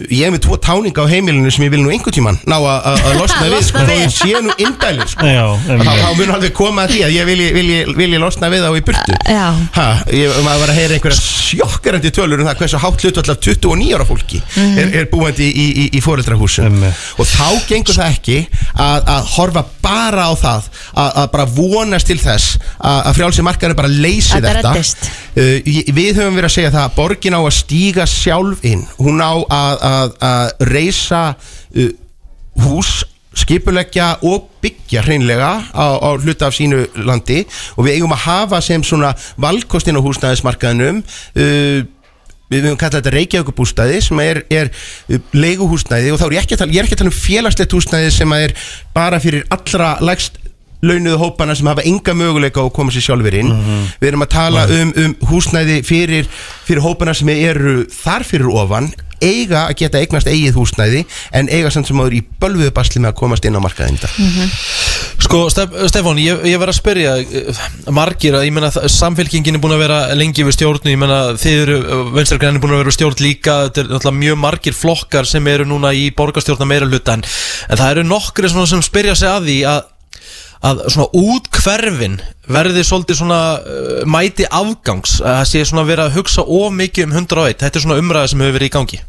Speaker 16: ég hef með tvo táninga á heimilinu sem ég vil nú einhvern tíman ná að- losna við sko, þá ég sé nú indæli sko. Þá, þá mun alveg koma að því að ég vilji, vilji, vilji losna við þá í burtu.
Speaker 2: Já,
Speaker 16: ha, ég, maður var að heyra einhverja sjokkarandi tölur um það hversu hátt hlutvall af 29 ára fólki
Speaker 2: Mhm.
Speaker 16: er, er búandi í, í, í foreldrahúsum. Og þá gengur það ekki að, að horfa bara á það að, að bara vonast til þess að, að frjálsi markaður bara leysi
Speaker 2: Að það
Speaker 16: þetta.
Speaker 2: reddist.
Speaker 16: uh, við höfum verið að segja það að borgin á að stíga sjálf inn. Hún á að, að, að reysa uh, hús skipuleggja og byggja hreinlega á, á hluta af sínu landi. Og við eigum að hafa sem svona valkostin á húsnæðismarkaðinum uh, við höfum kallað þetta Reykjavíkubústæði sem er, er uh, leiguhúsnæði og þá er ég ekki að tala, ég er ekki að tala um félagslegt húsnæði sem er bara fyrir allra lægst launuðu hópana sem hafa enga möguleika á að koma sér sjálfur inn. Við erum að tala um, um húsnæði fyrir, fyrir hópana sem eru þar fyrir ofan eiga að geta eignast eigið húsnæði en eiga samt sem áður í bölvuðu basli með að komast inn á markaðin mm
Speaker 3: Sko, Stef, Stefán, ég, ég verð að spyrja eh, margir að ég menna samfélkingin er búin að vera lengi við stjórn ég menna þið eru, venstrakræðin er búin að vera stjórn líka, þetta er náttúrulega mjög margir flokkar sem eru núna í borgarstjórna meira hluta en, en það eru nokkri sem spyrja sig að því að að svona útkverfin verði svolítið svona uh, mæti afgangs að það sé svona verið að hugsa of mikið um 101 þetta er svona umræða sem hefur verið í gangi.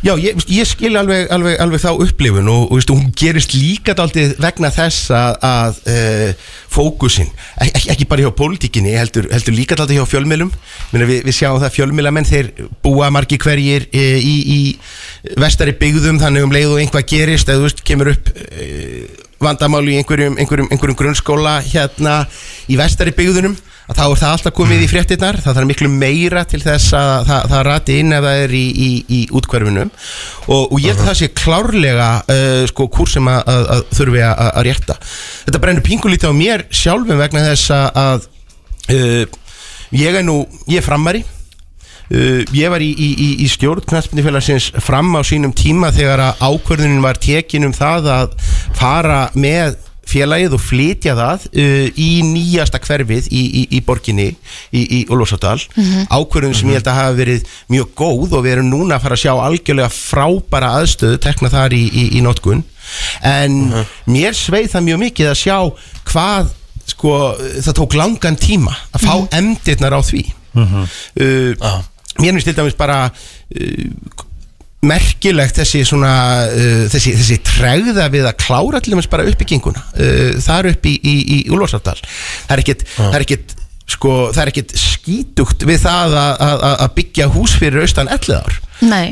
Speaker 16: Já, ég, ég skil alveg, alveg, alveg þá upplifun og, og veist, hún gerist líka daldið vegna þess að, að uh, fókusin, ekki, ekki bara hjá pólitíkinni, heldur, heldur líka daldið hjá fjölmiðlum. Minna, við, við sjáum það fjölmiðlamenn þeir búa margi hverjir e, í, í vestari byggðum þannig um leið og einhvað gerist eða þú veist, kemur upp e, vandamál í einhverjum, einhverjum, einhverjum grunnskóla hérna í vestari byggðunum að þá er það alltaf komið í fréttinnar það þarf miklu meira til þess að það, það rati inn ef það er í, í, í útkverfinum og, og ég held að það sé klárlega uh, sko kurs sem að, að, að þurfi að, að rétta. Þetta brennur pingulítið á mér sjálfum vegna þess að uh, ég er nú, ég er frammari Uh, ég var í, í, í, í stjórn knastbundifélagsins fram á sínum tíma þegar að ákvörðunin var tekin um það að fara með félagið og flytja það uh, í nýjasta hverfið í, í, í borginni í, í Ólfsárdal
Speaker 15: Mhm.
Speaker 16: ákvörðun sem ég held að hafa verið mjög góð og við erum núna að fara að sjá algjörlega frábæra aðstöðu tekna þar í, í, í notkun. En mér sveið það mjög mikið að sjá hvað sko, það tók langan tíma að fá
Speaker 15: Mhm.
Speaker 16: emdirnar á því. Uh, mér finnst til dæmis bara uh, merkilegt þessi svona uh, þessi, þessi tregða við að klára til dæmis bara uppbygginguna. Uh, þar upp í, í, í Úlfarsafdal það er ekkit, það er ekkit sko, það er ekkit skítugt við það að, að, að byggja hús fyrir austan 11 ár.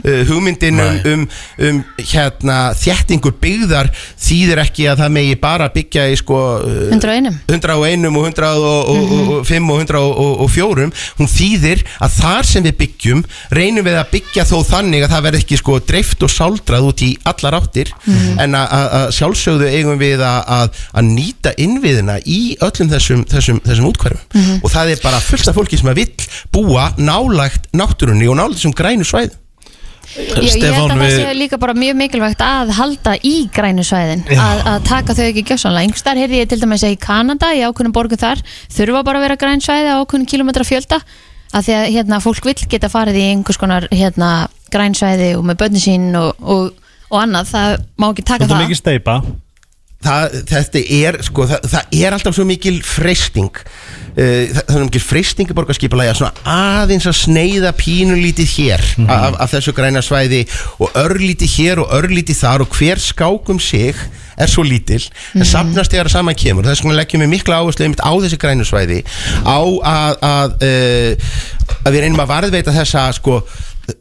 Speaker 16: Uh, hugmyndin um, um, um hérna, þéttingur byggðar þýðir ekki að það megi bara byggja í sko uh,
Speaker 2: 101
Speaker 16: 101 og 105 og 104 hún þýðir að þar sem við byggjum reynum við að byggja þó þannig að það verði ekki sko dreift og sáldrað út í allar áttir.
Speaker 15: Mhm.
Speaker 16: en að- að að sjálfsögðu eigum við að, að, að nýta innviðina í öllum þessum, þessum, þessum útkværum
Speaker 2: Mhm.
Speaker 16: og það er bara fullt af fólki sem að vill búa nálægt náttúrunni og nálægt þessum grænu svæðum
Speaker 2: Ég, ég held að það sé líka bara mjög mikilvægt að halda í grænu svæðin
Speaker 16: Já.
Speaker 2: að, að taka þau ekki gjössanlega einhvers þar heyrði ég til dæmis að í Kanada í ákveðnum borgum þar þurfa bara að vera græn svæði á ákveðnum kilometra fjölda að því að hérna, fólk vill geta farið í einhvers konar hérna, græn svæði og með börni sín og, og, og annað, það má ekki taka
Speaker 4: Þetta er
Speaker 2: það.
Speaker 4: mikið steipa
Speaker 16: það, þetta er sko, það, það er alltaf svo mikil freysting uh, það, það er mikil freysting í borgarskipulega svona aðeins að sneiða pínulítið hér af, af þessu græna svæði og örlítið hér og örlítið þar og hver skákum sig er svo lítil. En
Speaker 15: Mhm.
Speaker 16: safnast þegar saman kemur. Þess vegna leggjum við mikla áherslu einmitt á þessi grænu svæði á að að, uh, að við reynum að varðveita þessa sko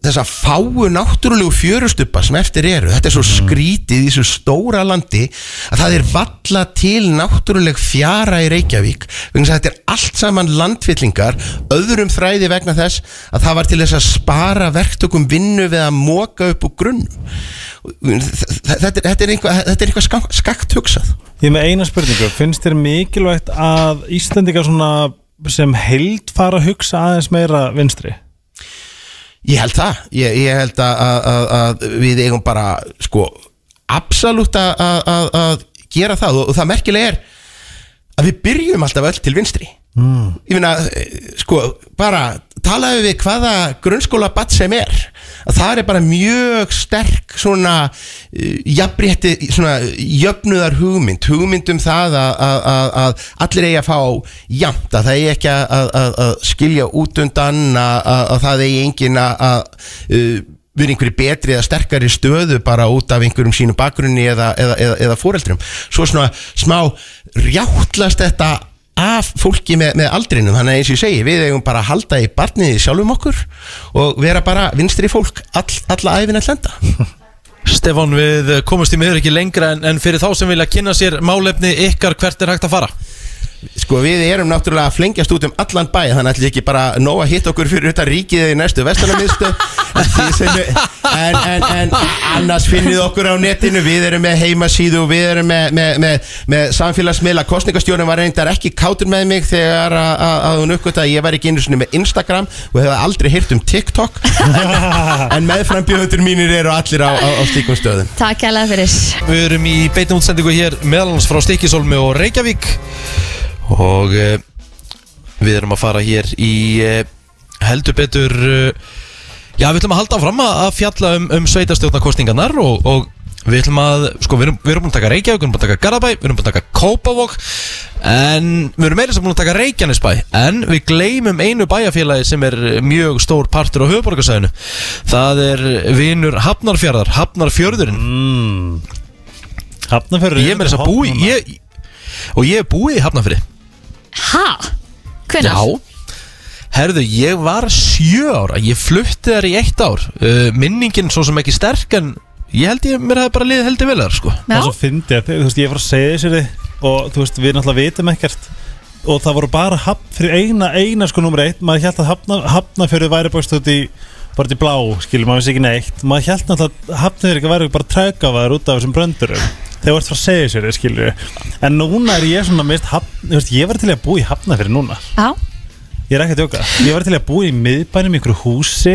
Speaker 16: þessa fáu náttúrulegu fjörustuppa sem eftir eru, þetta er svo skrítið í þessu stóra landi að það er valla til náttúruleg fjara í Reykjavík vegna þetta er allt saman landfyllingar öðrum þræði vegna þess að það var til þess að spara verktökum vinnu við að móka upp úr grunn þetta er, er eitthvað, þetta er eitthvað skak- skakt hugsað.
Speaker 4: Ég með eina spurningu, finnst þér mikilvægt að svona sem held fara að hugsa aðeins meira vinstri?
Speaker 16: Ég held það, ég, ég held að, að, að, við eigum bara sko absolutt að, að gera það. Og, og það merkilega er að við byrjum alltaf öll til vinstri
Speaker 4: Mm.
Speaker 16: ég meina, eh, sko, bara talaðu við hvaða grunnskóla batt sem er. Að það er bara mjög sterk svona uh, jafnrétti, svona jöfnuðar hugmynd, hugmynd um það að, að, að, allir eigi að fá jamt, að það eigi ekki að, að, skilja út undan að, að, að það eigi engin að, uh, vera einhverju betri eða sterkari stöðu bara út af einhverjum sínum bakgrunni eða, eða, eða, eða fóreldrum svo svona smá rjáttlast þetta af fólki með, með aldrinum. Þannig að eins og ég segi, við eigum bara að halda í barniði sjálfum okkur og vera bara vinstri fólk all, alla æfina hlenda
Speaker 3: Stefán, við komumst í miður ekki lengra en, en fyrir þá sem vilja kynna sér málefni ykkar hvert er hægt að fara
Speaker 16: Sko við erum náttúrulega að flengjast út um allan bæ þannig að ekki bara nóg að hitta okkur fyrir utan ríkið í næstu vestunarmiðstu en, en, en annars finnið okkur á netinu. Við erum með heimasíðu við erum með, með, með, með samfélagsmiðla. Kostningastjórnum var reyndar ekki kátur með mig þegar að, hún uppgötta að ég var ekki einu sinni með Instagram og hefði aldrei heyrt um TikTok. En, en meðframbjöðundur mínir eru allir á, á, á slíkum stöðum.
Speaker 2: Takk kærlega fyrir.
Speaker 3: Við erum í beinum útsendingu hér meðalans frá Stikisólmi og Reykjavík og uh, við erum að fara hér í uh, heldur betur uh, já við ætlum að halda áfram að að fjalla um, um sveitastjórnarkostningarnar og, og við ætlum að, sko við erum, við erum búin að taka Reykjavík, við erum búin að taka Garabæ, við erum búin að taka Kópavók En við erum meira sem búin að taka Reykjanesbæ. En við gleymum einu bæjarfélagi sem er mjög stór partur á höfuborgarsæðinu Það er vinur Hafnarfjörðar, Hafnarfjörðurinn.
Speaker 4: Mm. Hafnarfjörður
Speaker 3: Ég er meira þess að búi ég, Og ég er búið í Hafnarfjörði
Speaker 2: Ha? Hvenær?
Speaker 3: Já. Herðu, ég var sjö ára. Ég flutti þar í eitt ár. Uh, Minningin svo sem ekki sterk En ég held ég, mér hefði bara liðið heldur vel þar sko.
Speaker 4: Það er svo fyndið að þú veist, ég var að segja þessi og þú veist, við náttúrulega vitum ekkert. Og það voru bara hafn fyrir eina eina sko nummer eitt, maður held að hafna, hafnafjörðu væri bara stótt í bara til blá, skilur, maður vissi ekki neitt. Maður held náttúrulega að hafnafjörðu væri bara trækafaður út af þessum bröndurum þegar þú ert frá að segja sér, skilur en núna er ég svona mist hafn, ég var til að búa í hafnafjörðu núna.
Speaker 2: Já.
Speaker 4: Ég er ekki að djóka, ég var til að búa í miðbænum í einhverju húsi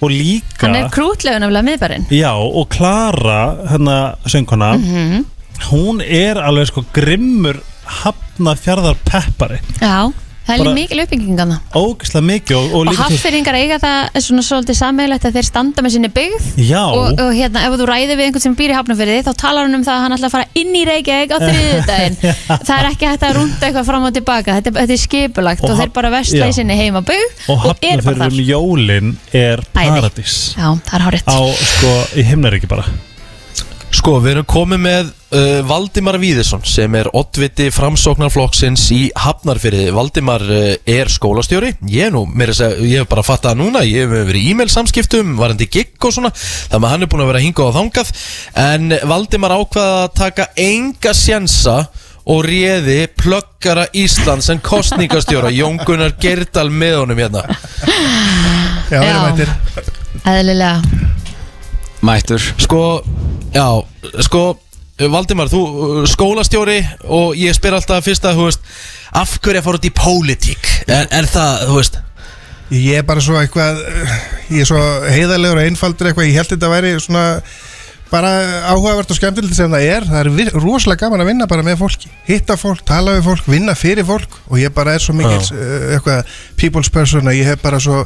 Speaker 4: og líka
Speaker 2: Hann er krútlegun nefnilega miðbarinn
Speaker 4: Já, og Klara, hérna söngkona
Speaker 2: Mhm.
Speaker 4: hún er alveg sko grimmur hafna fjárðar peppari
Speaker 2: Já, það er uppbygging þarna.
Speaker 4: ógislega mikið og, og
Speaker 2: Og haffyringar eiga það svona svolítið sammeilegt að þeir standa með sinni byggð.
Speaker 4: Já.
Speaker 2: og, og hérna ef þú ræðir við einhvern sem býr í Hafnarfirði þá talar hann um það að hann ætla að fara inn í Reykjavík á þriðudaginn það er ekki hægt að rúnda eitthvað fram og tilbaka. Þetta, þetta er skipulagt
Speaker 4: Og
Speaker 2: þeir bara vestla í sinni heima byggð
Speaker 4: og
Speaker 2: og, eru bara
Speaker 4: hafnafjörður
Speaker 2: þar
Speaker 4: um jólin er paradís.
Speaker 2: Já, það er hárétt
Speaker 4: á sko í himnaríki bara
Speaker 3: Sko, við erum komið með uh, Valdimar Víðesson sem er oddviti framsóknarflokksins í Hafnarfyrði Valdimar uh, er skólastjóri. Ég er nú, mér er að segja, ég hef bara fattað það núna Ég hef verið í e-mail samskiptum, varandi gigg og svona Þannig að hann er búin að vera hingað og þangað. En Valdimar ákvaða að taka enga sjensa og réði plöggara Íslands en kostningastjóra Jón Gunnar Gerdal með honum hérna.
Speaker 15: Já, við erum mættir.
Speaker 2: Eðlilega
Speaker 17: Mættur.
Speaker 3: Sko, já, sko Valdimar, þú uh, skólastjóri og ég spyr alltaf fyrst að, þú veist af hverju að fara út í pólitík? Er, er það, þú veist?
Speaker 15: Ég er bara svo eitthvað Ég er svo heiðarlegur og einfaldur eitthvað Ég held þetta væri svona bara áhugavert og skemmtilegt sem það er. Það er rosalega gaman að vinna bara með fólki. Hitta fólk, tala við fólk, vinna fyrir fólk og ég bara er svo mikil
Speaker 3: Já.
Speaker 15: uh, eitthvað people's person að ég hef bara svo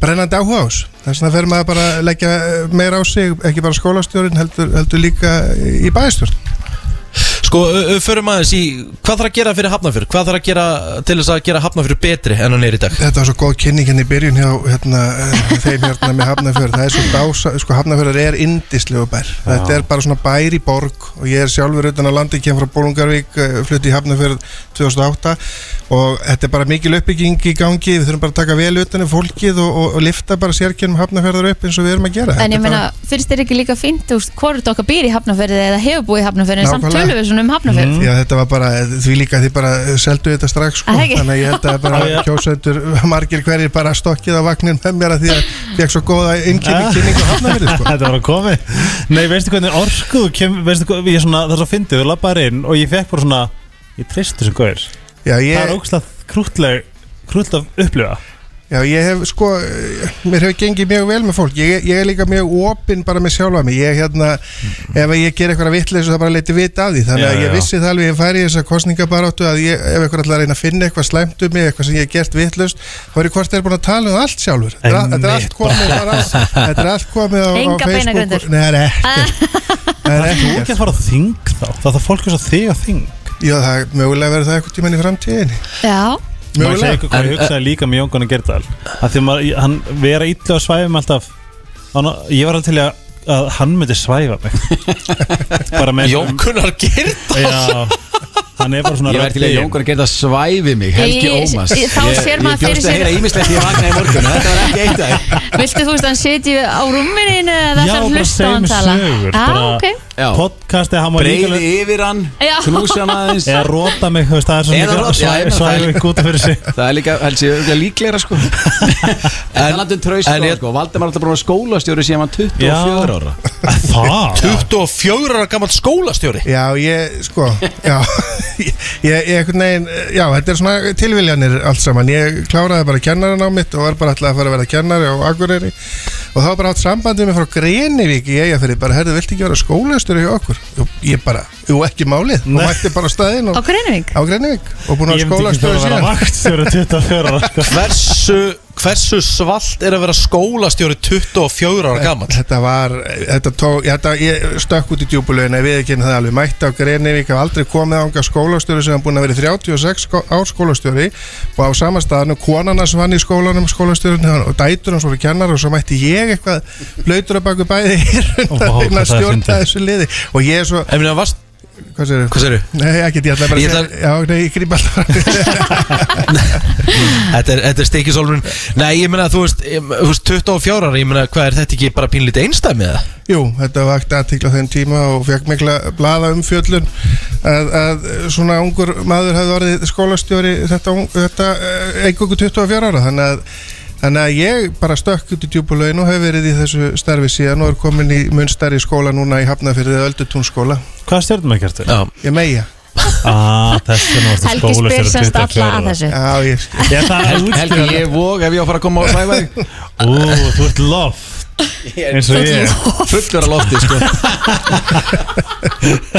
Speaker 15: brennandi áhuga á þess vegna fer maður bara að leggja meira á sig ekki bara skólastjórinn, heldur, heldur líka í bæðstjórn
Speaker 3: Sko, förum aðeins í hvað þarf að gera fyrir Hafnarfjörð? Hvað þarf að gera til þess að gera Hafnarfjörð betri en hann er í dag?
Speaker 15: Þetta var svo góð kynning hérna í byrjun hjá hérna, eh, þeim hérna með Hafnarfjörð. Það er svo dása, sko Hafnarfjörður er indislegu bær. Þetta er bara svona bær í borg og ég er sjálfur utan að landi, kem frá Bólungarvík eh, flutti í Hafnarfjörð 2008 og þetta er bara mikil uppbygging í gangi. Við þurfum bara að taka vel utan um fólkið og, og, og lifta bara sérkjörnum Hafnarfjörður upp eins og við erum að gera.
Speaker 2: En
Speaker 15: Þetta
Speaker 2: ég meina, finnst þér ekki líka fínt þú veist, hvort okkar býr í Hafnarfirði eða hefur búið í Hafnarfirði en samt tölum við svona um Hafnarfirði
Speaker 15: Já, þetta var bara, því líka því bara seldu þetta strax sko,
Speaker 2: ekki?
Speaker 15: þannig að ég held að bara kjósendur margir hverjir bara stokkið á vagnin með mér að því að fekk svo góða innkynning kynningu á hafnafyrir sko.
Speaker 4: Þetta var að komi Nei, veistu hvernig orkuð kem, veistu hvað, ég svona, það er svo fyndið, þú labbaðir inn og ég fekk bara svona, ég treysti þessum gauðir
Speaker 15: ég-
Speaker 4: Það er ógslag krútleg krútleg upplifa
Speaker 15: Já, ég hef sko, mér hefur gengið mjög vel með fólk, ég, ég er líka mjög opinn bara með sjálfa mig, ég hérna ef ég ger eitthvað vitleis það bara leiti vita af því. Þannig
Speaker 4: Já,
Speaker 15: að ég
Speaker 4: já.
Speaker 15: vissi það alveg ég færi í þessa kostningabaráttu að ég, ef eitthvað ætlar að reyna að finna eitthvað slæmt um mig, eitthvað sem ég hef gert vitlaust þá er ég hvort þeir búin að tala um allt sjálfur. Þetta er- er allt komið bara, þetta er allt komið á, á Facebook og- Nei, það er ekkert. Það er
Speaker 4: ekki að og
Speaker 15: Já
Speaker 4: Má ég hugsaði líka með Jón Gunnar Gerdal að því maður, hann vera illa á svæfum alltaf. Hann, ég var alveg til að, að hann myndi svæfa mig. Bara með
Speaker 3: Jón Gunnar Gerdal
Speaker 4: Já, hann er bara svona
Speaker 17: Ég verði til að
Speaker 4: röddin.
Speaker 17: Jón Gunnar geta svæfi mig Helgi Ómas
Speaker 2: ég- þá sér maður fyrir
Speaker 17: Ég bjóst
Speaker 2: sér-
Speaker 17: að heyra ímislegt ég vaknaði í morgun Þetta var ekki eitt af
Speaker 2: Viltu þú veist að hann sitji á rúminu eða
Speaker 4: Já,
Speaker 2: það er
Speaker 4: bara
Speaker 2: hlusta á hann tala?
Speaker 4: sögur
Speaker 2: Já,
Speaker 4: bara
Speaker 2: ok.
Speaker 4: Podcasti, hann má líka
Speaker 17: Breiði yfir hann
Speaker 2: Já.
Speaker 17: Knúsa hann aðeins.
Speaker 4: Eða róta mig, það er svona
Speaker 17: Eða
Speaker 4: líka
Speaker 17: róta, já, ég meina, það
Speaker 4: svæfi
Speaker 17: er-
Speaker 4: út af fyrir sig.
Speaker 17: Það er líka, örugglega líklegra sko. En sko. Valdimar er alltaf bara skólastjóri síðan hann 24 ára.
Speaker 4: Það?
Speaker 3: 24 ára gammal skólastjóri.
Speaker 15: Já, ég, sko, já, ég, ég, veginn, já, þetta er svona tilviljanir allt saman. Ég kláraði bara kennaran á mitt og var bara alltaf að fara að vera kennari á Akureyri. Og þá var bara átt sambandið mig frá Grenivík í Eyjafirði, bara, herðu, viltu ekki vera skólastur hjá okkur? Ég bara, jú, ekki málið, og mætti bara á staðinn og,
Speaker 2: Á Grenivík?
Speaker 15: Á Grenivík. Og búin að
Speaker 4: Ég myndi ekki þurfa að vera vaktstjóri 24 ára sko.
Speaker 3: Hversu hversu svalt er að vera skólastjóri 24 ára gammal
Speaker 15: Þetta var, þetta tók, þetta, ég stökk út í djúbulögin við ekki það alveg, mætti á Greinivík hef aldrei komið ánga skólastjóri sem hann búin að vera í 36 skó- ár skólastjóri. Og á sama staðinu, konan hans vann í skólanum skólastjórin og dætur hans voru kennar og svo mætti ég eitthvað blöytur að baku bæði hérna
Speaker 3: það
Speaker 15: stjórna
Speaker 3: fyndið.
Speaker 15: þessu liði. Og ég er svo
Speaker 3: En minna, varst
Speaker 15: Hvað segirðu?
Speaker 3: Hvað segirðu?
Speaker 15: Nei, ekki, ég ætla bara að segja Já, nei, ég grýp alltaf
Speaker 3: Þetta er, er stikisólfun Nei, ég meina, þú veist, ég- þú veist 24 ára, ég meina, hvað er þetta ekki bara pínlítið einstæmið það?
Speaker 15: Jú, þetta vakti aðtikla þenn tíma og fekk mikla blaða umfjöllun að, að svona ungur maður hefði orðið skólastjóri þetta, þetta einhverju 24 ára þannig að, þannig að ég bara stökk út í djúbulögin og hef verið í þessu starfi síðan og er komin í munstari skóla núna í Hafnafyrði Öldutúnskóla
Speaker 4: Hvað stjórnum ekki ertu?
Speaker 15: Já. Ég meia
Speaker 4: Ah,
Speaker 2: Helgi spyr semst
Speaker 4: 24
Speaker 2: alla að þessu.
Speaker 15: Já, ég
Speaker 4: Ég það er
Speaker 17: Helgi, ég vóg ef ég á að fara að koma á svævæg
Speaker 4: Ú, þú ert loft eins og ég.
Speaker 17: Fullur á lofti, sko.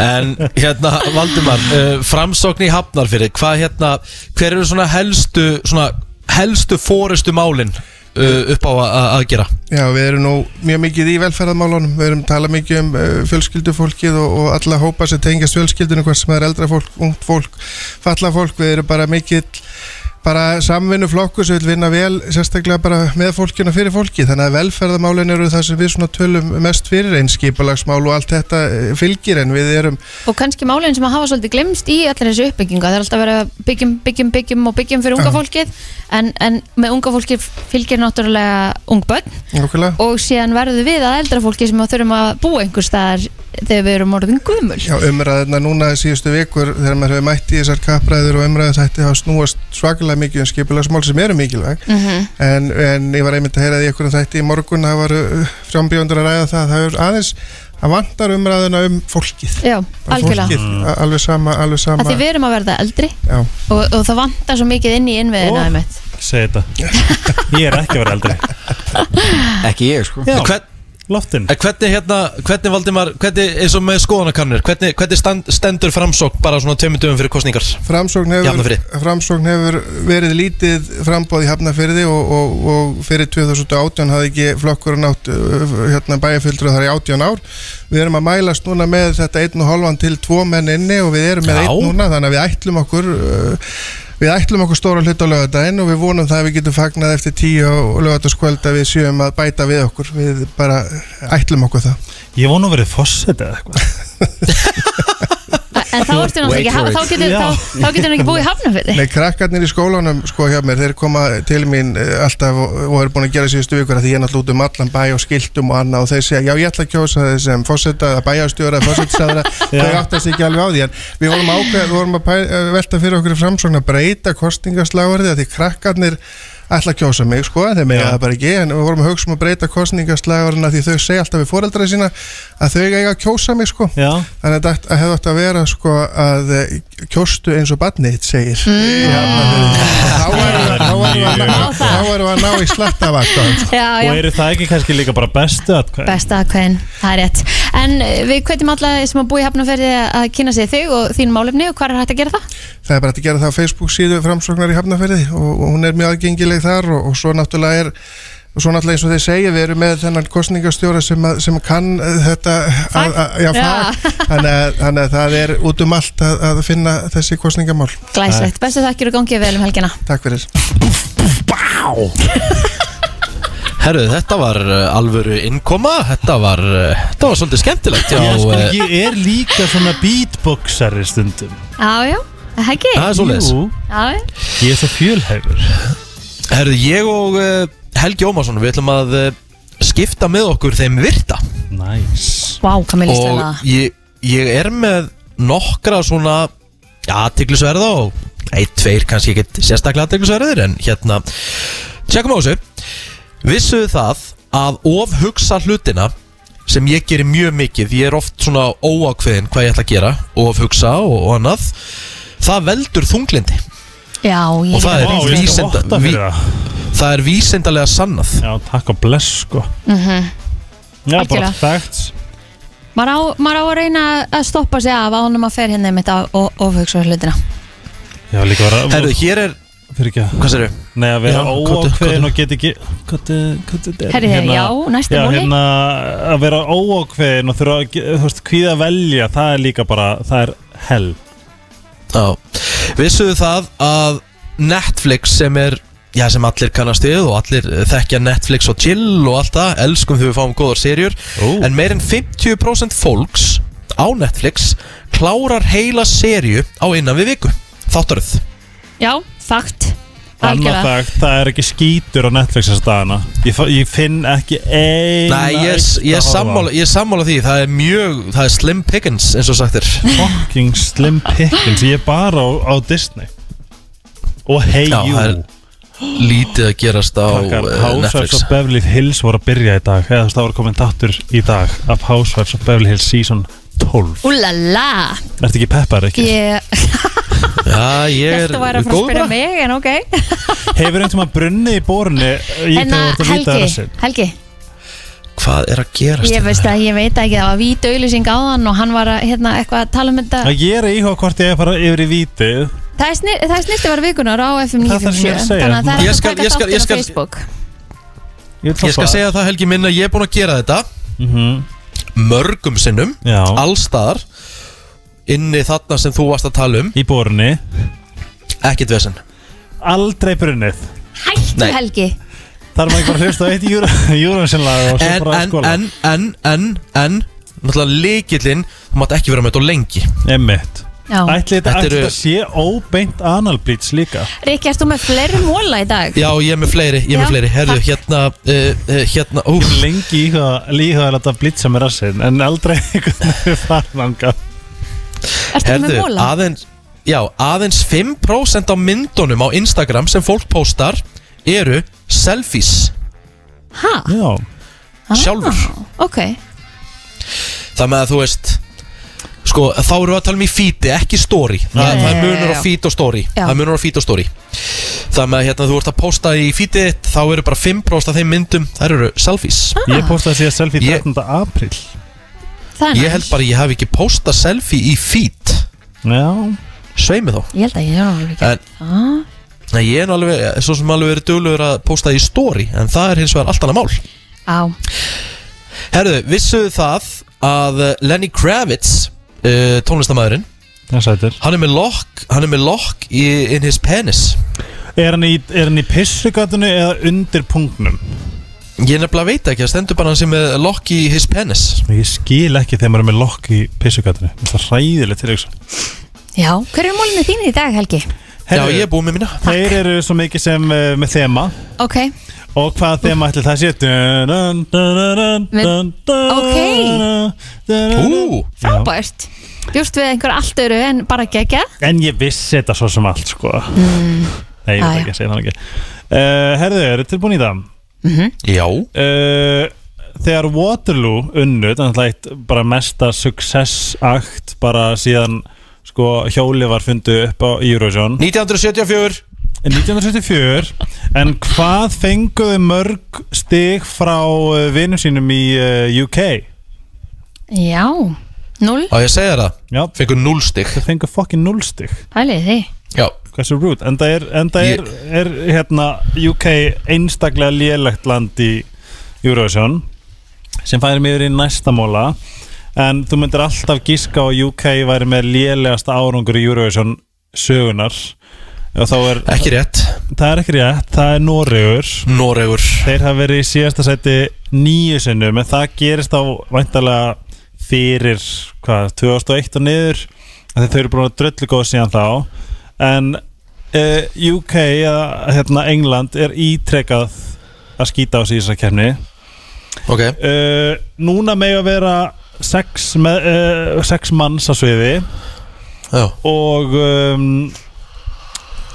Speaker 3: En hérna, Valdimar, uh, framsókn í Hafnarfyrir, hvað hérna, hver eru svona helstu, svona helstu fórustu málin uh, upp á að, gera?
Speaker 15: Já, við erum nú mjög mikið í velferðarmálunum, við erum talað mikið um uh, fjölskyldufólkið og, og alla hópa sem tengast fjölskyldunum, hvort sem er eldra fólk, ungt fólk, falla fólk, við erum bara mikill bara samvinnu flokku sem vil vinna vel sérstaklega bara með fólkinu og fyrir fólki þannig að velferðarmálin eru það sem við svona tölum mest fyrir einskipalagsmál og allt þetta eh, fylgir. En við erum
Speaker 2: Og kannski málinn sem að hafa svolítið glemst í allir þessu uppbygginga Það er alltaf að byggjum, byggjum, byggjum og byggjum fyrir unga fólkið en, en með unga fólkið fylgir náttúrulega ung börn
Speaker 15: Nákvæmlega.
Speaker 2: og síðan verður við að eldra fólki sem þurfum að búa einhver staðar þegar við erum orðin gumul
Speaker 15: Já, umræðina núna í síðustu vikur þegar maður hefur mætt í þessar kappræður og umræðin þætti hafa snúast svakalega mikið um skipulagsmál sem eru mikilvæg
Speaker 2: Mhm.
Speaker 15: en, en ég var einmitt að heyra því einhverjum þætti í morgun það var frambjóndur að ræða það það er aðeins að vantar umræðina um fólkið.
Speaker 2: Já, algjörlega.
Speaker 15: fólkið, a- alveg sama, alveg
Speaker 2: að
Speaker 15: sama
Speaker 2: því við erum að verða eldri
Speaker 15: Já.
Speaker 2: og, og það vantar svo mikið inn í innviðina einmitt.
Speaker 4: Segð þetta. Ég er ekki að vera eldri.
Speaker 17: Ekki ég, sko.
Speaker 4: Já,
Speaker 3: Hvern,
Speaker 4: loftin
Speaker 3: En hvernig hérna, hvernig Valdimar, hvernig eins og með skoðanakannir, hvernig, hvernig stand, stendur framsókn bara svona tveimur dögum fyrir kostningar?
Speaker 15: Framsókn hefur, framsókn hefur verið lítið frambóð í Hafnafyrði og, og, og fyrir 2018 hafði ekki flokkurinn átt uh, hérna, bæjarfyldur þar í 18 ár við erum að mælast núna með þetta 1,5 til 2 menn inni og við erum með
Speaker 3: Já.
Speaker 15: einn núna þannig að við ætlum okkur uh, við ætlum okkur stóra hlut á lögadaginn og við vonum það að við getum fagnað eftir 10 og lögadagskvöld að við séum að bæta við okkur. Við bara ætlum okkur það.
Speaker 4: Ég vonu að verið fosset eða eitthvað
Speaker 2: en þá ertu náttúrulega ekki þá getur þá, þá getur hann ekki búið í hafnafyrði
Speaker 15: Nei, krakkarnir í skólanum sko hjá mér, þeir koma til mín eh, alltaf og, og eru búin að gera síðustu vikur að því ég er náttúrulega út um allan bæ og skiltum og annað og þeir segja, já ég ætla að kjósa þeir sem fósetta, bæjastjóra, fósettisáðara þau áttast ekki alveg á því en við vorum, ákveð, við vorum að pæ, velta fyrir okkur í framsókn að breyta kostingaslagverði að því krakkarnir ætla að kjósa mig sko, þeir mega það bara ekki en við vorum að hugsa um að breyta kostningaslagverðina því þau segja alltaf við fóreldraði sína að þau eiga að kjósa mig sko
Speaker 4: Já.
Speaker 15: þannig að þetta hefði átt að vera sko að eh, kjóstu eins og badnið þitt segir
Speaker 2: Mm.
Speaker 15: þá erum við- að ná- í slattavakt sko.
Speaker 2: Já, já.
Speaker 4: Og eru það ekki kannski líka bara bestu atkvæði?
Speaker 2: Besta aðkvæðin, það er rétt En eh, við hvetjum alla sem að búi í hafnafyrði að kynna sig þig og þín málefni og hvað er hægt að gera það?
Speaker 15: það er bara að gera það á Facebook síðu framsóknar í Hafnafyrði og, og hún er mjög aðgengileg þar og, og svo náttúrulega er og svo náttúrulega eins og þeir segja, við erum með þennan kostningastjóra sem, að, sem kann eh, þetta að, að, já, þannig, að, þannig að það er út um allt að, að finna þessi kostningamál
Speaker 2: Glæslegt, bestu þakkir og gangið vel um helgina.
Speaker 15: Takk fyrir.
Speaker 3: Herru, þetta var uh, alvöru innkoma, þetta var, uh, þetta var svolítið skemmtilegt já,
Speaker 4: Já, sko, ég er líka svona beatboxari stundum?
Speaker 2: Já, já, það ekki?
Speaker 3: Það er
Speaker 2: já.
Speaker 4: ég er svo fjölhæfur
Speaker 3: Herru, ég og uh, Helgi Ómarsson, við ætlum að uh, skipta með okkur þeim virta.
Speaker 4: Næs
Speaker 2: Vá, hvað með að
Speaker 3: Og ég, ég er með nokkra svona aðtiklisverða og eitt, tveir kannski ekkert sérstaklega aðtiklisverðir en hérna, tjekkum á þessu. Vissuðu það að ofhugsa hlutina sem ég gerir mjög mikið, ég er oft svona óákveðin hvað ég ætla að gera, ofhugsa og, og annað, það veldur þunglindi
Speaker 2: Já, ég
Speaker 3: og það er,
Speaker 4: Vá, ég skal
Speaker 3: vísinda,
Speaker 4: votta fyrir það.
Speaker 3: það er vísindalega sannað
Speaker 4: Já, takk og bless sko
Speaker 2: Mhm.
Speaker 4: Já,
Speaker 2: Algjörlega.
Speaker 4: bara facts
Speaker 2: Maður á, maður á að reyna að stoppa sig af ánum að fer hérna mitt á ofhugsa hlutina
Speaker 4: Já, líka bara
Speaker 3: Herru, hér er
Speaker 4: fyrir ekki
Speaker 3: Hvað sér
Speaker 4: Nei, að vera
Speaker 3: Já, komdu,
Speaker 4: óákveðin
Speaker 3: komdu.
Speaker 4: og get ekki Kottu, kottu
Speaker 2: Herri, já, næsti
Speaker 4: já,
Speaker 2: múli.
Speaker 4: hérna, Að vera óákveðin og þurfa að, ge- þú veist, hví að velja Það er líka bara, það er hell
Speaker 3: Já, vissuðu það að Netflix sem er Já, sem allir kannast við og allir þekkja Netflix og chill og allt það, elskum þegar við fáum góðar serjur en meir en 50% fólks á Netflix klárar heila serju á innan við viku. Þáttaröð.
Speaker 2: Já, fakt
Speaker 4: Annað þagt, það er ekki skítur á Netflix þess dagana. Ég, fa- ég finn ekki eina
Speaker 3: Nei, ég, er- ég, er
Speaker 4: að
Speaker 3: sammála, ég er sammála því. Það er mjög, það er slim pickings eins og sagt er.
Speaker 4: Fucking slim pickings. Ég er bara á, á Disney. Og hey
Speaker 3: Já,
Speaker 4: you.
Speaker 3: það er lítið að gerast á
Speaker 4: Krakkar,
Speaker 3: uh,
Speaker 4: Housewives
Speaker 3: Netflix.
Speaker 4: Of Beverly Hills voru að byrja í dag. Eða það voru komin þáttur í dag af Housewives of Beverly Hills season 12
Speaker 2: Úlala.
Speaker 4: Ertu ekki peppar ekki?
Speaker 2: Ég
Speaker 3: Já, ég er
Speaker 2: Þetta var að fara að spyrja mig en ok
Speaker 4: Hefur einhvern veginn brunnið í borunni í
Speaker 2: En
Speaker 4: þegar þú ert að nýta
Speaker 2: Helgi,
Speaker 4: rassin?
Speaker 2: Helgi
Speaker 3: Hvað er að gerast?
Speaker 2: Ég veist að ég veit ekki það var vít auðlýsing á hann og hann var að hérna, eitthvað að tala um þetta
Speaker 4: Að ég er að íhuga hvort ég er að fara yfir í vítið
Speaker 2: Það er, sni, það er snirti var vikunar á FM
Speaker 4: Það þarf ég að
Speaker 2: 957
Speaker 4: segja.
Speaker 2: Þannig að það er
Speaker 3: Ég
Speaker 2: hægt
Speaker 3: skal-
Speaker 2: að taka
Speaker 3: ég skal- ég
Speaker 2: þáttinn á
Speaker 3: skal-
Speaker 2: Facebook
Speaker 3: Ég skal segja það Helgi minn að ég er búin að gera þetta
Speaker 4: Mhm.
Speaker 3: mörgum sinnum
Speaker 4: Já.
Speaker 3: allstaðar inni þarna sem þú varst að tala um.
Speaker 4: Í borunni.
Speaker 3: Ekkert vesen.
Speaker 4: Aldrei brunnið.
Speaker 2: Hættu
Speaker 3: Nei.
Speaker 2: Helgi.
Speaker 4: Þar maður ekki bara hlusta á eitt júransinlag og svo
Speaker 3: en,
Speaker 4: bara að
Speaker 3: en,
Speaker 4: skóla
Speaker 3: en, en, en, en Náttúrulega líkillinn Þú mátt ekki vera með þetta lengi.
Speaker 4: Emmitt
Speaker 2: Já.
Speaker 4: Ætli þetta
Speaker 3: Þetta
Speaker 4: ætli
Speaker 3: eru-
Speaker 4: þetta sé óbeint analblíts líka?
Speaker 2: Rikki, erst þú með fleiri móla í dag?
Speaker 3: Já, ég er með fleiri, ég er með
Speaker 2: Já,
Speaker 3: fleiri. Herðu,
Speaker 2: takk.
Speaker 3: hérna, uh, uh, hérna Ú,
Speaker 4: Ég hef lengi líka að blitza með rassin En aldrei einhvern veginn farnanga
Speaker 2: Ertu með móla?
Speaker 3: aðeins Já, aðeins 5% á myndunum á Instagram sem fólk postar eru selfies.
Speaker 2: Hæ?
Speaker 4: Já.
Speaker 3: Sjálfur.
Speaker 2: Ok.
Speaker 3: Það með að þú veist Sko, þá erum við að tala um í feedi, ekki story. Þa,
Speaker 2: Já,
Speaker 3: Það er munur á feed og story.
Speaker 2: Já.
Speaker 3: Það er munur á feed og story. Það með að hérna, þú ert að posta í feedið þitt Þá eru bara 5% af þeim myndum Það eru selfies.
Speaker 4: Ég postaði síðan selfie
Speaker 3: Ég-
Speaker 4: 13. apríl
Speaker 2: Það er
Speaker 3: Ég held bara að ég hef ekki postað selfie í feed.
Speaker 4: Já.
Speaker 3: Sveimi þó.
Speaker 2: Ég held að ég er alveg ekki
Speaker 3: En
Speaker 2: ah.
Speaker 3: Nei, ég er nú alveg, svo sem alveg verið duglegur að posta í story En það er hins vegar allt annað mál.
Speaker 2: Á.
Speaker 3: Herðu, vissuðu það að uh, Lenny Kravitz uh, Tónlistamæðurinn
Speaker 4: Það sætir
Speaker 3: Hann er með lokk Hann er með lokk í in his penis.
Speaker 4: Er hann í, er hann í pissugatunu eða undir punktnum?
Speaker 3: Ég nefnilega veit ekki, það stendur bara hann sem með lokk í his penis.
Speaker 4: Ég skil ekki þegar maður er með lokk í pissugatunu Það er ræðilegt til ykkur
Speaker 2: Já, hver er mólinu þín í dag, Helgi?
Speaker 3: Já, ég er búið með mína.
Speaker 4: Þeir eru svo mikið sem uh, með þema.
Speaker 2: Ok,
Speaker 4: Og hvað þema ætli það sé?
Speaker 2: Ok. frábært. Bjóst við einhver allt öru en bara gegja
Speaker 4: En ég vissi þetta svo sem allt sko.
Speaker 2: Mm.
Speaker 4: Nei, ég
Speaker 2: Ah,
Speaker 4: veit
Speaker 2: já.
Speaker 4: ekki að segja það ekki. Uh, Herðu, eru tilbúin í það?
Speaker 3: Já.
Speaker 4: Uh, Þegar Waterloo unnu Þannig að eitt bara mesta success-akt Bara síðan sko hjóli var fundið upp á Eurovision.
Speaker 3: 1974
Speaker 4: 1974 En hvað fenguðu mörg stig frá uh, vinum sínum í uh, UK?
Speaker 2: Já, null.
Speaker 3: Á ég að segja það?
Speaker 4: Já.
Speaker 3: Fengur 0 stig.
Speaker 4: Það fengur fokkin 0 stig.
Speaker 2: Pælið því.
Speaker 3: Já
Speaker 4: Hversu rude? En það er, en það er, er hérna UK einstaklega lélegt land í Eurovision sem færi yfir í næsta móla. En þú myndir alltaf gíska á UK væri með lélegasta árangur í Eurovision sögunar er
Speaker 3: Ekki rétt.
Speaker 4: Það er ekki rétt, það er Noregur.
Speaker 3: Noregur.
Speaker 4: Þeir hafa verið í síðasta seti nýju sinnum en það gerist á væntalega fyrir hvað, 2001 og niður? Þau eru búin að dröllu góð síðan þá. En uh, UK eða hérna, England er ítrekað að skýta á sig í þessa kemni
Speaker 3: Ok
Speaker 4: uh, núna með að vera sex, með, uh, sex manns á sviði
Speaker 3: Já.
Speaker 4: og um,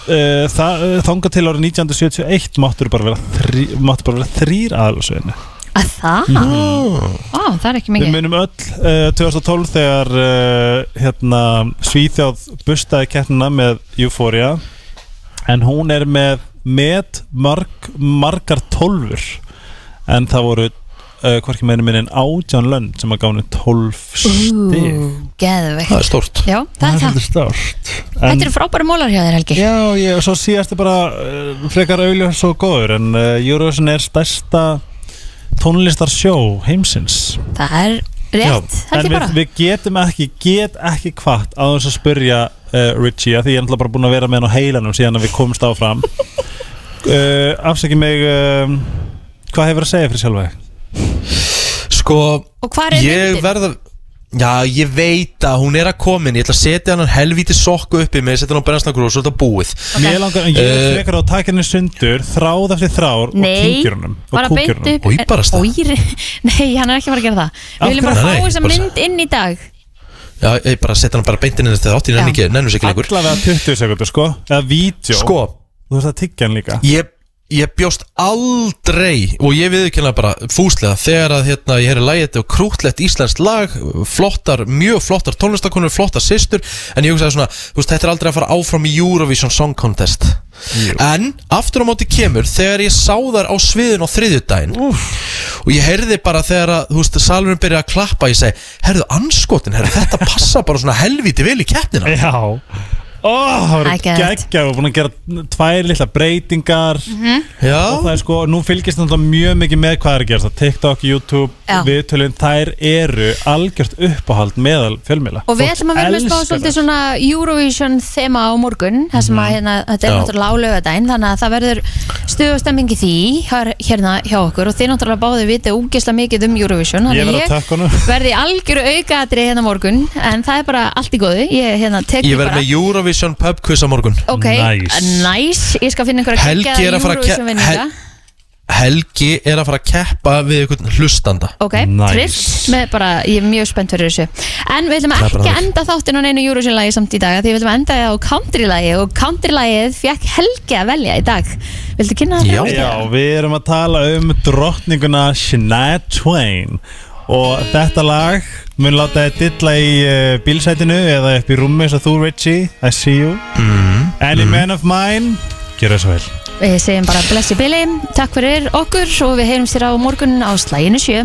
Speaker 4: uh, það, þangað til árið 1971 máttur bara vera, þrýr aðalsveginni
Speaker 2: Að það?
Speaker 4: Mhm.
Speaker 2: Ó, það er ekki
Speaker 4: Við
Speaker 2: mikið
Speaker 4: munum öll uh, 2012 þegar uh, hérna, Svíþjóð bustaði keppnina með Euphoria en hún er með með marg, margar tólfur. En það voru uh, hvorki meðin minn en átján lönd sem að gánu 12 stig.
Speaker 2: Geðveikt.
Speaker 4: Það er stórt.
Speaker 2: Já, það er það
Speaker 4: stórt.
Speaker 2: Þetta eru frábæri mólar hjá þér Helgi.
Speaker 4: Já, ég, og svo síðast er bara uh, frekar auðljós svo góður en uh, Eurovision er stærsta tónlistarsjó heimsins.
Speaker 2: Það er rétt, held
Speaker 4: en
Speaker 2: ég bara.
Speaker 4: við, við getum ekki, get ekki hvart á þess að spyrja uh, Richie að því ég er náttúrulega bara búin að vera með hann á heilanum síðan að við komumst áfram. Uh, Afsaki mig uh, hvað hefur að segja fyrir sjálfa?
Speaker 3: Sko
Speaker 2: Og hvar er
Speaker 3: Ég
Speaker 2: myndin?
Speaker 3: verða Já, ég veit að hún er að komin Ég ætla að setja hann helvíti sokku uppi með Setja hann á brennsnakur og svo er þetta búið.
Speaker 4: Mér langar, en ég
Speaker 3: Eh,
Speaker 4: frekar á að taka henni sundur þráð eftir þrár og
Speaker 2: Nei,
Speaker 4: kynkir honum og
Speaker 2: bara
Speaker 4: kúkir
Speaker 2: beint
Speaker 4: honum.
Speaker 2: upp Ói, Nei, hann er ekki að fara að gera það.
Speaker 3: Af
Speaker 2: Við viljum bara
Speaker 3: hverju?
Speaker 2: fá
Speaker 3: Nei,
Speaker 2: þessa
Speaker 3: bara-
Speaker 2: mynd inn í dag
Speaker 3: Já, ég bara setja hann bara beint inn Þegar átti
Speaker 2: Já.
Speaker 3: hann ekki, nennum sér ekki lengur.
Speaker 4: Allavega 20 sekundur sko. Eða vídeo
Speaker 3: Sko.
Speaker 4: Þú veist að tyggja hann líka.
Speaker 3: Ég, ég bjóst aldrei Og ég viðurkenna bara fúslega Þegar að hérna, ég heyri lægið og krútlegt íslenskt lag Flottar, mjög flottar tónlistakonur Flottar systur En ég hugsaði svona, þú veist, þetta er aldrei að fara áfram í Eurovision Song Contest En aftur á móti kemur Þegar ég sá þar á sviðin á þriðjudaginn Og ég heyrði bara þegar að, þú veist, salurinn byrjaði að klappa Ég segi, herðu anskotin, herðu þetta passa bara svona helvíti vel í keppnina.
Speaker 4: Já Ó, það
Speaker 2: geðveikt.
Speaker 4: geggja og búin að gera tvær litla breytingar
Speaker 2: Mhm.
Speaker 3: Já
Speaker 4: Og það er sko, nú fylgist náttúrulega mjög mikið með hvað er að gerast TikTok, YouTube,
Speaker 2: Já.
Speaker 4: viðtölinn Þær eru algjört uppáhald meðal fjölmiðla
Speaker 2: Og við ætlum að vera með
Speaker 4: elskar
Speaker 2: svolítið svona Eurovision þema á morgun Það sem að
Speaker 4: Mhm.
Speaker 2: hérna, þetta er
Speaker 4: Já.
Speaker 2: náttúrulega á lögadaginn Þannig að það verður stuðustemming í því hér- hérna hjá okkur Og þið náttúrulega báðið vitið úgesla mikið um Eurovision
Speaker 4: Ég
Speaker 2: Þannig
Speaker 4: tökkunum.
Speaker 2: verði í algjöru aukaatri hérna morgun En það er bara allt í góðu Ég hérna,
Speaker 3: Eurovision pub quiz á morgun.
Speaker 2: Ok, nice. Ég skal finna einhverja
Speaker 3: Helgi er að fara að ke-
Speaker 2: Eurovision vinninga
Speaker 3: Helgi er að fara að keppa við einhvern hlustanda.
Speaker 2: Ok, trillt með bara, ég er mjög spennt fyrir þessu. En við ætlum
Speaker 3: Það er bara
Speaker 2: ekki að
Speaker 3: þannig.
Speaker 2: enda þáttin á neinu Eurovision-lagi samt í dag Því við ætlum að enda það á country-lagi Og country-lagið fekk Helgi að velja í dag. Viltu kynna það? fyrir
Speaker 4: Já,
Speaker 2: okkur?
Speaker 4: við erum að tala um drottninguna Shania Twain og þetta lag mun láta þið dilla í uh, bílsætinu eða upp í rúmi eins og þú Richie, I see you.
Speaker 3: Mm.
Speaker 4: Any man of mine, gera svo vel.
Speaker 2: Við segjum bara blessi Billy Takk fyrir okkur og við heyrum sér á morgun á slæginu sjö